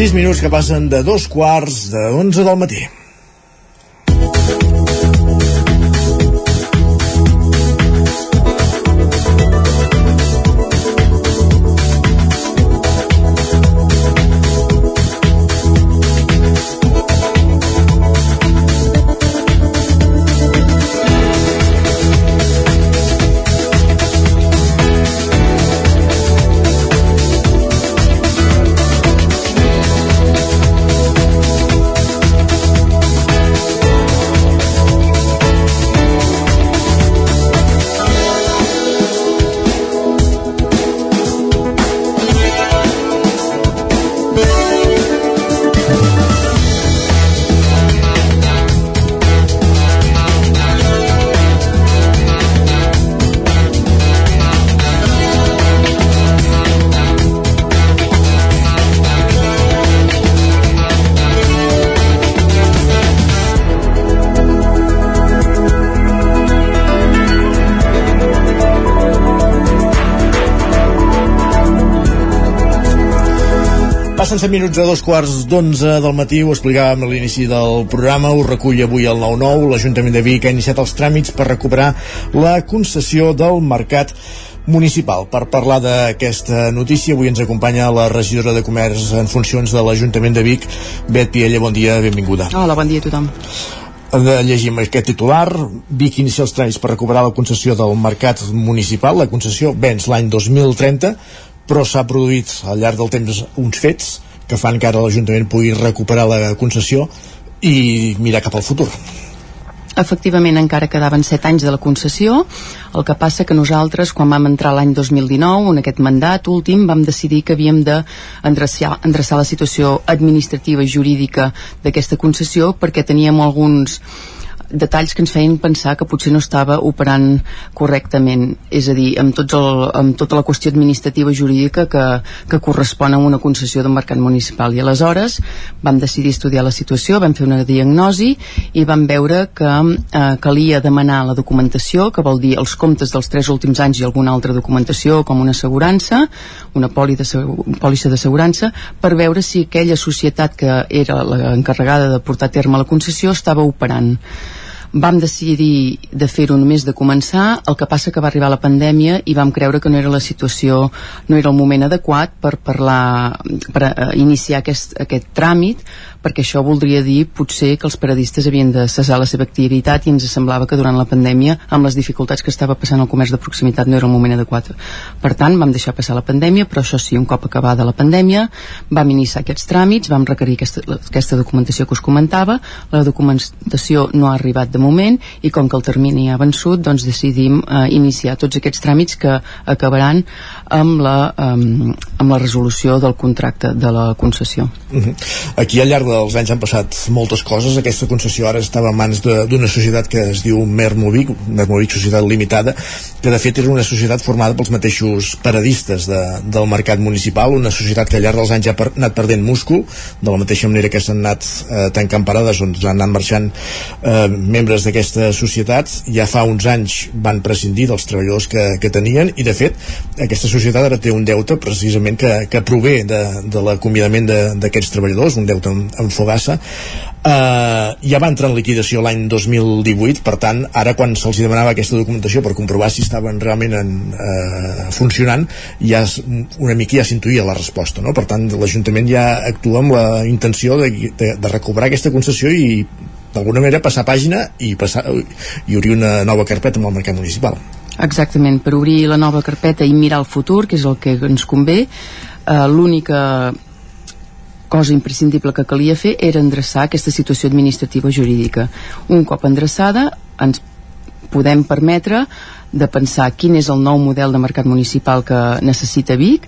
6 minuts que passen de dos quarts de 11 del matí. Passen 7 minuts a dos quarts d'onze del matí, ho explicàvem a l'inici del programa, ho recull avui el 9-9. L'Ajuntament de Vic ha iniciat els tràmits per recuperar la concessió del mercat municipal. Per parlar d'aquesta notícia, avui ens acompanya la regidora de Comerç en funcions de l'Ajuntament de Vic, Bet Piella, bon dia, benvinguda. Hola, bon dia a tothom de llegir aquest titular Vic inicia els tràmits per recuperar la concessió del mercat municipal la concessió vens l'any 2030 però s'ha produït al llarg del temps uns fets que fan que ara l'Ajuntament pugui recuperar la concessió i mirar cap al futur. Efectivament encara quedaven 7 anys de la concessió. El que passa que nosaltres quan vam entrar l'any 2019 en aquest mandat últim vam decidir que havíem d'endreçar endreçar la situació administrativa i jurídica d'aquesta concessió perquè teníem alguns detalls que ens feien pensar que potser no estava operant correctament, és a dir, amb, tots el, amb tota la qüestió administrativa jurídica que, que correspon a una concessió d'un mercat municipal. I aleshores vam decidir estudiar la situació, vam fer una diagnosi i vam veure que eh, calia demanar la documentació, que vol dir els comptes dels tres últims anys i alguna altra documentació, com una assegurança, una pòlissa d'assegurança, per veure si aquella societat que era l'encarregada de portar a terme la concessió estava operant vam decidir de fer-ho només de començar, el que passa que va arribar la pandèmia i vam creure que no era la situació, no era el moment adequat per parlar, per uh, iniciar aquest, aquest tràmit, perquè això voldria dir potser que els paradistes havien de cessar la seva activitat i ens semblava que durant la pandèmia, amb les dificultats que estava passant el comerç de proximitat, no era el moment adequat. Per tant, vam deixar passar la pandèmia, però això sí, un cop acabada la pandèmia, vam iniciar aquests tràmits, vam requerir aquesta, aquesta documentació que us comentava, la documentació no ha arribat de moment i com que el termini ha vençut, doncs decidim eh, iniciar tots aquests tràmits que acabaran amb la, um, amb la resolució del contracte de la concessió. Aquí al llarg dels anys han passat moltes coses. Aquesta concessió ara estava en mans d'una societat que es diu Mermovic, Mermovic Societat Limitada, que de fet era una societat formada pels mateixos paradistes de, del mercat municipal, una societat que al llarg dels anys ha per, anat perdent múscul, de la mateixa manera que s'han anat eh, tancant parades, on han anat marxant eh, membres d'aquesta societat. Ja fa uns anys van prescindir dels treballadors que, que tenien i de fet aquesta societat ara té un deute precisament que, que prové de, de l'acomiadament d'aquests treballadors, un deute amb Fogassa Uh, ja va entrar en liquidació l'any 2018 per tant ara quan se'ls demanava aquesta documentació per comprovar si estaven realment en, uh, funcionant ja es, una mica ja s'intuïa la resposta no? per tant l'Ajuntament ja actua amb la intenció de, de, de recuperar aquesta concessió i d'alguna manera passar pàgina i, passar, i obrir una nova carpeta amb el mercat municipal Exactament, per obrir la nova carpeta i mirar el futur, que és el que ens convé, eh, l'única cosa imprescindible que calia fer era endreçar aquesta situació administrativa jurídica. Un cop endreçada, ens podem permetre de pensar quin és el nou model de mercat municipal que necessita Vic,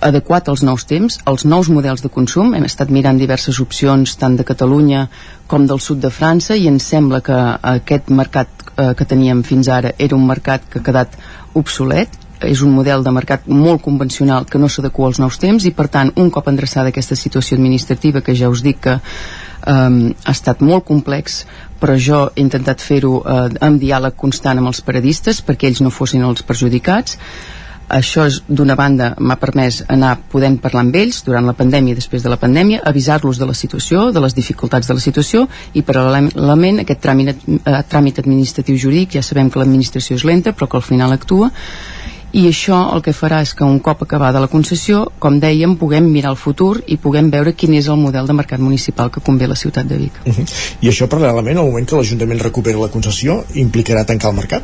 adequat als nous temps, als nous models de consum. Hem estat mirant diverses opcions tant de Catalunya com del sud de França i ens sembla que aquest mercat eh, que teníem fins ara era un mercat que ha quedat obsolet és un model de mercat molt convencional que no s'adequa als nous temps i per tant un cop endreçada aquesta situació administrativa que ja us dic que um, ha estat molt complex però jo he intentat fer-ho uh, amb diàleg constant amb els paradistes perquè ells no fossin els perjudicats. Això d'una banda m'ha permès anar podent parlar amb ells durant la pandèmia i després de la pandèmia avisar-los de la situació, de les dificultats de la situació i paral·lelament aquest tràmit, eh, tràmit administratiu jurídic. Ja sabem que l'administració és lenta però que al final actua i això el que farà és que un cop acabada la concessió, com dèiem, puguem mirar el futur i puguem veure quin és el model de mercat municipal que convé a la ciutat de Vic. Uh -huh. I això, paral·lelament, al moment que l'Ajuntament recuperi la concessió, implicarà tancar el mercat?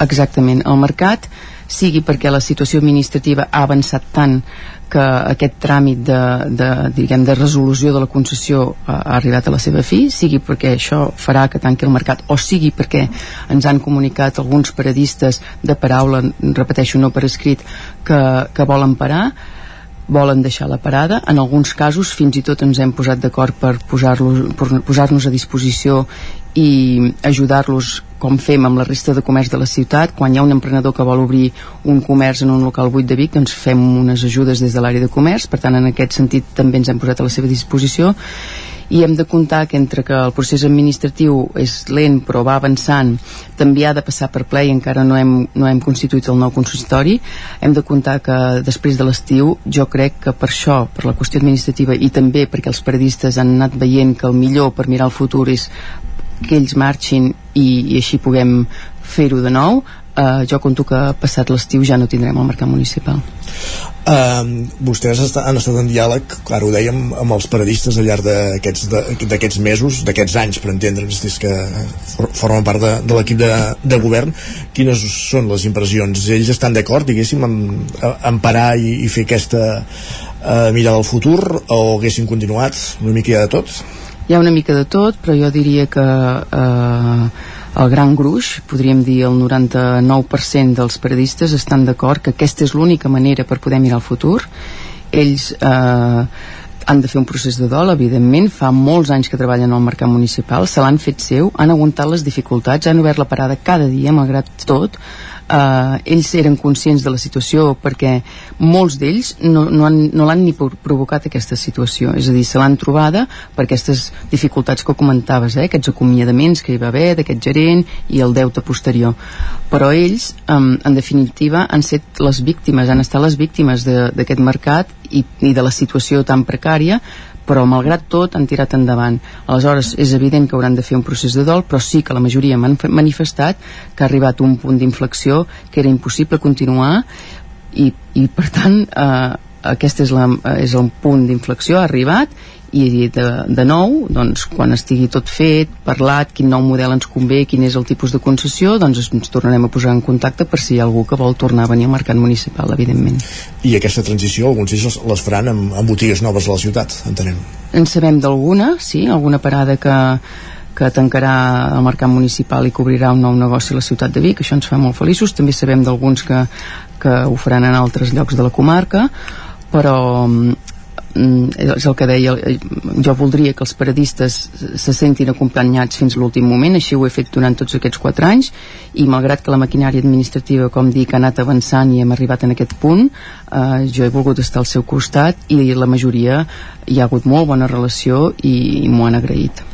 Exactament. El mercat sigui perquè la situació administrativa ha avançat tant que aquest tràmit de, de, diguem, de resolució de la concessió ha, ha arribat a la seva fi, sigui perquè això farà que tanqui el mercat o sigui perquè ens han comunicat alguns paradistes de paraula, repeteixo, no per escrit, que, que volen parar volen deixar la parada. En alguns casos fins i tot ens hem posat d'acord per posar-nos posar a disposició i ajudar-los com fem amb la resta de comerç de la ciutat. Quan hi ha un emprenedor que vol obrir un comerç en un local buit de Vic doncs fem unes ajudes des de l'àrea de comerç. Per tant en aquest sentit també ens hem posat a la seva disposició. I hem de comptar que entre que el procés administratiu és lent però va avançant també ha de passar per ple i encara no hem, no hem constituït el nou consistori hem de comptar que després de l'estiu jo crec que per això, per la qüestió administrativa i també perquè els periodistes han anat veient que el millor per mirar el futur és que ells marxin i, i així puguem fer-ho de nou eh, jo conto que passat l'estiu ja no tindrem el mercat municipal Uh, vostès han estat en diàleg, ara ho dèiem, amb els periodistes al llarg d'aquests mesos, d'aquests anys, per entendre'ns, des que for, formen part de, de l'equip de, de govern. Quines són les impressions? Ells estan d'acord, diguéssim, en, en parar i, i fer aquesta uh, mirada al futur o haguessin continuat una mica de tot? Hi ha una mica de tot, però jo diria que eh, el gran gruix, podríem dir el 99% dels periodistes estan d'acord que aquesta és l'única manera per poder mirar el futur. Ells eh, han de fer un procés de dol, evidentment, fa molts anys que treballen al mercat municipal, se l'han fet seu, han aguantat les dificultats, han obert la parada cada dia, malgrat tot, eh, ells eren conscients de la situació perquè molts d'ells no, no, han, no l'han ni provocat aquesta situació, és a dir, se l'han trobada per aquestes dificultats que comentaves, eh, aquests acomiadaments que hi va haver d'aquest gerent i el deute posterior. Però ells, eh, en definitiva han set les víctimes, han estat les víctimes d'aquest mercat i, i de la situació tan precària però malgrat tot han tirat endavant. Aleshores, és evident que hauran de fer un procés de dol, però sí que la majoria m'han manifestat que ha arribat un punt d'inflexió que era impossible continuar i, i per tant, eh, aquest és, la, és el punt d'inflexió, ha arribat i de, de nou, doncs, quan estigui tot fet, parlat, quin nou model ens convé, quin és el tipus de concessió, doncs ens tornarem a posar en contacte per si hi ha algú que vol tornar a venir al mercat municipal, evidentment. I aquesta transició, alguns d'ells les faran amb, amb botigues noves a la ciutat, entenem? En sabem d'alguna, sí, alguna parada que, que tancarà el mercat municipal i cobrirà un nou negoci a la ciutat de Vic, això ens fa molt feliços, també sabem d'alguns que, que ho faran en altres llocs de la comarca, però Mm, és el que deia jo voldria que els periodistes se sentin acompanyats fins l'últim moment així ho he fet durant tots aquests quatre anys i malgrat que la maquinària administrativa com dic ha anat avançant i hem arribat en aquest punt eh, jo he volgut estar al seu costat i la majoria hi ha hagut molt bona relació i m'ho han agraït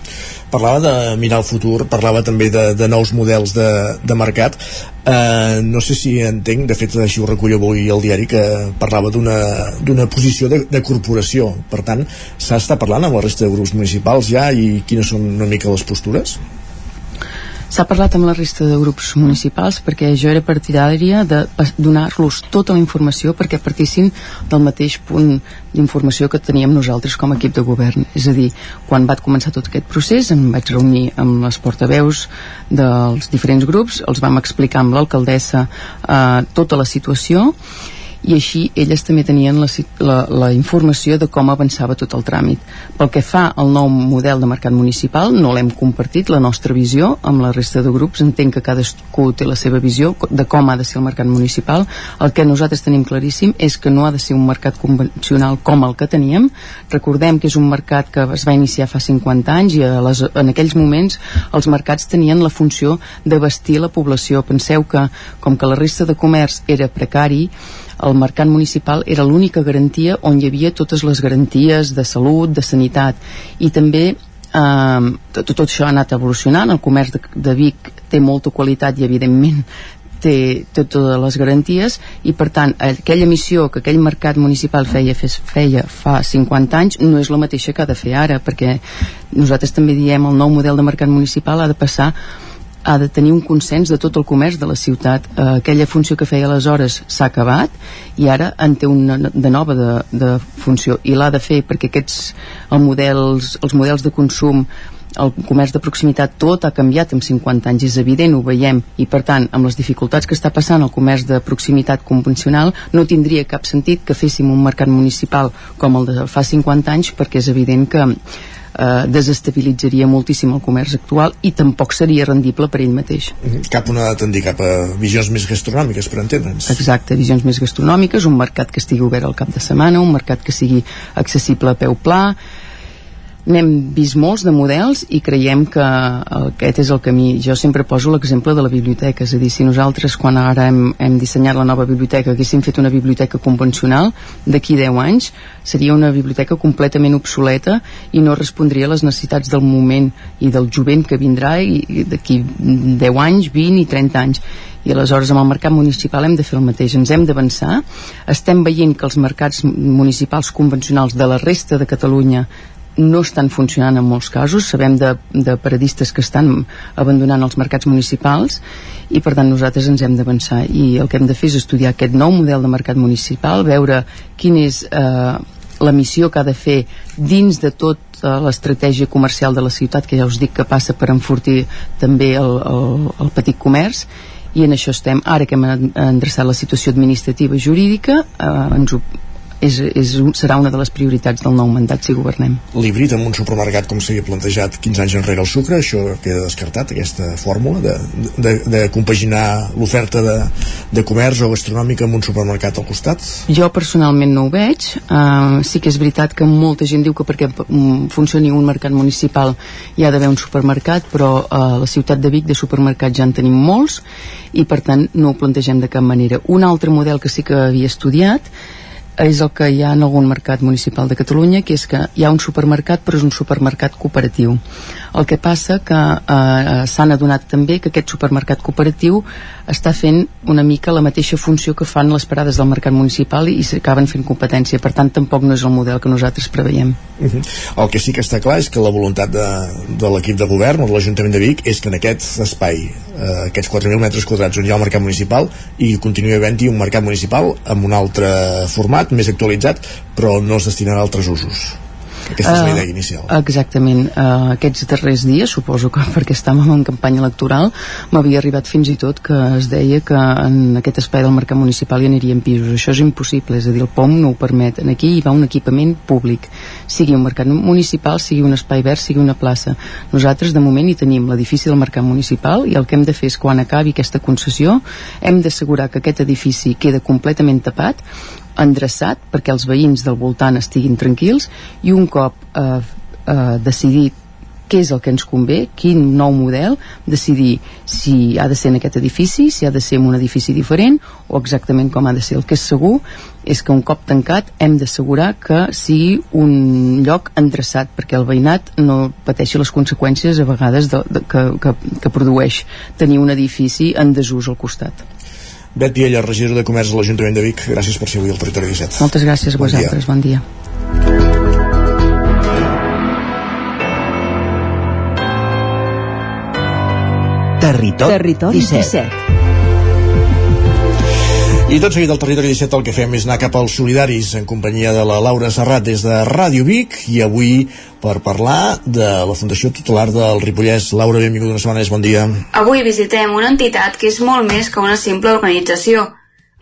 parlava de mirar el futur, parlava també de, de nous models de, de mercat eh, no sé si entenc, de fet així ho recullo avui al diari que parlava d'una posició de, de corporació per tant, s'ha estat parlant amb la resta de grups municipals ja i quines són una mica les postures? S'ha parlat amb la resta de grups municipals perquè jo era partidària de donar-los tota la informació perquè partissin del mateix punt d'informació que teníem nosaltres com a equip de govern. És a dir, quan va començar tot aquest procés em vaig reunir amb les portaveus dels diferents grups, els vam explicar amb l'alcaldessa eh, tota la situació i així elles també tenien la, la, la informació de com avançava tot el tràmit. Pel que fa al nou model de mercat municipal, no l'hem compartit, la nostra visió, amb la resta de grups. Entenc que cadascú té la seva visió de com ha de ser el mercat municipal. El que nosaltres tenim claríssim és que no ha de ser un mercat convencional com el que teníem. Recordem que és un mercat que es va iniciar fa 50 anys i a les, en aquells moments els mercats tenien la funció de vestir la població. Penseu que, com que la resta de comerç era precari, el mercat municipal era l'única garantia on hi havia totes les garanties de salut, de sanitat. I també eh, tot, tot això ha anat evolucionant. El comerç de, de Vic té molta qualitat i evidentment té, té totes les garanties. I per tant aquella missió que aquell mercat municipal feia, fes, feia fa 50 anys no és la mateixa que ha de fer ara perquè nosaltres també diem el nou model de mercat municipal ha de passar ha de tenir un consens de tot el comerç de la ciutat. Eh, aquella funció que feia aleshores s'ha acabat i ara en té una de nova de, de funció. I l'ha de fer perquè aquests el models, els models de consum el comerç de proximitat tot ha canviat en 50 anys, és evident, ho veiem. I per tant, amb les dificultats que està passant el comerç de proximitat convencional no tindria cap sentit que féssim un mercat municipal com el de fa 50 anys perquè és evident que eh, desestabilitzaria moltíssim el comerç actual i tampoc seria rendible per ell mateix. Mhm. Cap una tendir cap a visions més gastronòmiques, per entendre'ns. Exacte, visions més gastronòmiques, un mercat que estigui obert al cap de setmana, un mercat que sigui accessible a peu pla, n'hem vist molts de models i creiem que aquest és el camí. Jo sempre poso l'exemple de la biblioteca, és a dir, si nosaltres quan ara hem, hem dissenyat la nova biblioteca haguéssim fet una biblioteca convencional, d'aquí 10 anys seria una biblioteca completament obsoleta i no respondria a les necessitats del moment i del jovent que vindrà i d'aquí 10 anys, 20 i 30 anys. I aleshores amb el mercat municipal hem de fer el mateix, ens hem d'avançar. Estem veient que els mercats municipals convencionals de la resta de Catalunya no estan funcionant en molts casos. Sabem de, de paradistes que estan abandonant els mercats municipals i per tant nosaltres ens hem d'avançar. I el que hem de fer és estudiar aquest nou model de mercat municipal veure quin és eh, la missió que ha de fer dins de tot l'estratègia comercial de la ciutat que ja us dic que passa per enfortir també el, el, el petit comerç. I en això estem. Ara que hem endreçat la situació administrativa i jurídica, eh, ens ho és, és, serà una de les prioritats del nou mandat si governem. L'híbrid amb un supermercat com s'havia plantejat 15 anys enrere el sucre, això queda descartat, aquesta fórmula de, de, de compaginar l'oferta de, de comerç o gastronòmica amb un supermercat al costat? Jo personalment no ho veig. Uh, sí que és veritat que molta gent diu que perquè mm, funcioni un mercat municipal hi ha d'haver un supermercat, però uh, a la ciutat de Vic de supermercats ja en tenim molts i per tant no ho plantegem de cap manera. Un altre model que sí que havia estudiat és el que hi ha en algun mercat municipal de Catalunya, que és que hi ha un supermercat però és un supermercat cooperatiu. El que passa que eh, s'han adonat també que aquest supermercat cooperatiu està fent una mica la mateixa funció que fan les parades del mercat municipal i, s'acaben fent competència. Per tant, tampoc no és el model que nosaltres preveiem. Uh -huh. El que sí que està clar és que la voluntat de, de l'equip de govern o de l'Ajuntament de Vic és que en aquest espai, eh, aquests 4.000 metres quadrats on hi ha el mercat municipal, i continuï havent-hi un mercat municipal amb un altre format, més actualitzat, però no es destinarà a altres usos. Aquesta és la idea inicial. Exactament. Uh, aquests darrers dies, suposo que perquè estàvem en campanya electoral, m'havia arribat fins i tot que es deia que en aquest espai del mercat municipal hi anirien pisos. Això és impossible, és a dir, el POM no ho permet. En aquí hi va un equipament públic, sigui un mercat municipal, sigui un espai verd, sigui una plaça. Nosaltres, de moment, hi tenim l'edifici del mercat municipal i el que hem de fer és, quan acabi aquesta concessió, hem d'assegurar que aquest edifici queda completament tapat endreçat perquè els veïns del voltant estiguin tranquils i un cop eh, eh, decidit què és el que ens convé, quin nou model, decidir si ha de ser en aquest edifici, si ha de ser en un edifici diferent o exactament com ha de ser. El que és segur és que un cop tancat hem d'assegurar que sigui un lloc endreçat perquè el veïnat no pateixi les conseqüències a vegades de, de, que, que, que produeix tenir un edifici en desús al costat. Bet Piella, regidor de Comerç de l'Ajuntament de Vic, gràcies per ser avui al Territori 17. Moltes gràcies a bon vosaltres, dia. bon dia. Territori, Territori 17. 17. I tot seguit al Territori 17 el que fem és anar cap als solidaris en companyia de la Laura Serrat des de Ràdio Vic i avui per parlar de la Fundació Tutelar del Ripollès. Laura, benvinguda una setmana més, bon dia. Avui visitem una entitat que és molt més que una simple organització.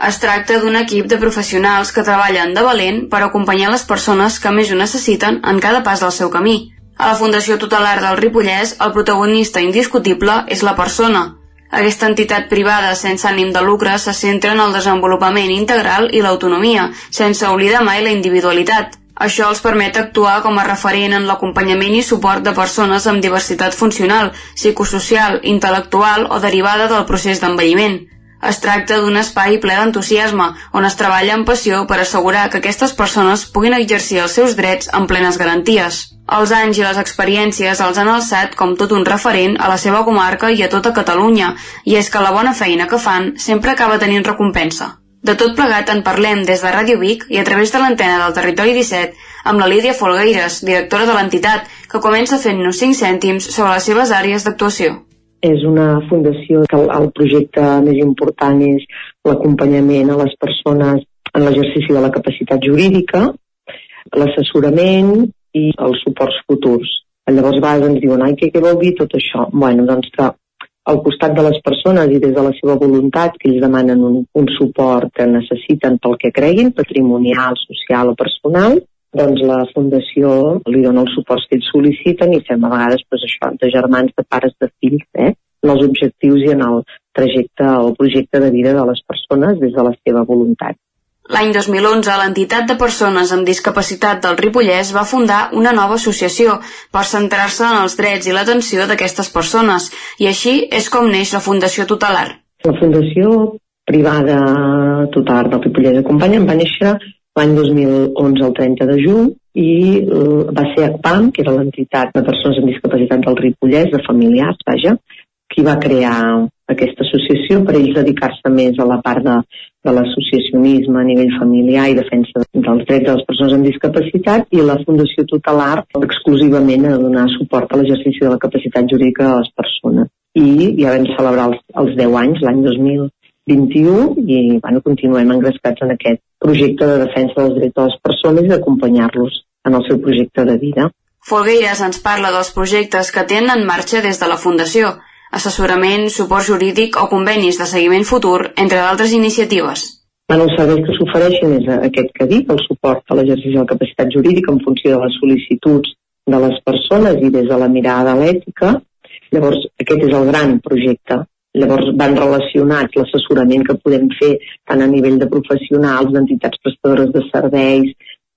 Es tracta d'un equip de professionals que treballen de valent per acompanyar les persones que més ho necessiten en cada pas del seu camí. A la Fundació Tutelar del Ripollès, el protagonista indiscutible és la persona, aquesta entitat privada sense ànim de lucre se centra en el desenvolupament integral i l'autonomia, sense oblidar mai la individualitat. Això els permet actuar com a referent en l'acompanyament i suport de persones amb diversitat funcional, psicosocial, intel·lectual o derivada del procés d'envelliment. Es tracta d'un espai ple d'entusiasme, on es treballa amb passió per assegurar que aquestes persones puguin exercir els seus drets amb plenes garanties. Els anys i les experiències els han alçat com tot un referent a la seva comarca i a tota Catalunya, i és que la bona feina que fan sempre acaba tenint recompensa. De tot plegat en parlem des de Ràdio Vic i a través de l'antena del Territori 17 amb la Lídia Folgueires, directora de l'entitat, que comença fent-nos 5 cèntims sobre les seves àrees d'actuació. És una fundació que el projecte més important és l'acompanyament a les persones en l'exercici de la capacitat jurídica, l'assessorament i els suports futurs. Llavors a vegades ens diuen, ai, què, què vol dir tot això? Bueno, doncs que al costat de les persones i des de la seva voluntat, que ells demanen un, un suport que necessiten pel que creguin, patrimonial, social o personal, doncs la Fundació li dona els suports que ells sol·liciten i fem a vegades pues, això, de germans, de pares, de fills, eh? en els objectius i en el trajecte o projecte de vida de les persones des de la seva voluntat. L'any 2011, l'entitat de persones amb discapacitat del Ripollès va fundar una nova associació per centrar-se en els drets i l'atenció d'aquestes persones, i així és com neix la Fundació Tutelar. La Fundació Privada Tutelar del Ripollès Acompanya va néixer l'any 2011, el 30 de juny, i uh, va ser ACPAM, que era l'entitat de persones amb discapacitat del Ripollès, de familiars, vaja, qui va crear aquesta associació per ells dedicar-se més a la part de, de l'associacionisme a nivell familiar i defensa dels drets de les persones amb discapacitat i la Fundació Tutelar exclusivament a donar suport a l'exercici de la capacitat jurídica de les persones. I ja vam celebrar els, els 10 anys, l'any 2021, i bueno, continuem engrescats en aquest projecte de defensa dels drets de les persones i d'acompanyar-los en el seu projecte de vida. Folgueires ens parla dels projectes que tenen en marxa des de la Fundació, assessorament, suport jurídic o convenis de seguiment futur, entre d'altres iniciatives. En els serveis que s'ofereixen és aquest que dic, el suport a l'exercici de la capacitat jurídica en funció de les sol·licituds de les persones i des de la mirada l'ètica. Llavors, aquest és el gran projecte. Llavors van relacionats l'assessorament que podem fer tant a nivell de professionals, d'entitats prestadores de serveis,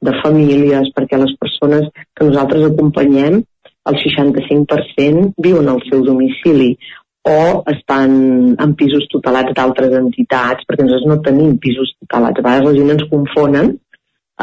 de famílies, perquè les persones que nosaltres acompanyem el 65% viuen al seu domicili o estan en pisos tutelats d'altres entitats, perquè nosaltres no tenim pisos tutelats. A vegades la gent ens confonen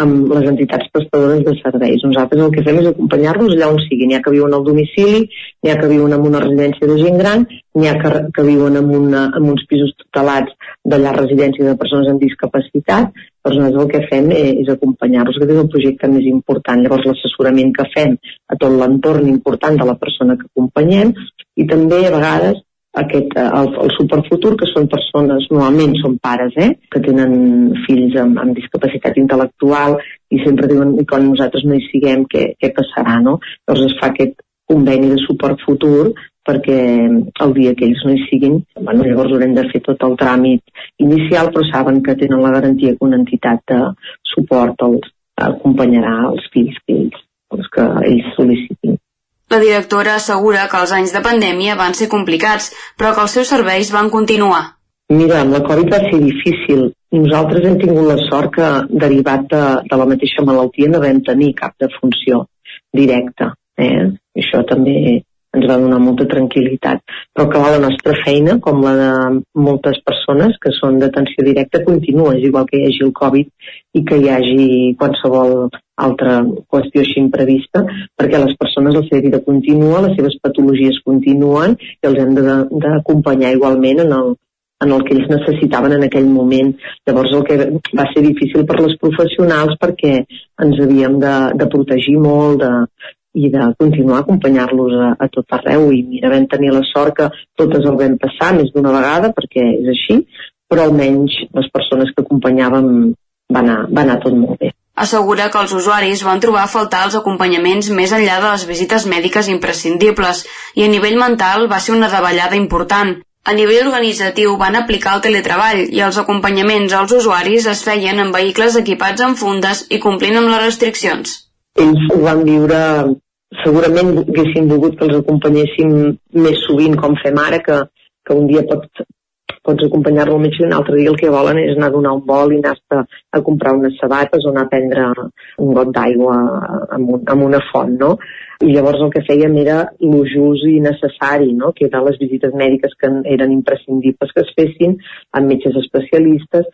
amb les entitats prestadores de serveis. Nosaltres el que fem és acompanyar-los allà on sigui. N'hi ha que viuen al domicili, n'hi ha que viuen en una residència de gent gran, n'hi ha que, que viuen en, una, en uns pisos tutelats de la residència de persones amb discapacitat, nosaltres el que fem és, és acompanyar-los. Aquest és el projecte més important. Llavors l'assessorament que fem a tot l'entorn important de la persona que acompanyem i també a vegades aquest, eh, el, el superfutur, que són persones, normalment són pares, eh, que tenen fills amb, amb discapacitat intel·lectual i sempre diuen, i quan nosaltres no hi siguem, què, què passarà, no? Llavors es fa aquest conveni de suport futur perquè el dia que ells no hi siguin, bueno, llavors haurem de fer tot el tràmit inicial, però saben que tenen la garantia que una entitat de suport els acompanyarà els fills que ells, els que ells sol·licitin. La directora assegura que els anys de pandèmia van ser complicats, però que els seus serveis van continuar. Mira, amb la Covid va ser difícil. Nosaltres hem tingut la sort que, derivat de, de la mateixa malaltia, no vam tenir cap de funció directa. Eh? Això també ens va donar molta tranquil·litat. Però que la nostra feina, com la de moltes persones que són d'atenció directa, continua, és igual que hi hagi el Covid i que hi hagi qualsevol altra qüestió així imprevista, perquè les persones la seva vida continua, les seves patologies continuen i els hem d'acompanyar igualment en el, en el que ells necessitaven en aquell moment. Llavors el que va ser difícil per les professionals perquè ens havíem de, de protegir molt, de, i de continuar acompanyar-los a, a tot arreu i mira, vam tenir la sort que totes el vam passar més d'una vegada perquè és així, però almenys les persones que acompanyàvem va anar, va anar tot molt bé. Assegura que els usuaris van trobar a faltar els acompanyaments més enllà de les visites mèdiques imprescindibles i a nivell mental va ser una davallada important. A nivell organitzatiu van aplicar el teletreball i els acompanyaments als usuaris es feien en vehicles equipats amb fundes i complint amb les restriccions. Ells ho van viure segurament haguessin volgut que els acompanyéssim més sovint com fem ara, que, que un dia pots, pots acompanyar-lo metge i un altre dia el que volen és anar a donar un vol i anar a, a comprar unes sabates o anar a prendre un got d'aigua amb, un, amb una font, no? I llavors el que fèiem era lo just i necessari, no? que eren les visites mèdiques que eren imprescindibles que es fessin amb metges especialistes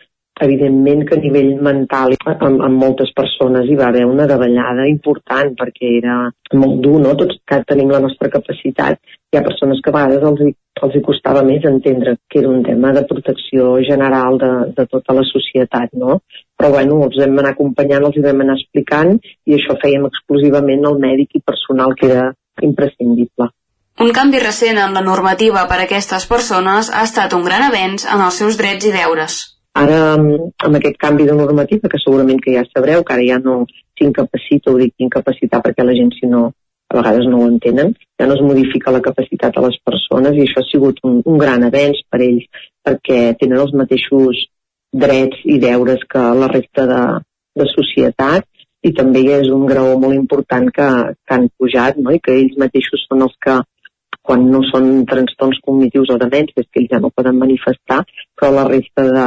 evidentment que a nivell mental amb, amb moltes persones hi va haver una davallada important perquè era molt dur, no? Tots que tenim la nostra capacitat. Hi ha persones que a vegades els els hi costava més entendre que era un tema de protecció general de, de tota la societat, no? Però bueno, els vam anar acompanyant, els hi vam anar explicant i això fèiem exclusivament el mèdic i personal que era imprescindible. Un canvi recent en la normativa per a aquestes persones ha estat un gran avenç en els seus drets i deures. Ara, amb aquest canvi de normativa, que segurament que ja sabreu, que ara ja no s'incapacita, ho dic incapacitar perquè la gent, si no, a vegades no ho entenen, ja no es modifica la capacitat de les persones i això ha sigut un, un gran avenç per ells perquè tenen els mateixos drets i deures que la resta de, de societat i també és un graó molt important que, que han pujat no? i que ells mateixos són els que quan no són trastorns cognitius o demències que ells ja no poden manifestar, però la resta de,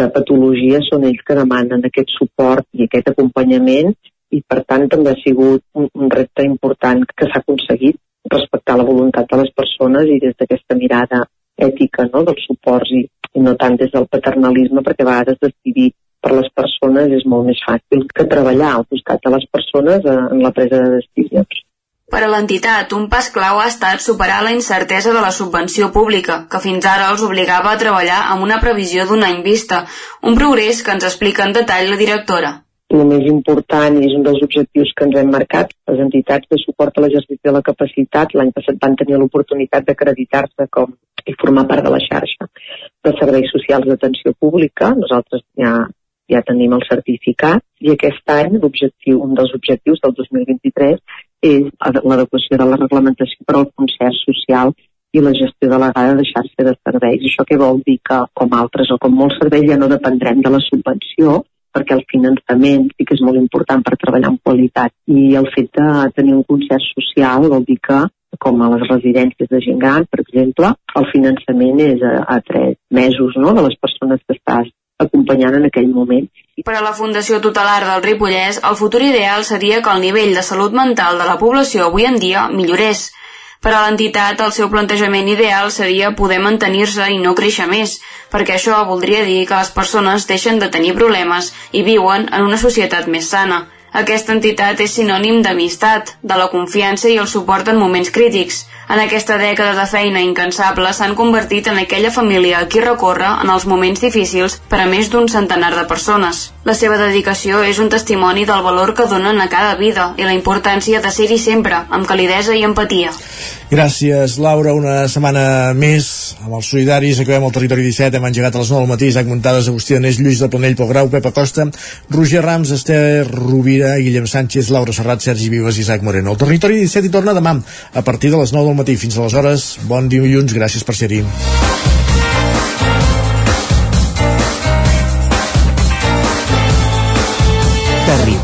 de patologia són ells que demanen aquest suport i aquest acompanyament i per tant també ha sigut un, un repte important que s'ha aconseguit respectar la voluntat de les persones i des d'aquesta mirada ètica no, dels suports i, i no tant des del paternalisme perquè a vegades decidir per les persones és molt més fàcil que treballar al costat de les persones eh, en la presa de decisions. Per a l'entitat, un pas clau ha estat superar la incertesa de la subvenció pública, que fins ara els obligava a treballar amb una previsió d'un any vista, un progrés que ens explica en detall la directora el més important i és un dels objectius que ens hem marcat, les entitats de suport a l'exercici de la capacitat l'any passat van tenir l'oportunitat d'acreditar-se com i formar part de la xarxa de serveis socials d'atenció pública. Nosaltres ja, ja tenim el certificat i aquest any l'objectiu, un dels objectius del 2023 és l'adequació de la reglamentació per al concert social i la gestió delegada de xarxa de serveis. Això què vol dir que, com altres o com molts serveis, ja no dependrem de la subvenció, perquè el finançament sí que és molt important per treballar amb qualitat i el fet de tenir un concert social vol dir que com a les residències de gent gran, per exemple, el finançament és a, a tres mesos no, de les persones que estàs acompanyant en aquell moment. Per a la Fundació Tutelar del Ripollès, el futur ideal seria que el nivell de salut mental de la població avui en dia millorés, per a l'entitat, el seu plantejament ideal seria poder mantenir-se i no créixer més, perquè això voldria dir que les persones deixen de tenir problemes i viuen en una societat més sana. Aquesta entitat és sinònim d'amistat, de la confiança i el suport en moments crítics. En aquesta dècada de feina incansable s'han convertit en aquella família a qui recorre en els moments difícils per a més d'un centenar de persones. La seva dedicació és un testimoni del valor que donen a cada vida i la importància de ser-hi sempre, amb calidesa i empatia. Gràcies, Laura. Una setmana més amb els solidaris. Acabem el territori 17. Hem engegat a les 9 del matí. Isaac Muntades, Agustí Aneix, Lluís de Planell, Pol Grau, Pepa Costa, Roger Rams, Esther Rovira, Guillem Sánchez, Laura Serrat, Sergi Vives i Isaac Moreno. El territori 17 hi torna demà a partir de les 9 del matí. Fins aleshores, bon dilluns. Gràcies per ser-hi.